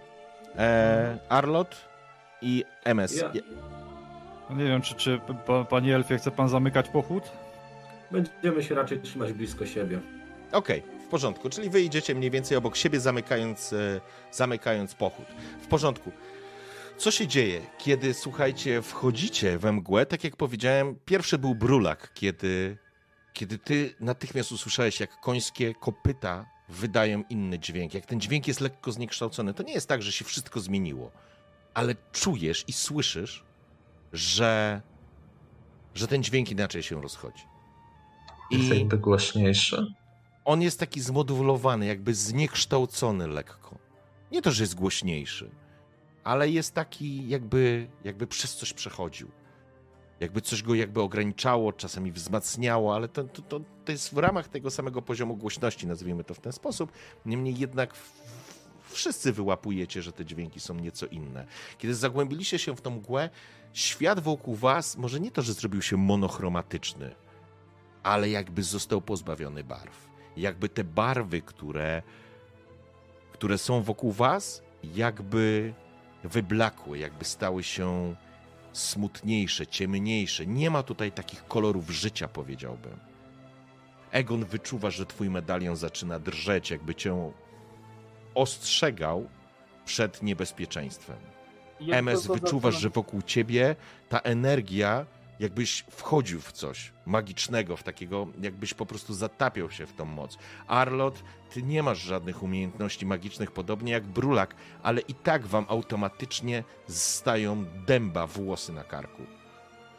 E, Arlot i MS. Ja. No Nie wiem, czy, czy pa, panie Elfie chce pan zamykać pochód? Będziemy się raczej trzymać blisko siebie. Okej, w porządku, czyli wy idziecie mniej więcej obok siebie, zamykając, e, zamykając pochód. W porządku. Co się dzieje, kiedy, słuchajcie, wchodzicie we mgłę? Tak jak powiedziałem, pierwszy był brulak, kiedy, kiedy ty natychmiast usłyszałeś, jak końskie kopyta wydają inny dźwięk, jak ten dźwięk jest lekko zniekształcony. To nie jest tak, że się wszystko zmieniło, ale czujesz i słyszysz, że, że ten dźwięk inaczej się rozchodzi. Jest jakby głośniejszy. on jest taki zmodulowany, jakby zniekształcony lekko. Nie to, że jest głośniejszy, ale jest taki jakby, jakby przez coś przechodził. Jakby coś go jakby ograniczało, czasami wzmacniało, ale to, to, to, to jest w ramach tego samego poziomu głośności, nazwijmy to w ten sposób. Niemniej jednak wszyscy wyłapujecie, że te dźwięki są nieco inne. Kiedy zagłębiliście się w tą mgłę, świat wokół was może nie to, że zrobił się monochromatyczny, ale jakby został pozbawiony barw. Jakby te barwy, które, które są wokół was, jakby wyblakły, jakby stały się smutniejsze, ciemniejsze. Nie ma tutaj takich kolorów życia, powiedziałbym. Egon wyczuwa, że twój medalion zaczyna drżeć, jakby cię ostrzegał przed niebezpieczeństwem. MS wyczuwasz, że wokół ciebie ta energia, jakbyś wchodził w coś magicznego, w takiego, jakbyś po prostu zatapiał się w tą moc. Arlot, ty nie masz żadnych umiejętności magicznych, podobnie jak Brulak, ale i tak wam automatycznie stają dęba włosy na karku.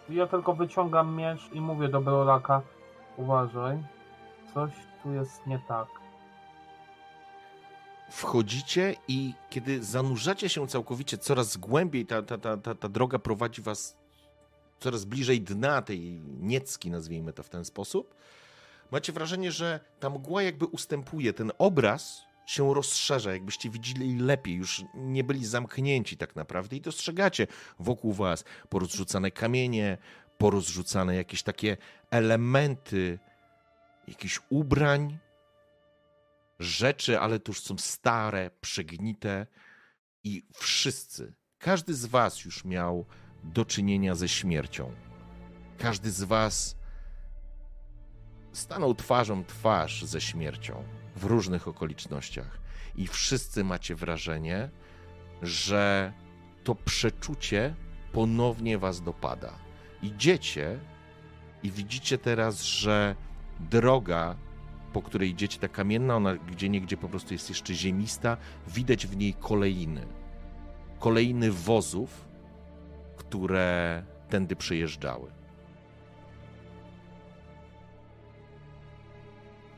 Ja tylko wyciągam miecz i mówię do Brolaka, uważaj, coś tu jest nie tak. Wchodzicie i kiedy zanurzacie się całkowicie coraz głębiej, ta, ta, ta, ta, ta droga prowadzi was coraz bliżej dna tej niecki, nazwijmy to w ten sposób, macie wrażenie, że ta mgła jakby ustępuje, ten obraz się rozszerza, jakbyście widzieli lepiej, już nie byli zamknięci tak naprawdę i dostrzegacie wokół was porozrzucane kamienie, porozrzucane jakieś takie elementy jakichś ubrań, rzeczy, ale to już są stare, przegnite i wszyscy, każdy z was już miał do czynienia ze śmiercią. Każdy z was stanął twarzą twarz ze śmiercią w różnych okolicznościach i wszyscy macie wrażenie, że to przeczucie ponownie was dopada. Idziecie i widzicie teraz, że droga po której idziecie, ta kamienna, ona gdzie niegdzie po prostu jest jeszcze ziemista, widać w niej kolejny. Kolejny wozów, które tędy przejeżdżały.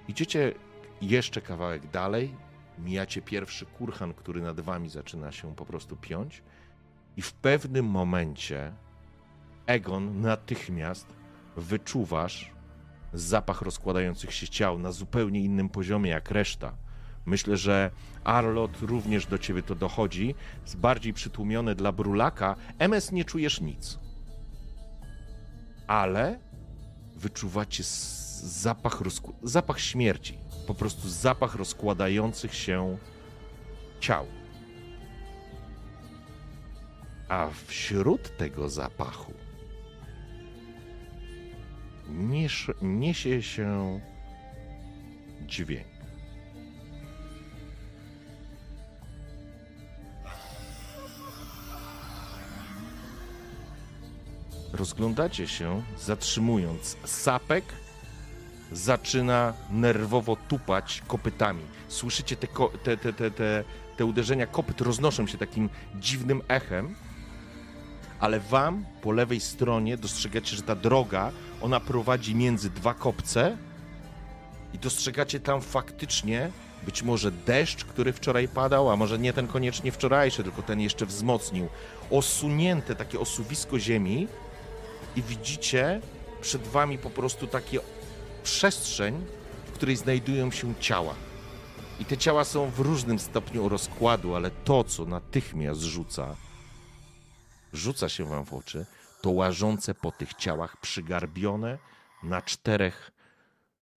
Idziecie jeszcze kawałek dalej, mijacie pierwszy kurhan, który nad wami zaczyna się po prostu piąć i w pewnym momencie Egon natychmiast wyczuwasz zapach rozkładających się ciał na zupełnie innym poziomie jak reszta. Myślę, że Arlot również do ciebie to dochodzi. Jest bardziej przytłumiony dla Brulaka. MS nie czujesz nic. Ale wyczuwacie zapach, zapach śmierci. Po prostu zapach rozkładających się ciał. A wśród tego zapachu niesie się dźwięk. Rozglądacie się, zatrzymując. Sapek zaczyna nerwowo tupać kopytami. Słyszycie te, ko- te, te, te, te, te uderzenia kopyt, roznoszą się takim dziwnym echem ale wam po lewej stronie dostrzegacie, że ta droga, ona prowadzi między dwa kopce i dostrzegacie tam faktycznie być może deszcz, który wczoraj padał, a może nie ten koniecznie wczorajszy, tylko ten jeszcze wzmocnił. Osunięte takie osuwisko ziemi i widzicie przed wami po prostu takie przestrzeń, w której znajdują się ciała. I te ciała są w różnym stopniu rozkładu, ale to, co natychmiast rzuca, rzuca się wam w oczy, to łażące po tych ciałach przygarbione na czterech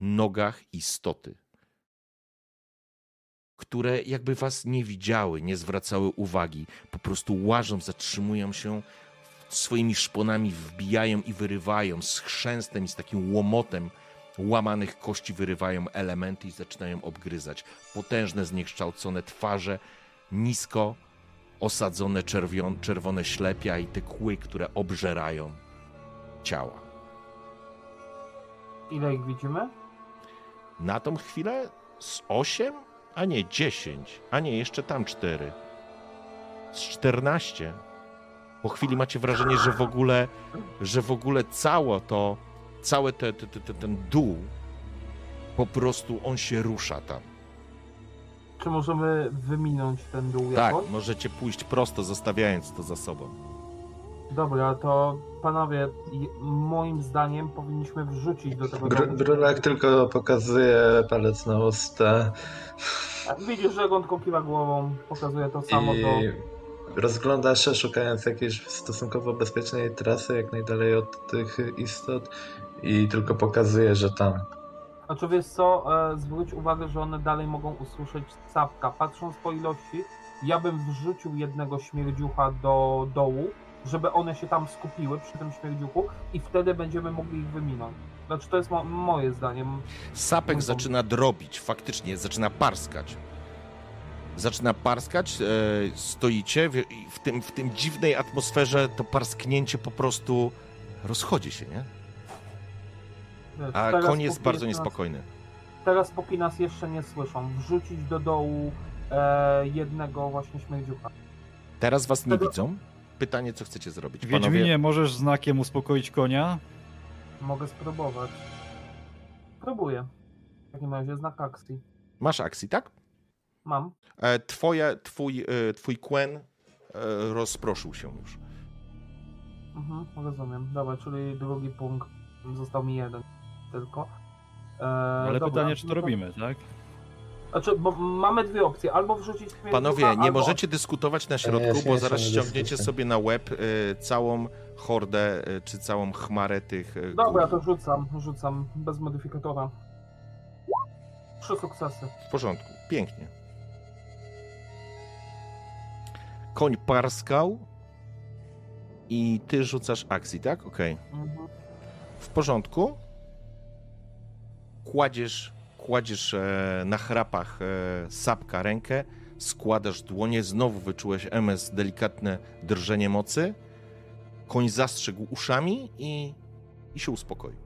nogach istoty, które jakby was nie widziały, nie zwracały uwagi, po prostu łażą, zatrzymują się, swoimi szponami wbijają i wyrywają z chrzęstem i z takim łomotem łamanych kości wyrywają elementy i zaczynają obgryzać. Potężne, zniekształcone twarze, nisko osadzone czerwion, czerwone ślepia i te kły, które obżerają ciała. Ile ich widzimy? Na tą chwilę z 8, a nie 10, a nie jeszcze tam 4. Z 14. Po chwili macie wrażenie, że w ogóle, że w ogóle całe to, cały te, te, te, te, ten dół, po prostu on się rusza tam. Czy możemy wyminąć ten dół Tak, jakoś? możecie pójść prosto, zostawiając to za sobą. Dobra, to panowie, moim zdaniem powinniśmy wrzucić do tego Br-. Brulak tylko pokazuje palec na usta Widzisz, że on tylko kiwa głową, pokazuje to samo i do... rozgląda się, szukając jakiejś stosunkowo bezpiecznej trasy, jak najdalej od tych istot i tylko pokazuje, że tam. Znaczy wiesz co, e, zwróć uwagę, że one dalej mogą usłyszeć sapka. Patrząc po ilości, ja bym wrzucił jednego śmierdziucha do dołu, żeby one się tam skupiły przy tym śmierdziuchu i wtedy będziemy mogli ich wyminąć. Znaczy to jest mo- moje zdanie. Sapek Mój zaczyna drobić, faktycznie, zaczyna parskać. Zaczyna parskać, e, stoicie w, i w, tym, w tym dziwnej atmosferze to parsknięcie po prostu rozchodzi się, nie? A teraz koń jest bardzo nas- niespokojny. Teraz póki nas jeszcze nie słyszą, wrzucić do dołu e, jednego właśnie śmierdziucha. Teraz was nie Tego- widzą. Pytanie, co chcecie zrobić? Wiedźminie, możesz znakiem uspokoić konia? Mogę spróbować. Próbuję. W takim razie znak akcji. masz akcji, tak? Mam. E, twoje, twój, e, twój Quen e, rozproszył się już. Mhm, rozumiem. Dobra, czyli drugi punkt. Został mi jeden tylko. E, Ale dobra, pytanie, czy no to robimy, tak? Znaczy, bo mamy dwie opcje. Albo wrzucić Panowie, nie albo... możecie dyskutować na środku, Jest, bo zaraz nie ściągniecie sobie na łeb e, całą hordę, e, czy całą chmarę tych e, Dobra, to rzucam, rzucam bez modyfikatora. Trzy sukcesy. W porządku, pięknie. Koń parskał i ty rzucasz akcji, tak? Okej. W porządku. Kładziesz, kładziesz e, na chrapach e, sapka rękę, składasz dłonie, znowu wyczułeś MS delikatne drżenie mocy. Koń zastrzegł uszami i, i się uspokoił.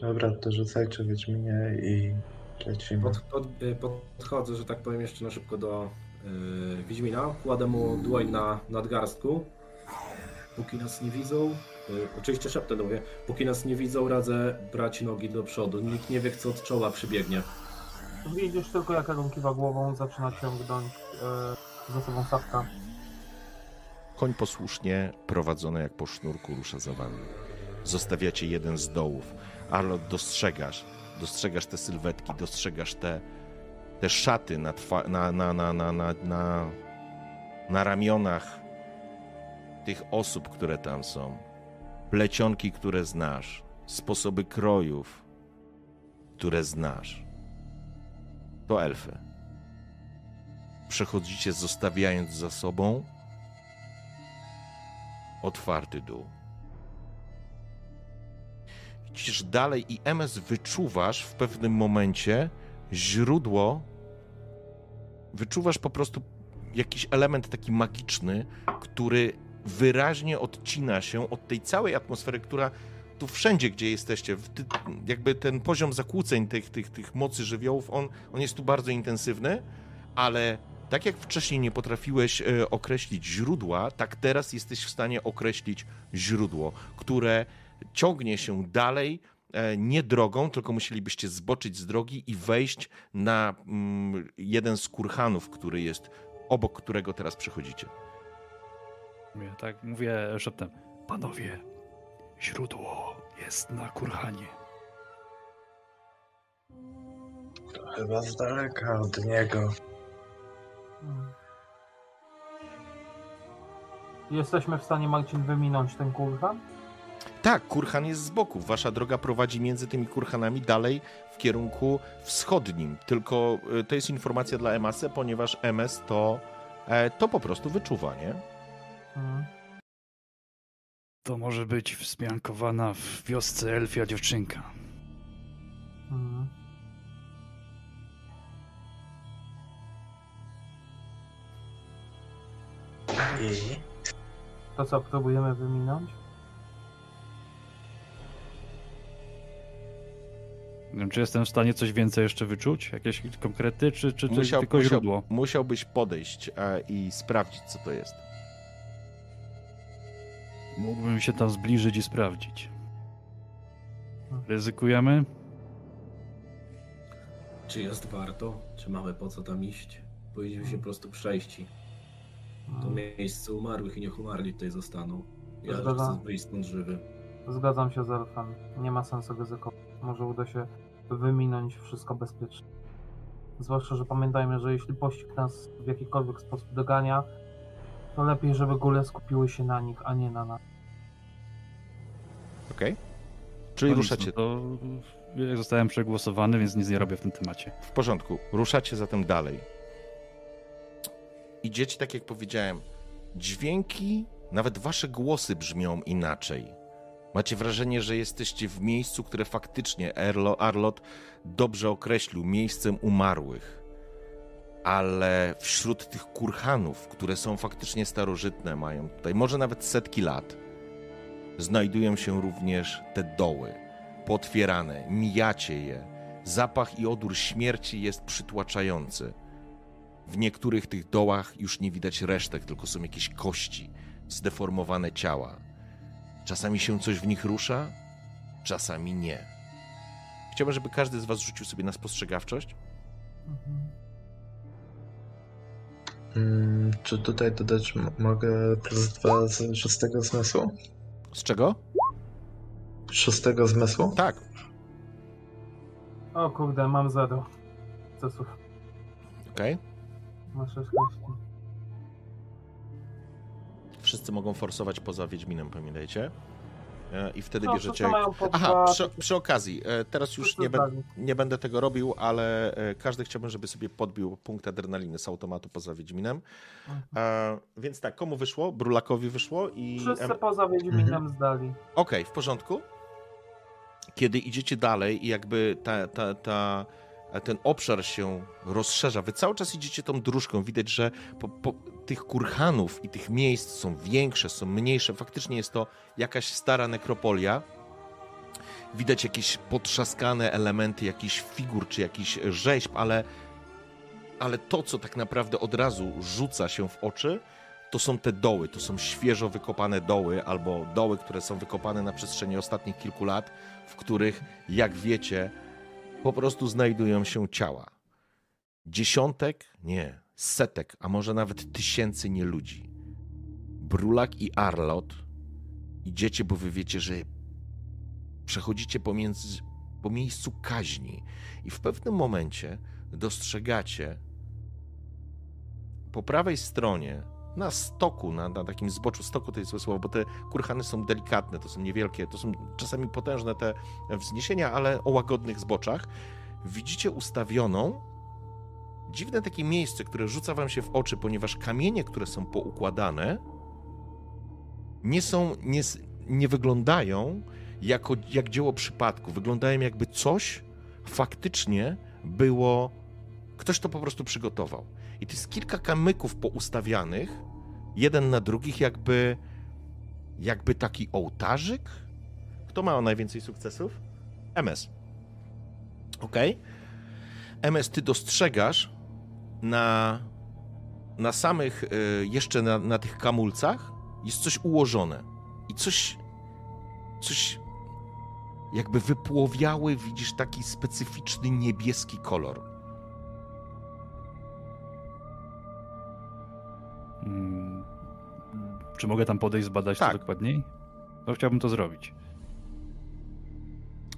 Dobra, to rzucajcie Wiedźminie i lecimy. Pod, pod, y, podchodzę, że tak powiem, jeszcze na szybko do y, Wiedźmina. Kładę mu dłoń na nadgarstku. Póki nas nie widzą, y, oczywiście szeptem to mówię, póki nas nie widzą, radzę brać nogi do przodu. Nikt nie wie, kto od czoła przybiegnie. Widzisz tylko, jak on kiwa głową, zaczyna ciągnąć e, za sobą sapka. Koń posłusznie, prowadzony jak po sznurku, rusza za wami. Zostawiacie jeden z dołów, ale dostrzegasz, dostrzegasz te sylwetki, dostrzegasz te, te szaty na, twa, na, na, na, na, na, na, na ramionach tych osób, które tam są. Plecionki, które znasz, sposoby krojów, które znasz. To elfy. Przechodzicie, zostawiając za sobą otwarty dół. Idziesz dalej i MS wyczuwasz w pewnym momencie źródło, wyczuwasz po prostu jakiś element taki magiczny, który wyraźnie odcina się od tej całej atmosfery, która tu wszędzie, gdzie jesteście, ty, jakby ten poziom zakłóceń tych, tych, tych mocy żywiołów, on, on jest tu bardzo intensywny, ale tak jak wcześniej nie potrafiłeś e, określić źródła, tak teraz jesteś w stanie określić źródło, które ciągnie się dalej, nie drogą, tylko musielibyście zboczyć z drogi i wejść na mm, jeden z kurhanów, który jest obok którego teraz przechodzicie. Mówię, tak, mówię szeptem. Panowie, źródło jest na kurhanie. chyba z daleka od niego. Jesteśmy w stanie, Marcin, wyminąć ten kurhan? Tak, kurhan jest z boku. Wasza droga prowadzi między tymi kurhanami dalej w kierunku wschodnim. Tylko y, to jest informacja dla MS, ponieważ MS to, e, to po prostu wyczuwa, nie? To może być wzmiankowana w wiosce elfia dziewczynka. I To co, próbujemy wyminąć? Czy jestem w stanie coś więcej jeszcze wyczuć? Jakieś konkrety, czy, czy, czy Musiał- tylko musiał- źródło? Musiałbyś podejść e, i sprawdzić, co to jest. Mógłbym się tam zbliżyć i sprawdzić. Ryzykujemy? Czy jest warto? Czy mamy po co tam iść? Powinniśmy się po prostu przejść. To Hmm. miejsce umarłych i niech umarli tutaj zostaną. Ja Zgadza. chcę wyjść stąd żywy. Zgadzam się z elfem. Nie ma sensu ryzykować. Może uda się wyminąć wszystko bezpiecznie. Zwłaszcza, że pamiętajmy, że jeśli pościg nas w jakikolwiek sposób dogania, to lepiej, żeby góle skupiły się na nich, a nie na nas. Okej? Czyli No ruszacie No to ja zostałem przegłosowany, więc nic nie robię w tym temacie. w porządku. Ruszacie zatem dalej. Idziecie, tak jak powiedziałem, dźwięki, nawet wasze głosy brzmią inaczej. Macie wrażenie, że jesteście w miejscu, które faktycznie Erlo, Arlot dobrze określił miejscem umarłych. Ale wśród tych kurhanów, które są faktycznie starożytne, mają tutaj może nawet setki lat, znajdują się również te doły, potwierane, mijacie je. Zapach i odór śmierci jest przytłaczający. W niektórych tych dołach już nie widać resztek, tylko są jakieś kości, zdeformowane ciała. Czasami się coś w nich rusza, czasami nie. Chciałbym, żeby każdy z Was rzucił sobie na spostrzegawczość. Mhm. mm, czy tutaj dodać mogę plus dwa z szóstego zmysłu? Z czego? Szóstego zmysłu? Tak. O kurde, mam zero. Cesów. Okej. Ma sześć kości. Wszyscy mogą forsować poza Wiedźminem, pamiętajcie. E, I wtedy No, bierzecie. Aha, przy, przy okazji, e, teraz już nie, ben, zdali. nie będę tego robił, ale e, każdy chciałbym, żeby sobie podbił punkt adrenaliny z automatu poza Wiedźminem. Mhm. E, więc tak, komu wyszło? Brulakowi wyszło i. Wszyscy em, poza Wiedźminem zdali. Okej, w porządku. Kiedy idziecie dalej i jakby ta, ta, ta, ten obszar się rozszerza, wy cały czas idziecie tą dróżką, widać, że po, po, tych kurhanów i tych miejsc są większe, są mniejsze, faktycznie jest to jakaś stara nekropolia. Widać jakieś potrzaskane elementy jakichś figur czy jakichś rzeźb, ale, ale to, co tak naprawdę od razu rzuca się w oczy, to są te doły, to są świeżo wykopane doły, albo doły, które są wykopane na przestrzeni ostatnich kilku lat, w których, jak wiecie, po prostu znajdują się ciała. Dziesiątek, nie, setek, a może nawet tysięcy nieludzi. Brulak i Arlot idziecie, bo wy wiecie, że przechodzicie pomiędzy, po miejscu kaźni i w pewnym momencie dostrzegacie po prawej stronie na stoku, na, na takim zboczu stoku to jest złe słowo, bo te kurhany są delikatne, to są niewielkie, to są czasami potężne te wzniesienia, ale o łagodnych zboczach. Widzicie ustawioną dziwne takie miejsce, które rzuca wam się w oczy, ponieważ kamienie, które są poukładane, nie są, nie, nie wyglądają jako, jak dzieło przypadku. Wyglądają jakby coś faktycznie było, ktoś to po prostu przygotował. I to jest kilka kamyków poustawianych, jeden na drugich, jakby, jakby taki ołtarzyk. Kto ma najwięcej sukcesów? MS. Ok. MS, ty dostrzegasz na, na samych, y, jeszcze na, na tych kamulcach jest coś ułożone. I coś, coś jakby wypłowiały, widzisz taki specyficzny niebieski kolor. Czy mogę tam podejść, zbadać Tak. to dokładniej? No chciałbym to zrobić.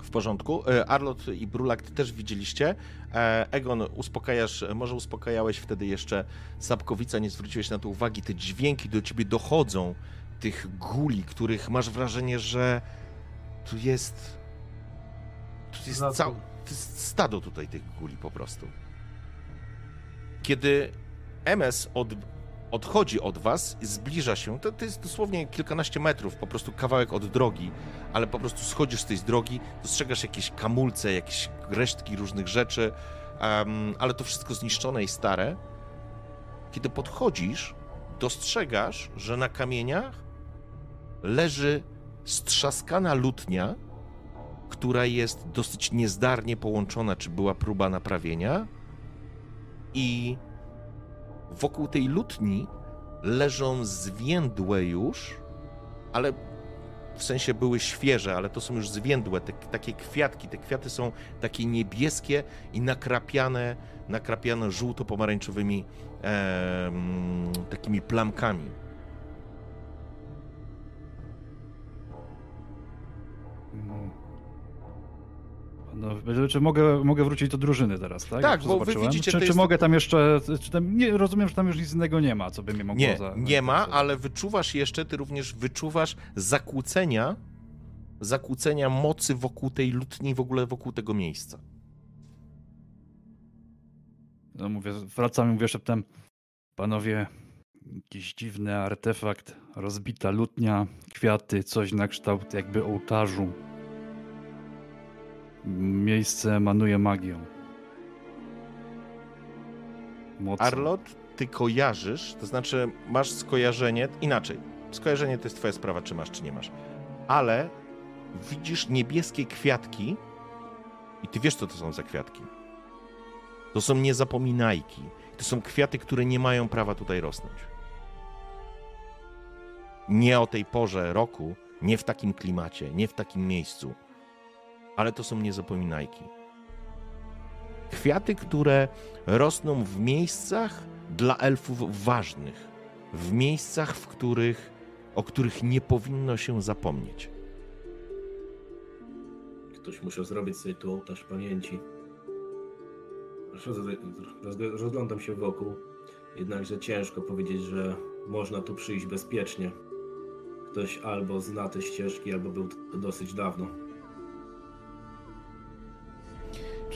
W porządku. E, Arlot i Brulak ty też widzieliście. E, Egon, uspokajasz, może uspokajałeś wtedy jeszcze Sapkowica, nie zwróciłeś na to uwagi. Te dźwięki do ciebie dochodzą, tych guli, których masz wrażenie, że tu jest... Tu jest całe... To jest stado tutaj tych guli po prostu. Kiedy MS od, odchodzi od was, zbliża się, to, to jest dosłownie kilkanaście metrów, po prostu kawałek od drogi, ale po prostu schodzisz z tej drogi, dostrzegasz jakieś kamulce, jakieś resztki różnych rzeczy, em, ale to wszystko zniszczone i stare. Kiedy podchodzisz, dostrzegasz, że na kamieniach leży strzaskana lutnia, która jest dosyć niezdarnie połączona, czy była próba naprawienia. I wokół tej lutni leżą zwiędłe już, ale w sensie były świeże, ale to są już zwiędłe, te, takie kwiatki. Te kwiaty są takie niebieskie i nakrapiane, nakrapiane żółto-pomarańczowymi em, takimi plamkami. No. No, czy mogę, mogę wrócić do drużyny teraz, tak? Tak, bo wy zobaczyłem? widzicie, czy, czy jest- mogę tam jeszcze. Czy tam, nie, rozumiem, że tam już nic innego nie ma, co by mnie mogło Nie, za, nie ma, ale wyczuwasz jeszcze, ty również wyczuwasz zakłócenia, zakłócenia mocy wokół tej lutni, w ogóle wokół tego miejsca. No mówię, wracam i mówię szeptem. Panowie, jakiś dziwny artefakt, rozbita lutnia, kwiaty, coś na kształt jakby ołtarzu. Miejsce emanuje magią. Mocno. Arlot, ty kojarzysz, to znaczy masz skojarzenie, inaczej, skojarzenie to jest twoja sprawa, czy masz, czy nie masz, ale widzisz niebieskie kwiatki i ty wiesz, co to są za kwiatki. To są niezapominajki. To są kwiaty, które nie mają prawa tutaj rosnąć. Nie o tej porze roku, nie w takim klimacie, nie w takim miejscu, ale to są niezapominajki. Kwiaty, które rosną w miejscach dla elfów ważnych, w miejscach, w których, o których nie powinno się zapomnieć. Ktoś musiał zrobić sobie tu ołtarz pamięci. Roz- roz- Rozglądam się wokół, jednakże ciężko powiedzieć, że można tu przyjść bezpiecznie. Ktoś albo zna te ścieżki, albo był dosyć dawno.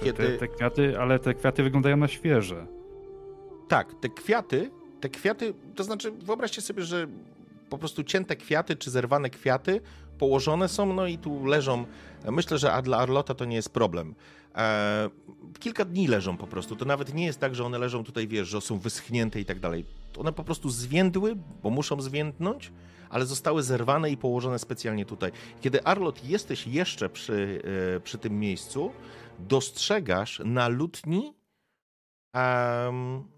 Kiedy- te, te kwiaty, ale te kwiaty wyglądają na świeże. Tak, te kwiaty, te kwiaty, to znaczy wyobraźcie sobie, że po prostu cięte kwiaty czy zerwane kwiaty położone są, no i tu leżą. Myślę, że dla Arlota to nie jest problem. E, kilka dni leżą po prostu. To nawet nie jest tak, że one leżą tutaj, wiesz, że są wyschnięte i tak dalej. One po prostu zwiędły, bo muszą zwiędnąć, ale zostały zerwane i położone specjalnie tutaj. Kiedy Arlot jesteś jeszcze przy, e, przy tym miejscu, dostrzegasz na lutni em,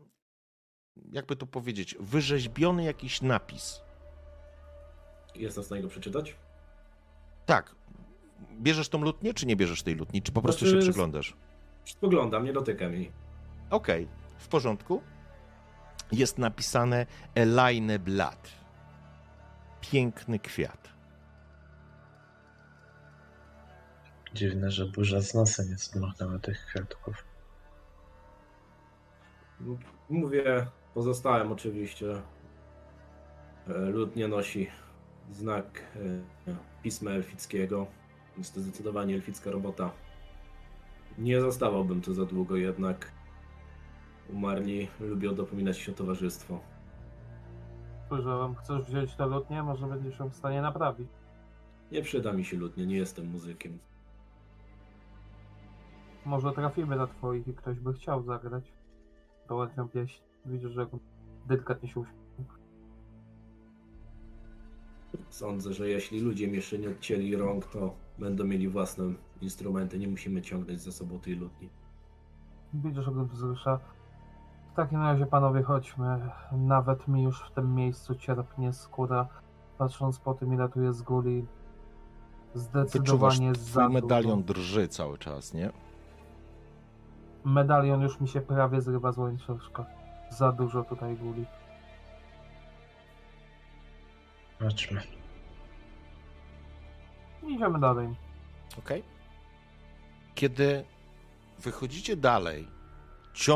jakby to powiedzieć, wyrzeźbiony jakiś napis. Jest nas na niego przeczytać? Tak. Bierzesz tą lutnię, czy nie bierzesz tej lutni? Czy po prostu Znaczy, się przyglądasz? Spoglądam, nie dotykam jej. Okej, w porządku. Jest napisane Elaine Blad. Piękny kwiat. Dziwne, że burza z nosem nie zdmuchnęła tych kwiatków. Mówię pozostałym oczywiście. E, Lud nie nosi znak e, pisma elfickiego. Jest to zdecydowanie elficka robota. Nie zostawałbym tu za długo jednak. Umarli lubią dopominać się o towarzystwo. Spojrzałem, chcesz wziąć tę lutnię? Może będziesz ją w stanie naprawić. Nie przyda mi się lutnie, nie jestem muzykiem. Może trafimy na twoich i ktoś by chciał zagrać. To ładną pieśń. Widzisz, że delikatnie się uśmiechał. Sądzę, że jeśli ludzie jeszcze nie odcięli rąk, to będą mieli własne instrumenty. Nie musimy ciągnąć za sobą tej lutni. Widzisz, że go wzrusza. W takim razie, panowie, chodźmy. Nawet mi już w tym miejscu cierpnie skóra. Patrząc po tym, ile tu jest guli. Wyczuwasz, Zdecydowanie za twój medalion drży cały czas, nie? Medalion już mi się prawie zrywa z łańcuszka. Za dużo tutaj guli. Chodźmy. Idziemy dalej. Okej. Kiedy wychodzicie dalej, ciąg